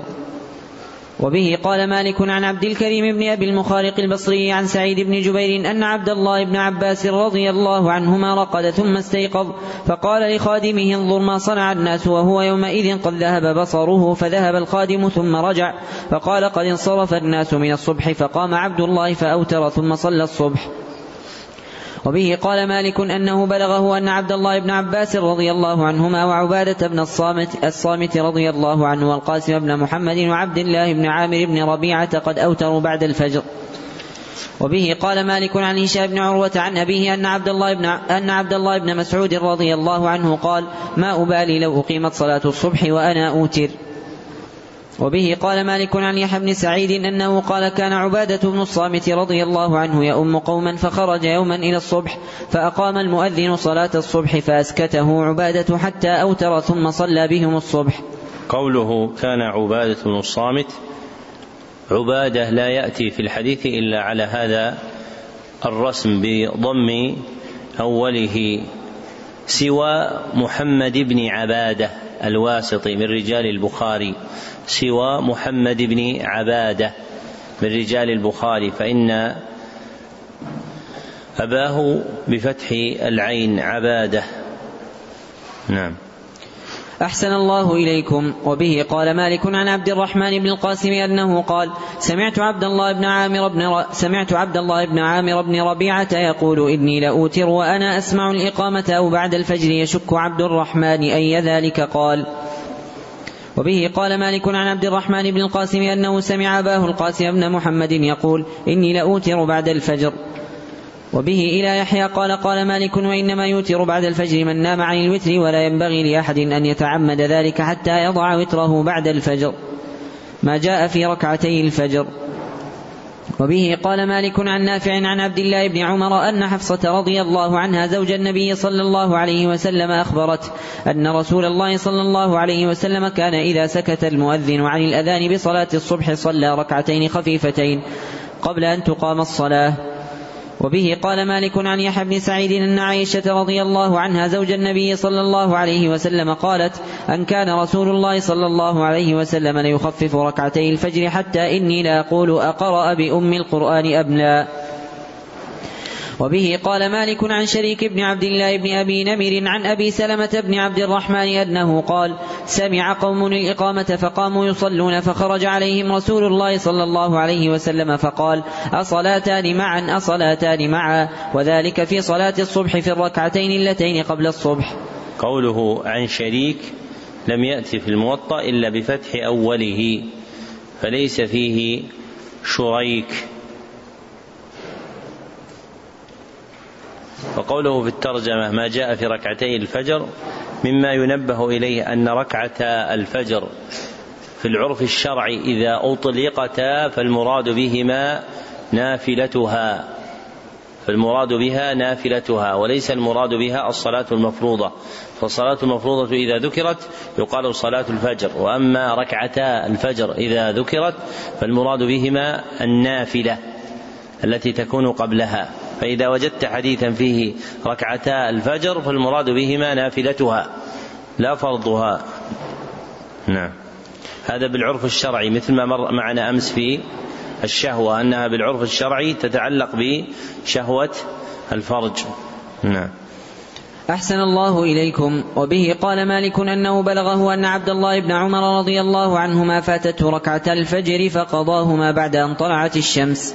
وبه قال مالك عن عبد الكريم بن أبي المخارق البصري عن سعيد بن جبير أن عبد الله بن عباس رضي الله عنهما رقد ثم استيقظ فقال لخادمه انظر ما صنع الناس وهو يومئذ قد ذهب بصره فذهب الخادم ثم رجع فقال قد انصرف الناس من الصبح فقام عبد الله فأوتر ثم صلى الصبح. وبه قال مالك أنه بلغه أن عبد الله بن عباس رضي الله عنهما وعبادة بن الصامت, الصامت رضي الله عنه والقاسم بن محمد وعبد الله بن عامر بن ربيعة قد أوتروا بعد الفجر وبه قال مالك عن هشام بن عروة عن أبيه أن عبد الله بن أن عبد الله بن مسعود رضي الله عنه قال: ما أبالي لو أقيمت صلاة الصبح وأنا أوتر. وبه قال مالك عن يحيى بن سعيد أنه قال كان عبادة بن الصامت رضي الله عنه يؤم قوما فخرج يوما إلى الصبح فأقام المؤذن صلاة الصبح فأسكته عبادة حتى أوتر ثم صلى بهم الصبح. قوله كان عبادة بن الصامت عبادة لا يأتي في الحديث إلا على هذا الرسم بضم أوله سوى محمد بن عبادة الواسطي من رجال البخاري. سوى محمد بن عبادة من رجال البخاري. فإن أباه بفتح العين عبادة. نعم. أحسن الله إليكم. وبه قال مالك عن عبد الرحمن بن القاسم أنه قال سمعت عبد الله بن عامر بن ر... سمعت عبد الله بن عامر بن ربيعة يقول إني لأوتر وأنا أسمع الإقامة أو بعد الفجر يشك عبد الرحمن أي ذلك قال. وبه قال مالك عن عبد الرحمن بن القاسم أنه سمع أباه القاسم بن محمد يقول إني لأوتر بعد الفجر. وبه إلى يحيى قال قال مالك وإنما يوتر بعد الفجر من نام عن الوتر ولا ينبغي لأحد أن يتعمد ذلك حتى يضع وتره بعد الفجر ما جاء في ركعتي الفجر. وبه قال مالك عن نافع عن عبد الله بن عمر أن حفصة رضي الله عنها زوج النبي صلى الله عليه وسلم أخبرت أن رسول الله صلى الله عليه وسلم كان إذا سكت المؤذن عن الأذان بصلاة الصبح صلى ركعتين خفيفتين قبل أن تقام الصلاة. وبه قال مالك عن يحيى بن سعيد أن عائشة رضي الله عنها زوج النبي صلى الله عليه وسلم قالت أن كان رسول الله صلى الله عليه وسلم ليخفف ركعتي الفجر حتى إني لأقول أقرأ بأم القرآن لا وبه قال مالك عن شريك بن عبد الله بن أبي نمر عن أبي سلمة بن عبد الرحمن أنه قال سمع قوم الإقامة فقاموا يصلون فخرج عليهم رسول الله صلى الله عليه وسلم فقال أصلاتان معا أصلاتان معا وذلك في صلاة الصبح في الركعتين اللتين قبل الصبح. قوله عن شريك لم يأتي في الموطأ إلا بفتح أوله فليس فيه شريك. وقوله في الترجمة ما جاء في ركعتي الفجر مما ينبه إليه أن ركعة الفجر في العرف الشرعي إذا أطلقتا فالمراد بهما نافلتها فالمراد بها نافلتها وليس المراد بها الصلاة المفروضة فالصلاة المفروضة إذا ذكرت يقال صلاة الفجر وأما ركعتا الفجر إذا ذكرت فالمراد بهما النافلة التي تكون قبلها. فإذا وجدت حديثا فيه ركعتا الفجر فالمراد بهما نافلتها لا فرضها. نعم. هذا بالعرف الشرعي مثل ما مر معنا أمس في الشهوة أنها بالعرف الشرعي تتعلق بشهوة الفرج. نعم. أحسن الله إليكم. وبه قال مالك أنه بلغه أن عبد الله بن عمر رضي الله عنهما فاتته ركعتا الفجر فقضاهما بعد أن طلعت الشمس.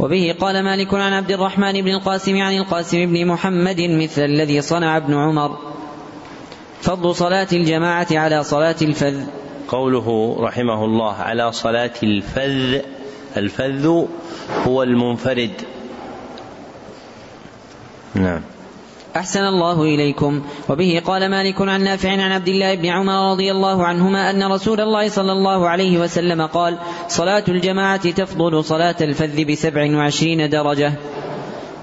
وبه قال مالك عن عبد الرحمن بن القاسم عن القاسم بن محمد مثل الذي صنع ابن عمر. فضل صلاة الجماعة على صلاة الفذ. قوله رحمه الله على صلاة الفذ. الفذ هو المنفرد. نعم. أحسن الله إليكم. وبه قال مالك عن نافع عن عبد الله بن عمر رضي الله عنهما أن رسول الله صلى الله عليه وسلم قال صلاة الجماعة تفضل صلاة الفذ بسبع وعشرين درجة.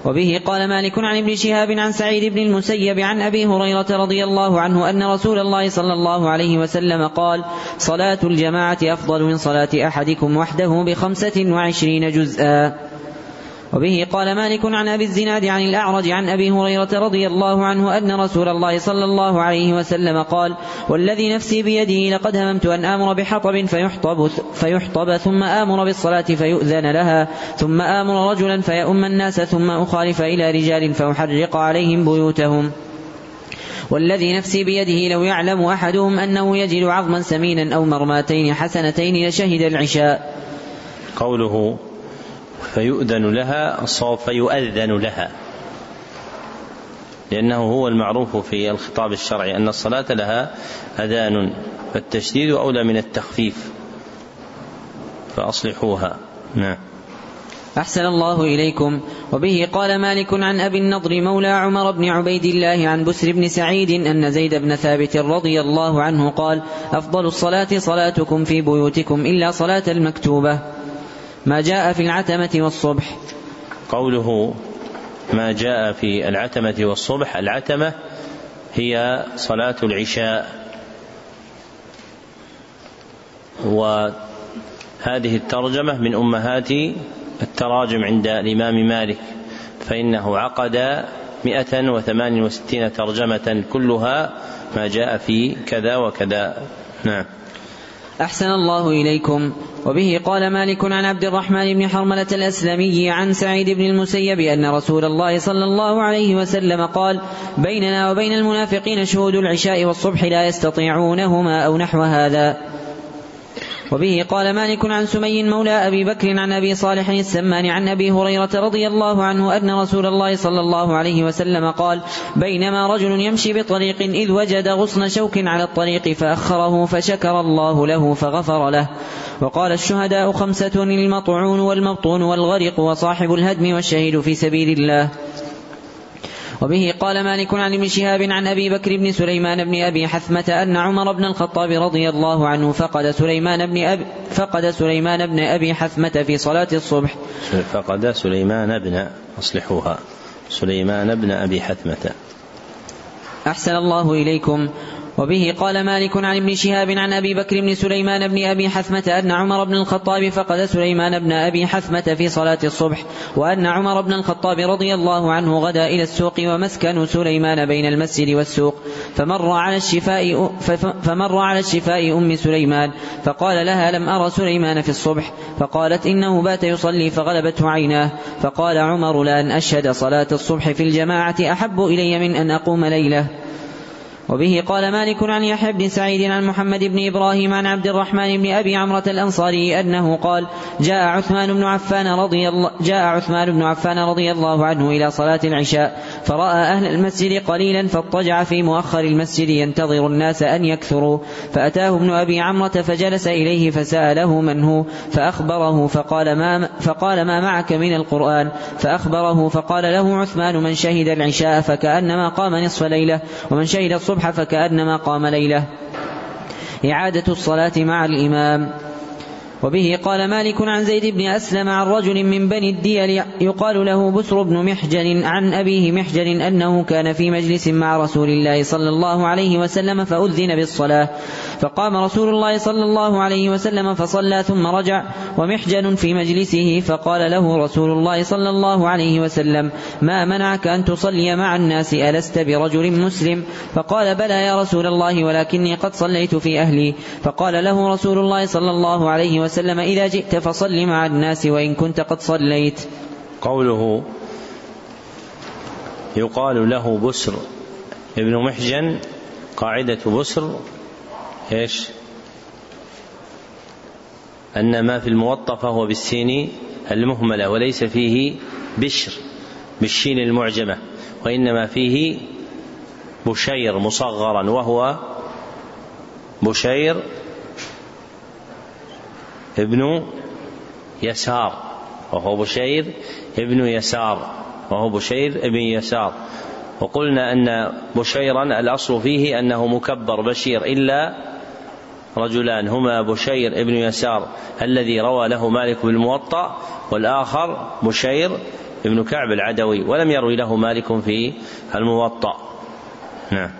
وبه قال مالك عن ابن شهاب عن سعيد بن المسيب عن أبي هريرة رضي الله عنه أن رسول الله صلى الله عليه وسلم قال صلاة الجماعة أفضل من صلاة أحدكم وحده بخمسة وعشرين جزءا. وبه قال مالك عن أبي الزناد عن الأعرج عن أبي هريرة رضي الله عنه أن رسول الله صلى الله عليه وسلم قال والذي نفسي بيده لقد هممت أن آمر بحطب فيحطب, فيحطب ثم آمر بالصلاة فيؤذن لها ثم آمر رجلا فيؤم الناس ثم أخالف إلى رجال فأحرق عليهم بيوتهم. والذي نفسي بيده لو يعلم أحدهم أنه يجد عظما سمينا أو مرماتين حسنتين لشهد العشاء. قوله فيؤذن لها فيؤذن لها. لأنه هو المعروف في الخطاب الشرعي أن الصلاة لها أذان فالتشديد أولى من التخفيف. فأصلحوها. نعم. أحسن الله إليكم. وبه قال مالك عن أبي النضر مولى عمر بن عبيد الله عن بسر بن سعيد أن زيد بن ثابت رضي الله عنه قال أفضل الصلاة صلاتكم في بيوتكم إلا صلاة المكتوبة. ما جاء في العتمة والصبح. قوله ما جاء في العتمة والصبح العتمة هي صلاة العشاء. وهذه الترجمة من أمهات التراجم عند الإمام مالك فإنه عقد مئة وثمان وستين ترجمة كلها ما جاء في كذا وكذا. نعم. أحسن الله إليكم. وبه قال مالك عن عبد الرحمن بن حرملة الأسلمي عن سعيد بن المسيب أن رسول الله صلى الله عليه وسلم قال بيننا وبين المنافقين شهود العشاء والصبح لا يستطيعونهما أو نحو هذا. وبه قال مالك عن سمي مولى أبي بكر عن أبي صالح السمان عن أبي هريرة رضي الله عنه أن رسول الله صلى الله عليه وسلم قال بينما رجل يمشي بطريق إذ وجد غصن شوك على الطريق فأخره فشكر الله له فغفر له وقال الشهداء خمسة المطعون والمبطون والغرق وصاحب الهدم والشهيد في سبيل الله وبه قال مالك عن ابن شهاب عن أبي بكر بن سليمان بن أبي حثمة أن عمر بن الخطاب رضي الله عنه فقد سليمان بن أبي فقد سليمان بن أبي حثمة في صلاة الصبح. فقد سليمان بن أصلحوها. سليمان بن أبي حثمة. أحسن الله إليكم. وبه قال مالك عن ابن شهاب عن أبي بكر بن سليمان بن أبي حثمة أن عمر بن الخطاب فقد سليمان بن أبي حثمة في صلاة الصبح وأن عمر بن الخطاب رضي الله عنه غدا إلى السوق ومسكن سليمان بين المسجد والسوق فمر على الشفاء فمر على الشفاء أم سليمان فقال لها لم أرى سليمان في الصبح فقالت إنه بات يصلي فغلبته عيناه فقال عمر لأن أشهد صلاة الصبح في الجماعة أحب إلي من أن أقوم ليلة. وبه قال مالك عن يحيى بن سعيد عن محمد بن إبراهيم عن عبد الرحمن بن أبي عمرة الأنصاري أنه قال جاء عثمان بن عفان رضي الله جاء عثمان بن عفان رضي الله عنه إلى صلاة العشاء فرأى أهل المسجد قليلا فاضطجع في مؤخر المسجد ينتظر الناس أن يكثروا فأتاه ابن أبي عمرة فجلس إليه فسأله من هو فأخبره فقال ما فقال ما معك من القرآن؟ فأخبره فقال له عثمان من شهد العشاء فكأنما قام نصف ليلة ومن شهد الصبح فكأنما قام ليلة. إعادة الصلاة مع الإمام. وبه قال مالك عن زيد بن أسلم عن رجل من بني الديل يقال له بسر بن محجن عن أبيه محجن أنه كان في مجلس مع رسول الله صلى الله عليه وسلم فأذن بالصلاة. فقام رسول الله صلى الله عليه وسلم فصلى ثم رجع ومحجن في مجلسه فقال له رسول الله صلى الله عليه وسلم ما منعك أن تصلي مع الناس؟ ألست برجل مسلم؟ فقال بلى يا رسول الله ولكني قد صليت في أهلي. فقال له رسول الله صلى الله عليه وسلم وسلم إذا جئت فصل مع الناس وإن كنت قد صليت قوله يقال له بسر ابن محجن قاعدة بسر إيش؟ أن ما في الموطأ فهو بالسين المهملة وليس فيه بشر بالشين المعجمة وإنما فيه بشير مصغرا وهو بشير ابن يسار وهو بشير ابن يسار وهو بشير ابن يسار. وقلنا أن بشيرا الأصل فيه أنه مكبر بشير إلا رجلان هما بشير ابن يسار الذي روى له مالك بالموطأ والآخر بشير ابن كعب العدوي ولم يروي له مالك في الموطأ. نعم.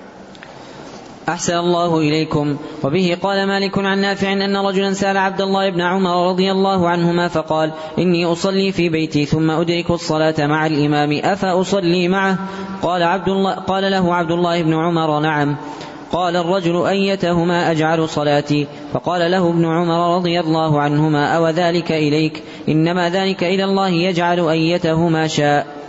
أحسن الله إليكم. وبه قال مالك عن نافع أن رجلا سأل عبد الله بن عمر رضي الله عنهما فقال إني أصلي في بيتي ثم أدرك الصلاة مع الإمام. أفأصلي معه؟ قال, عبد الله قال له عبد الله بن عمر نعم. قال الرجل أيتهما أجعل صلاتي؟ فقال له ابن عمر رضي الله عنهما أو ذلك إليك؟ إنما ذلك إلى الله يجعل أيتهما شاء.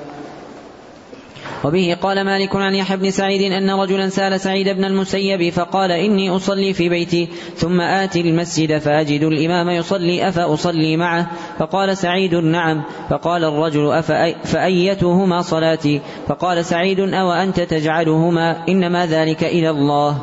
وبه قال مالك عن يحيى بن سعيد أن رجلا سأل سعيد بن المسيب فقال إني أصلي في بيتي ثم آتي المسجد فأجد الإمام يصلي أفأصلي معه؟ فقال سعيد نعم فقال الرجل فأيتهما صلاتي؟ فقال سعيد أو أنت تجعلهما؟ إنما ذلك إلى الله.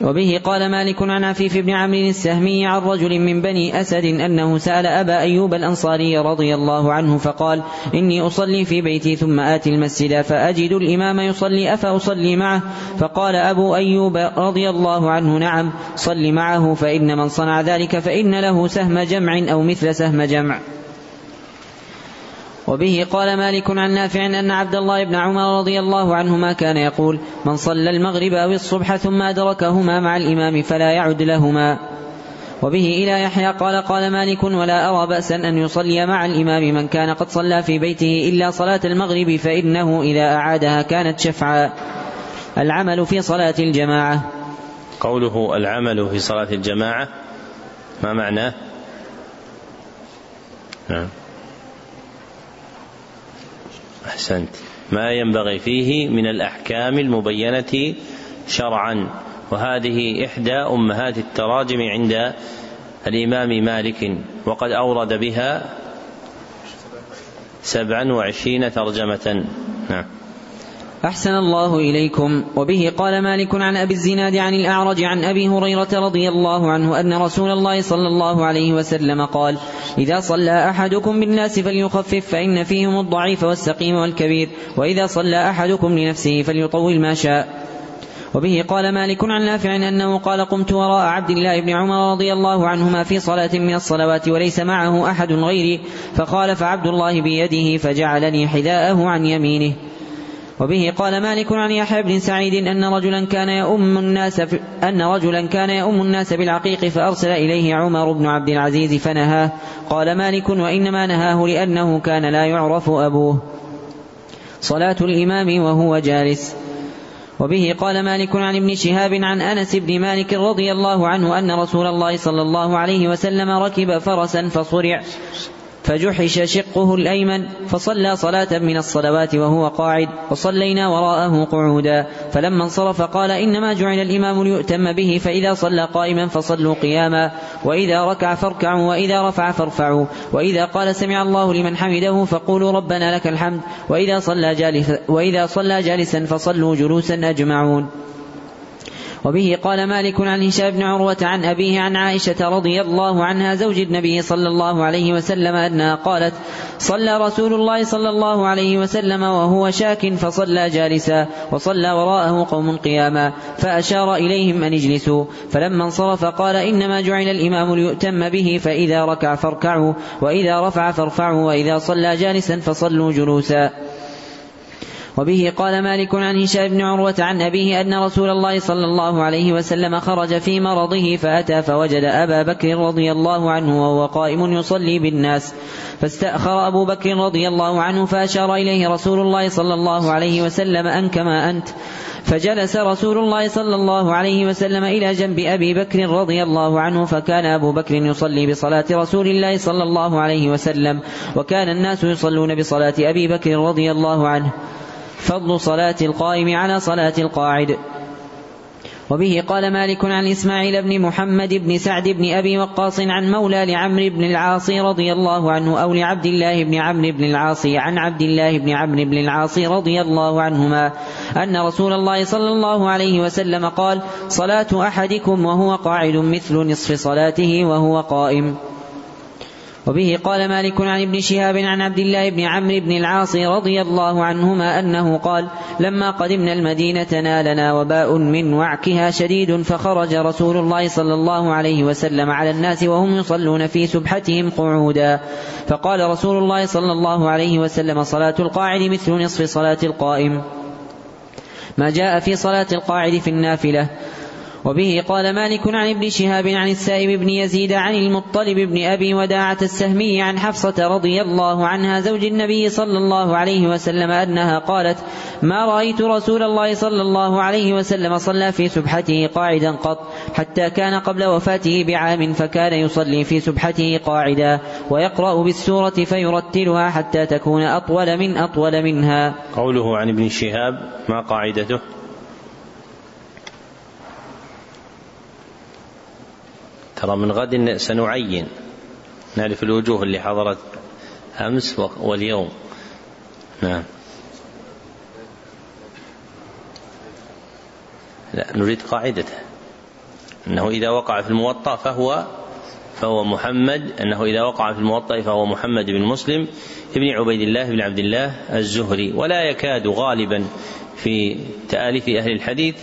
وبه قال مالك عن عفيف بن عمرو السهمي عن رجل من بني أسد أنه سأل أبا أيوب الأنصاري رضي الله عنه فقال إني أصلي في بيتي ثم آتي المسجد فأجد الإمام يصلي أفأصلي معه؟ فقال أبو أيوب رضي الله عنه نعم صل معه فإن من صنع ذلك فإن له سهم جمع أو مثل سهم جمع. وبه قال مالك عن نافع أن عبد الله بن عمر رضي الله عنهما كان يقول من صلى المغرب أو الصبح ثم أدركهما مع الإمام فلا يعد لهما. وبه إلى يحيى قال قال مالك ولا أرى بأسا أن يصلي مع الإمام من كان قد صلى في بيته إلا صلاة المغرب فإنه إذا أعادها كانت شفعا. العمل في صلاة الجماعة. قوله العمل في صلاة الجماعة ما معناه؟ نعم. أحسنت. ما ينبغي فيه من الأحكام المبينة شرعا. وهذه إحدى أمهات التراجم عند الإمام مالك وقد أورد بها سبعا وعشرين ترجمة. نعم. أحسن الله إليكم. وبه قال مالك عن أبي الزناد عن الأعرج عن أبي هريرة رضي الله عنه أن رسول الله صلى الله عليه وسلم قال إذا صلى أحدكم بالناس فليخفف فإن فيهم الضعيف والسقيم والكبير وإذا صلى أحدكم لنفسه فليطول ما شاء. وبه قال مالك عن نافع أنه قال قمت وراء عبد الله بن عمر رضي الله عنهما في صلاة من الصلوات وليس معه أحد غيري فخالف عبد الله بيده فجعلني حذاءه عن يمينه. وبه قال مالك عن يحيى بن سعيد أن رجلا كان يؤم الناس أن رجلا كان يؤم الناس بالعقيق فأرسل إليه عمر بن عبد العزيز فنهاه. قال مالك وإنما نهاه لأنه كان لا يعرف أبوه. صلاة الإمام وهو جالس. وبه قال مالك عن ابن شهاب عن أنس بن مالك رضي الله عنه أن رسول الله صلى الله عليه وسلم ركب فرسا فصرع. فجحش شقه الأيمن فصلى صلاة من الصلوات وهو قاعد وصلينا وراءه قعودا. فلما انصرف قال إنما جعل الإمام ليؤتم به فإذا صلى قائما فصلوا قياما. وإذا ركع فاركعوا وإذا رفع فارفعوا. وإذا قال سمع الله لمن حمده فقولوا ربنا لك الحمد. وإذا صلى جالسا, وإذا صلى جالسا فصلوا جلوسا أجمعون. وبه قال مالك عن هشام بن عروة عن أبيه عن عائشة رضي الله عنها زوج النبي صلى الله عليه وسلم أنها قالت صلى رسول الله صلى الله عليه وسلم وهو شاك فصلى جالسا وصلى وراءه قوم قياما فأشار إليهم أن اجلسوا فلما انصرف قال إنما جعل الإمام ليؤتم به فإذا ركع فاركعوا وإذا رفع فارفعوا وإذا صلى جالسا فصلوا جلوسا. وبه قال مالك عن هشام بن عروة عن أبيه أن رسول الله صلى الله عليه وسلم خرج في مرضه فأتى فوجد أبا بكر رضي الله عنه وهو قائم يصلي بالناس. فاستأخر أبو بكر رضي الله عنه فأشار إليه رسول الله صلى الله عليه وسلم أن كما أنت. فجلس رسول الله صلى الله عليه وسلم إلى جنب أبي بكر رضي الله عنه فكان أبو بكر يصلي بصلاة رسول الله صلى الله عليه وسلم. وكان الناس يصلون بصلاة أبي بكر رضي الله عنه. فضل صلاة القائم على صلاة القاعد. وبه قال مالك عن إسماعيل بن محمد بن سعد بن أبي وقاص عن مولى لعمرو بن العاص رضي الله عنه أو لعبد الله بن عمرو بن العاص عن عبد الله بن عمرو بن العاص رضي الله عنهما أن رسول الله صلى الله عليه وسلم قال صلاة أحدكم وهو قاعد مثل نصف صلاته وهو قائم. وبه قال مالك عن ابن شهاب عن عبد الله بن عمرو بن العاص رضي الله عنهما أنه قال لما قدمنا المدينة نالنا وباء من وعكها شديد فخرج رسول الله صلى الله عليه وسلم على الناس وهم يصلون في سبحتهم قعودا. فقال رسول الله صلى الله عليه وسلم صلاة القاعد مثل نصف صلاة القائم. ما جاء في صلاة القاعد في النافلة. وبه قال مالك عن ابن شهاب عن السائب بن يزيد عن المطلب بن أبي وداعة السهمي عن حفصة رضي الله عنها زوج النبي صلى الله عليه وسلم أنها قالت ما رأيت رسول الله صلى الله عليه وسلم صلى في سبحته قاعدا قط حتى كان قبل وفاته بعام فكان يصلي في سبحته قاعدا ويقرأ بالسورة فيرتلها حتى تكون أطول من أطول منها. قوله عن ابن شهاب ما قاعدته؟ ترى من غد سنعين. نعرف الوجوه اللي حضرت أمس واليوم. نعم. لا نريد قاعدته. أنه إذا وقع في الموطأ فهو فهو محمد. أنه إذا وقع في الموطأ فهو محمد بن مسلم ابن عبيد الله بن عبد الله الزهري. ولا يكاد غالبا في تآليف أهل الحديث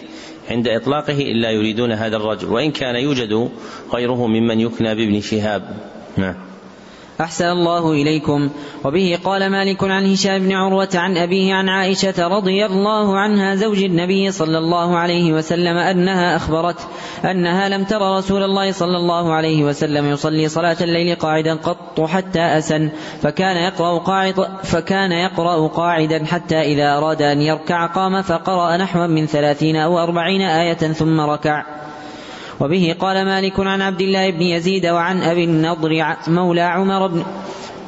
عند إطلاقه إلا يريدون هذا الرجل وإن كان يوجد غيره ممن يكنى بابن شهاب. نعم. أحسن الله إليكم. وبه قال مالك عن هشام بن عروة عن أبيه عن عائشة رضي الله عنها زوج النبي صلى الله عليه وسلم أنها أخبرت أنها لم ترى رسول الله صلى الله عليه وسلم يصلي صلاة الليل قاعدا قط حتى أسن فكان يقرأ قاعد فكان يقرأ قاعدا حتى إذا أراد أن يركع قام فقرأ نحوا من ثلاثين أو أربعين آية ثم ركع. وبه قال مالك عن عبد الله بن يزيد وعن أبي النضر مولى عمر بن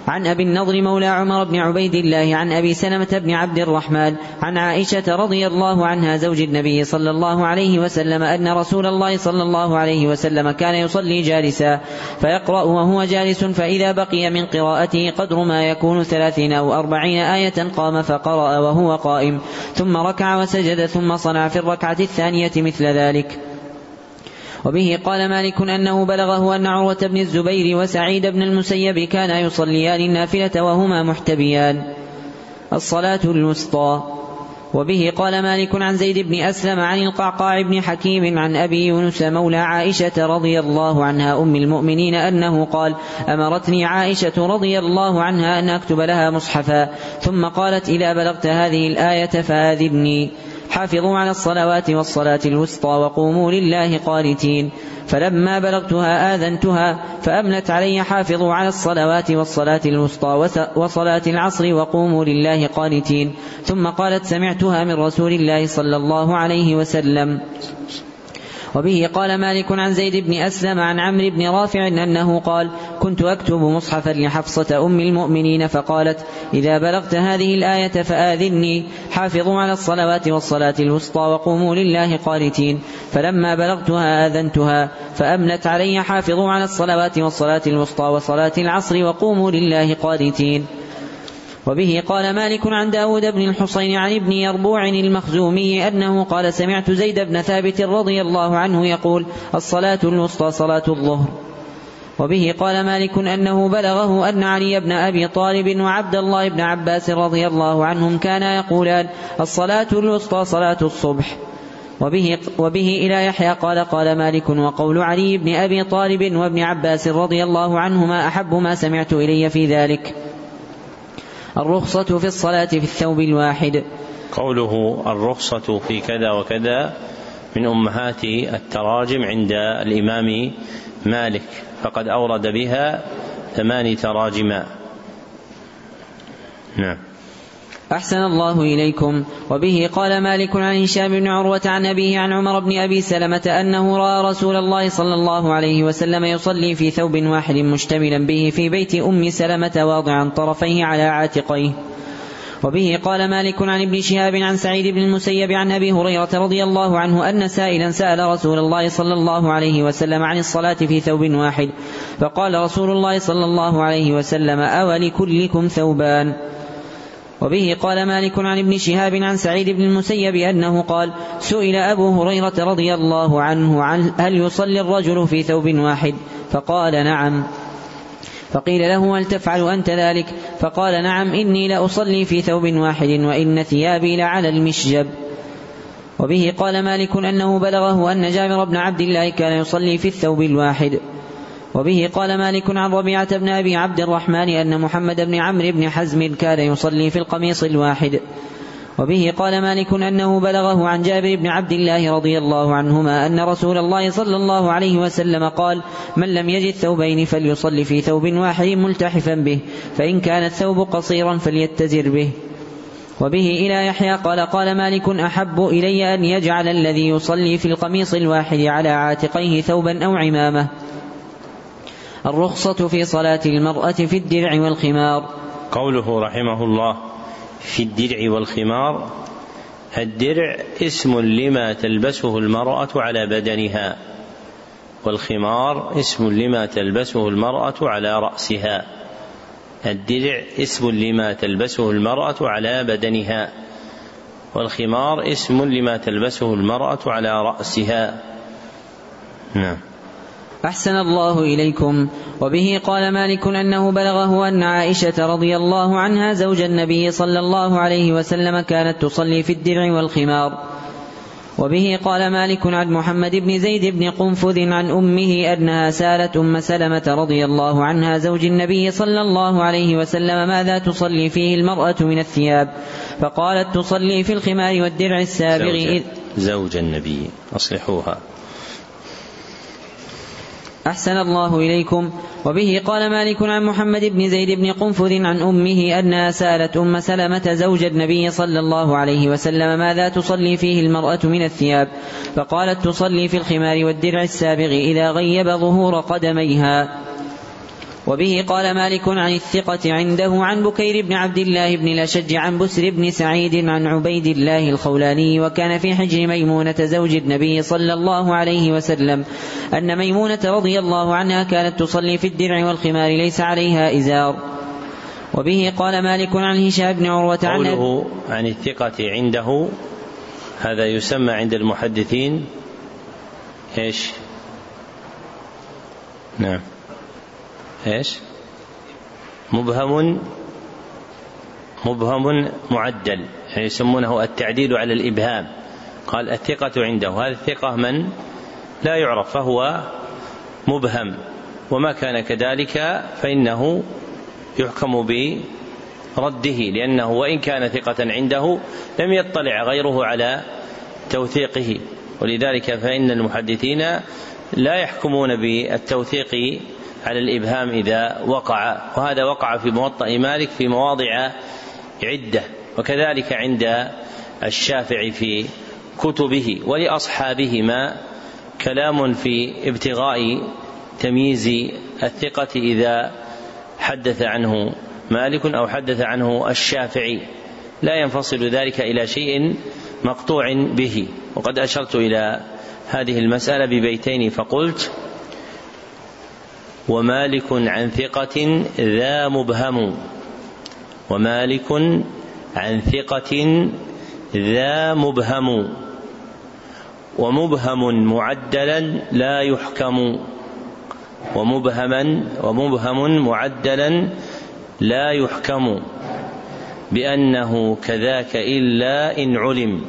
عن أبي النضر مولى عمر بن عبيد الله عن أبي سلمة بن عبد الرحمن عن عائشة رضي الله عنها زوج النبي صلى الله عليه وسلم أن رسول الله صلى الله عليه وسلم كان يصلي جالسا فيقرأ وهو جالس فإذا بقي من قراءته قدر ما يكون ثلاثين أو أربعين آية قام فقرأ وهو قائم ثم ركع وسجد ثم صنع في الركعة الثانية مثل ذلك. وبه قال مالك أنه بلغه أن عروة بن الزبير وسعيد بن المسيب كانا يصليان النافلة وهما محتبيان. الصلاة الوسطى. وبه قال مالك عن زيد بن أسلم عن القعقاع بن حكيم عن أبي يونس مولى عائشة رضي الله عنها أم المؤمنين أنه قال أمرتني عائشة رضي الله عنها أن أكتب لها مصحفا ثم قالت إذا بلغت هذه الآية فآذني حافظوا على الصلوات والصلاة الوسطى وقوموا لله قانتين. فلما بلغتها آذنتها فأملت علي حافظوا على الصلوات والصلاة الوسطى وصلاة العصر وقوموا لله قانتين. ثم قالت سمعتها من رسول الله صلى الله عليه وسلم. وبه قال مالك عن زيد بن أسلم عن عمرو بن رافع أنه قال كنت أكتب مصحفا لحفصة أم المؤمنين فقالت إذا بلغت هذه الآية فآذني حافظوا على الصلوات والصلاة الوسطى وقوموا لله قانتين فلما بلغتها آذنتها فأملت علي حافظوا على الصلوات والصلاة الوسطى وصلاة العصر وقوموا لله قانتين. وبه قال مالك عن داود بن الحصين عن ابن يربوع المخزومي أنه قال سمعت زيد بن ثابت رضي الله عنه يقول الصلاة الوسطى صلاة الظهر. وبه قال مالك أنه بلغه أن علي بن أبي طالب وعبد الله بن عباس رضي الله عنهم كانا يقولان الصلاة الوسطى صلاة الصبح. وبه, وبه إلى يحيى قال قال مالك وقول علي بن أبي طالب وابن عباس رضي الله عنهما أحب ما سمعت إلي في ذلك. الرخصة في الصلاة في الثوب الواحد. قوله الرخصة في كذا وكذا من أمهات التراجم عند الإمام مالك. فقد أورد بها ثماني تراجما. نعم. أحسن الله إليكم. وبه قال مالك عن هشام بن عروة عن أبيه عن عمر بن أبي سلمة أنه رأى رسول الله صلى الله عليه وسلم يصلي في ثوب واحد مشتملا به في بيت أم سلمة واضعا طرفيه على عاتقيه. وبه قال مالك عن ابن شهاب عن سعيد بن المسيب عن أبي هريرة رضي الله عنه أن سائلا سأل رسول الله صلى الله عليه وسلم عن الصلاة في ثوب واحد. فقال رسول الله صلى الله عليه وسلم أولكلكم ثوبان. وبه قال مالك عن ابن شهاب عن سعيد بن المسيب أنه قال سئل أبو هريرة رضي الله عنه عن هل يصلي الرجل في ثوب واحد؟ فقال نعم. فقيل له هل تفعل أنت ذلك؟ فقال نعم إني لأصلي في ثوب واحد وإن ثيابي لعلى المشجب. وبه قال مالك أنه بلغه أن جابر بن عبد الله كان يصلي في الثوب الواحد. وبه قال مالك عن ربيعة بن أبي عبد الرحمن أن محمد بن عمرو بن حزم كان يصلي في القميص الواحد. وبه قال مالك أنه بلغه عن جابر بن عبد الله رضي الله عنهما أن رسول الله صلى الله عليه وسلم قال من لم يجد ثوبين فليصلي في ثوب واحد ملتحفا به فإن كان الثوب قصيرا فليتزر به. وبه إلى يحيى قال قال مالك أحب إلي أن يجعل الذي يصلي في القميص الواحد على عاتقيه ثوبا أو عمامة. الرخصة في صلاة المرأة في الدرع والخمار. قوله رحمه الله في الدرع والخمار الدرع اسم لما تلبسه المرأة على بدنها والخمار اسم لما تلبسه المرأة على رأسها. الدرع اسم لما تلبسه المرأة على بدنها والخمار اسم لما تلبسه المرأة على رأسها. نعم. أحسن الله إليكم. وبه قال مالك أنه بلغه أن عائشة رضي الله عنها زوج النبي صلى الله عليه وسلم كانت تصلي في الدرع والخمار. وبه قال مالك عن محمد بن زيد بن قنفذ عن أمه أنها سألت أم سلمة رضي الله عنها زوج النبي صلى الله عليه وسلم ماذا تصلي فيه المرأة من الثياب. فقالت تصلي في الخمار والدرع السابغ زوج, زوج النبي أصلحوها. أحسن الله إليكم. وبه قال مالك عن محمد بن زيد بن قنفذ عن أمه أنها سألت أم سلمة زوج النبي صلى الله عليه وسلم ماذا تصلي فيه المرأة من الثياب؟ فقالت تصلي في الخمار والدرع السابغ إذا غيب ظهور قدميها. وبه قال مالك عن الثقة عنده عن بكير بن عبد الله بن الأشج عن بسر بن سعيد عن عبيد الله الخولاني وكان في حجر ميمونة زوج النبي صلى الله عليه وسلم أن ميمونة رضي الله عنها كانت تصلي في الدرع والخمار ليس عليها إزار وبه قال مالك عن هشام بن عروة عن قوله عن الثقة عنده هذا يسمى عند المحدثين إيش؟ نعم إيش؟ مبهم مبهم معدل يعني يسمونه التعديل على الإبهام. قال الثقة عنده. هذه الثقة من؟ لا يعرف فهو مبهم. وما كان كذلك فإنه يحكم برده لأنه وإن كان ثقة عنده لم يطلع غيره على توثيقه. ولذلك فإن المحدثين لا يحكمون بالتوثيق على الإبهام إذا وقع وهذا وقع في موطأ مالك في مواضع عدة وكذلك عند الشافعي في كتبه ولأصحابهما كلام في ابتغاء تمييز الثقة إذا حدث عنه مالك أو حدث عنه الشافعي. لا ينفصل ذلك إلى شيء مقطوع به. وقد أشرت إلى هذه المسألة ببيتين فقلت ومالك عن ثقة ذا مبهم. ومالك عن ثقة ذا مبهم. ومبهم معدلا لا يحكم. ومبهما ومبهم معدلا لا يحكم. بأنه كذاك إلا إن علم.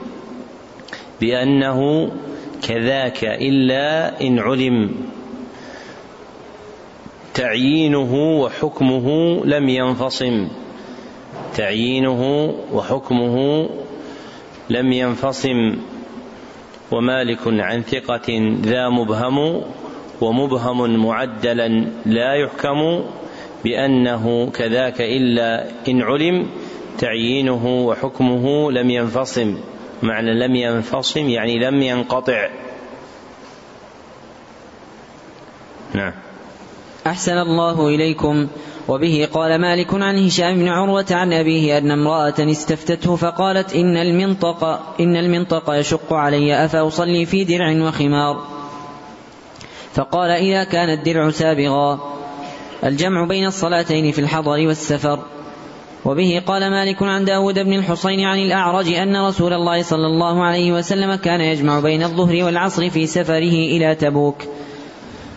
بأنه كذاك إلا إن علم. تعيينه وحكمه لم ينفصم. تعيينه وحكمه لم ينفصم. ومالك عن ثقة ذا مبهم ومبهم معدلا لا يحكم بأنه كذاك إلا إن علم. تعيينه وحكمه لم ينفصم. معنى لم ينفصم يعني لم ينقطع. نعم. أحسن الله إليكم. وبه قال مالك عن هشام بن عروة عن أبيه أن امرأة استفتته فقالت إن المنطق إن المنطق يشق علي أفأصلي في درع وخمار؟ فقال إذا كان الدرع سابغا. الجمع بين الصلاتين في الحضر والسفر. وبه قال مالك عن داود بن الحصين عن الأعرج أن رسول الله صلى الله عليه وسلم كان يجمع بين الظهر والعصر في سفره إلى تبوك.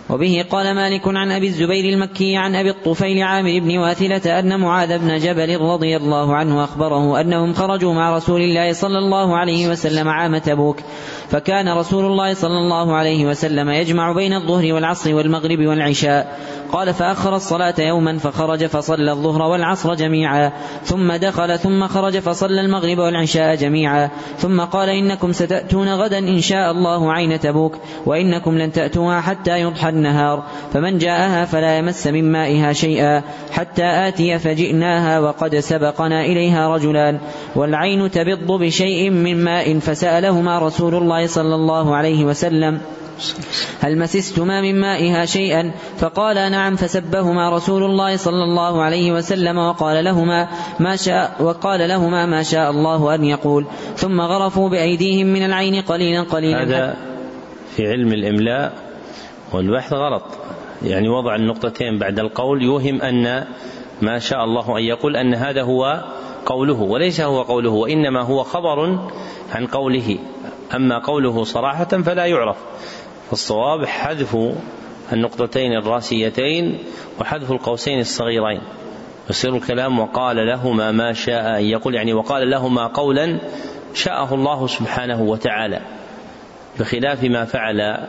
وبه قال مالك عن أبي الزبير المكي عن أبي الطفيل عامر بن واثلة أن معاذ بن جبل رضي الله عنه أخبره أنهم خرجوا مع رسول الله صلى الله عليه وسلم عام تبوك فكان رسول الله صلى الله عليه وسلم يجمع بين الظهر والعصر والمغرب والعشاء قال فأخر الصلاة يوما فخرج فصلى الظهر والعصر جميعا ثم دخل ثم خرج فصلى المغرب والعشاء جميعا ثم قال إنكم ستأتون غدا إن شاء الله عين تبوك وإنكم لن تأتوها حتى يضحى النهار فمن جاءها فلا يمس من مائها شيئا حتى آتي فجئناها وقد سبقنا إليها رجلان والعين تبض بشيء من ماء فسألهما رسول الله صلى الله عليه وسلم. هل مسستما من مائها شيئا؟ فقال نعم فسبهما رسول الله صلى الله عليه وسلم وقال لهما ما شاء وقال لهما ما شاء الله أن يقول. ثم غرفوا بأيديهم من العين قليلا قليلا. هذا في علم الإملاء والبحث غلط. يعني وضع النقطتين بعد القول يوهم أن ما شاء الله أن يقول أن هذا هو قوله وليس هو قوله وإنما هو خبر عن قوله. أما قوله صراحة فلا يعرف. فالصواب حذف النقطتين الراسيتين وحذف القوسين الصغيرين. يصير الكلام وقال لهما ما شاء أن يقول يعني وقال لهما قولا شاءه الله سبحانه وتعالى. بخلاف ما فعل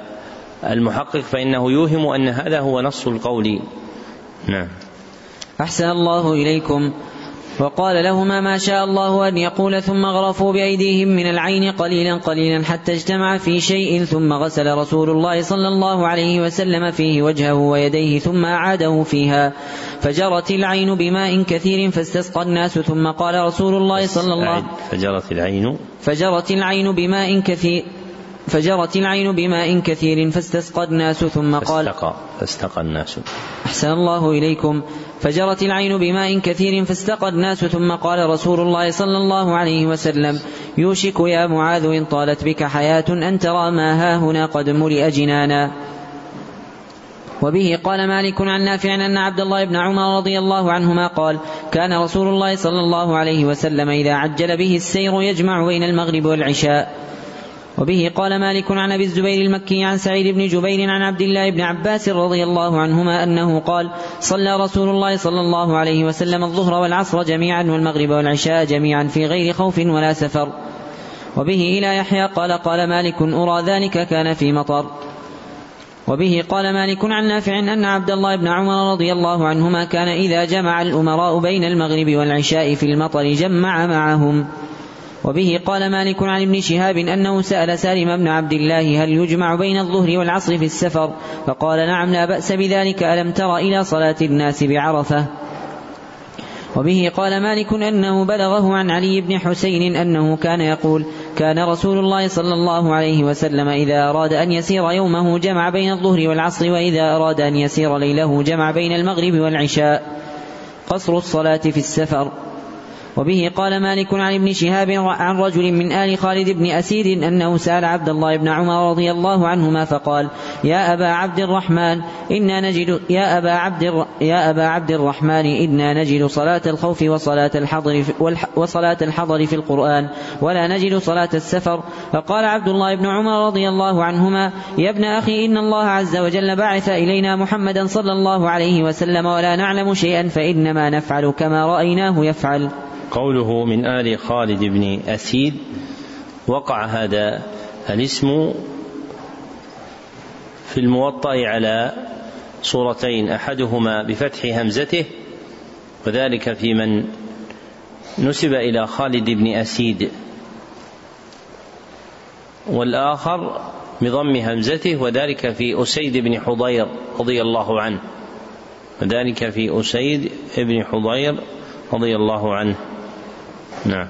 المحقق فإنه يوهم أن هذا هو نص القول. نعم. أحسن الله إليكم. وقال لهما ما شاء الله أن يقول ثم غرفوا بأيديهم من العين قليلا قليلا حتى اجتمع في شيء ثم غسل رسول الله صلى الله عليه وسلم فيه وجهه ويديه ثم أعاده فيها. فجرت العين بماء كثير فاستسقى الناس ثم قال رسول الله صلى الله فجرت العين. فجرت العين بماء كثير فجرت العين بماء كثير فاستسقى الناس ثم قال فاستقى فاستقى الناس. أحسن الله إليكم. فجرت العين بماء كثير فاستقى الناس ثم قال رسول الله صلى الله عليه وسلم يوشك يا معاذ إن طالت بك حياة أن ترى ما هاهنا قد ملئ جنانا. وبه قال مالك عن نافع أن عبد الله بن عمر رضي الله عنهما قال كان رسول الله صلى الله عليه وسلم إذا عجل به السير يجمع بين المغرب والعشاء. وبه قال مالك عن أبي الزبير المكي عن سعيد بن جبير عن عبد الله بن عباس رضي الله عنهما أنه قال صلى رسول الله صلى الله عليه وسلم الظهر والعصر جميعا والمغرب والعشاء جميعا في غير خوف ولا سفر. وبه إلى يحيى قال قال مالك أرى ذلك كان في مطر. وبه قال مالك عن نافع أن عبد الله بن عمر رضي الله عنهما كان إذا جمع الأمراء بين المغرب والعشاء في المطر جمع معهم. وبه قال مالك عن ابن شهاب أنه سأل سالم بن عبد الله هل يجمع بين الظهر والعصر في السفر؟ فقال نعم لا بأس بذلك ألم تر إلى صلاة الناس بعرفة؟ وبه قال مالك أنه بلغه عن علي بن حسين أنه كان يقول كان رسول الله صلى الله عليه وسلم إذا أراد أن يسير يومه جمع بين الظهر والعصر وإذا أراد أن يسير ليله جمع بين المغرب والعشاء. قصر الصلاة في السفر. وبه قال مالك عن ابن شهاب عن رجل من آل خالد بن أسيد أنه سأل عبد الله بن عمر رضي الله عنهما فقال يا أبا عبد الرحمن إنا نجد يا أبا عبد يا أبا عبد الرحمن إنا نجد صلاة الخوف وصلاة الحضر وصلاة الحضر في القرآن ولا نجد صلاة السفر فقال عبد الله بن عمر رضي الله عنهما يا ابن أخي إن الله عز وجل بعث إلينا محمدا صلى الله عليه وسلم ولا نعلم شيئا فإنما نفعل كما رأيناه يفعل. قوله من آل خالد بن أسيد وقع هذا الاسم في الموطأ على صورتين أحدهما بفتح همزته وذلك في من نسب إلى خالد بن أسيد والآخر بضم همزته وذلك في أسيد بن حضير رضي الله عنه. وذلك في أسيد بن حضير رضي الله عنه. نعم.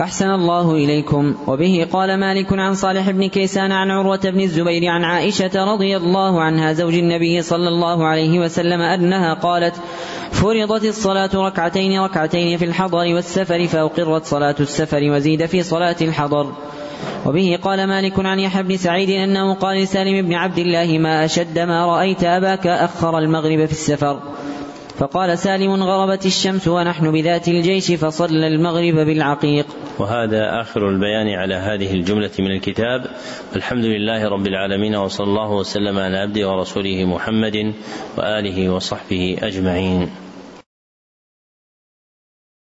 أحسن الله إليكم. وبه قال مالك عن صالح بن كيسان عن عروة بن الزبير عن عائشة رضي الله عنها زوج النبي صلى الله عليه وسلم أنها قالت فرضت الصلاة ركعتين ركعتين في الحضر والسفر فأقرت صلاة السفر وزيد في صلاة الحضر. وبه قال مالك عن يحيى بن سعيد أنه قال لسالم بن عبد الله ما أشد ما رأيت أباك أخر المغرب في السفر. فقال سالم غربت الشمس ونحن بذات الجيش فصلى المغرب بالعقيق. وهذا آخر البيان على هذه الجملة من الكتاب. الحمد لله رب العالمين وصلى الله وسلم على عبده ورسوله محمد وآله وصحبه أجمعين.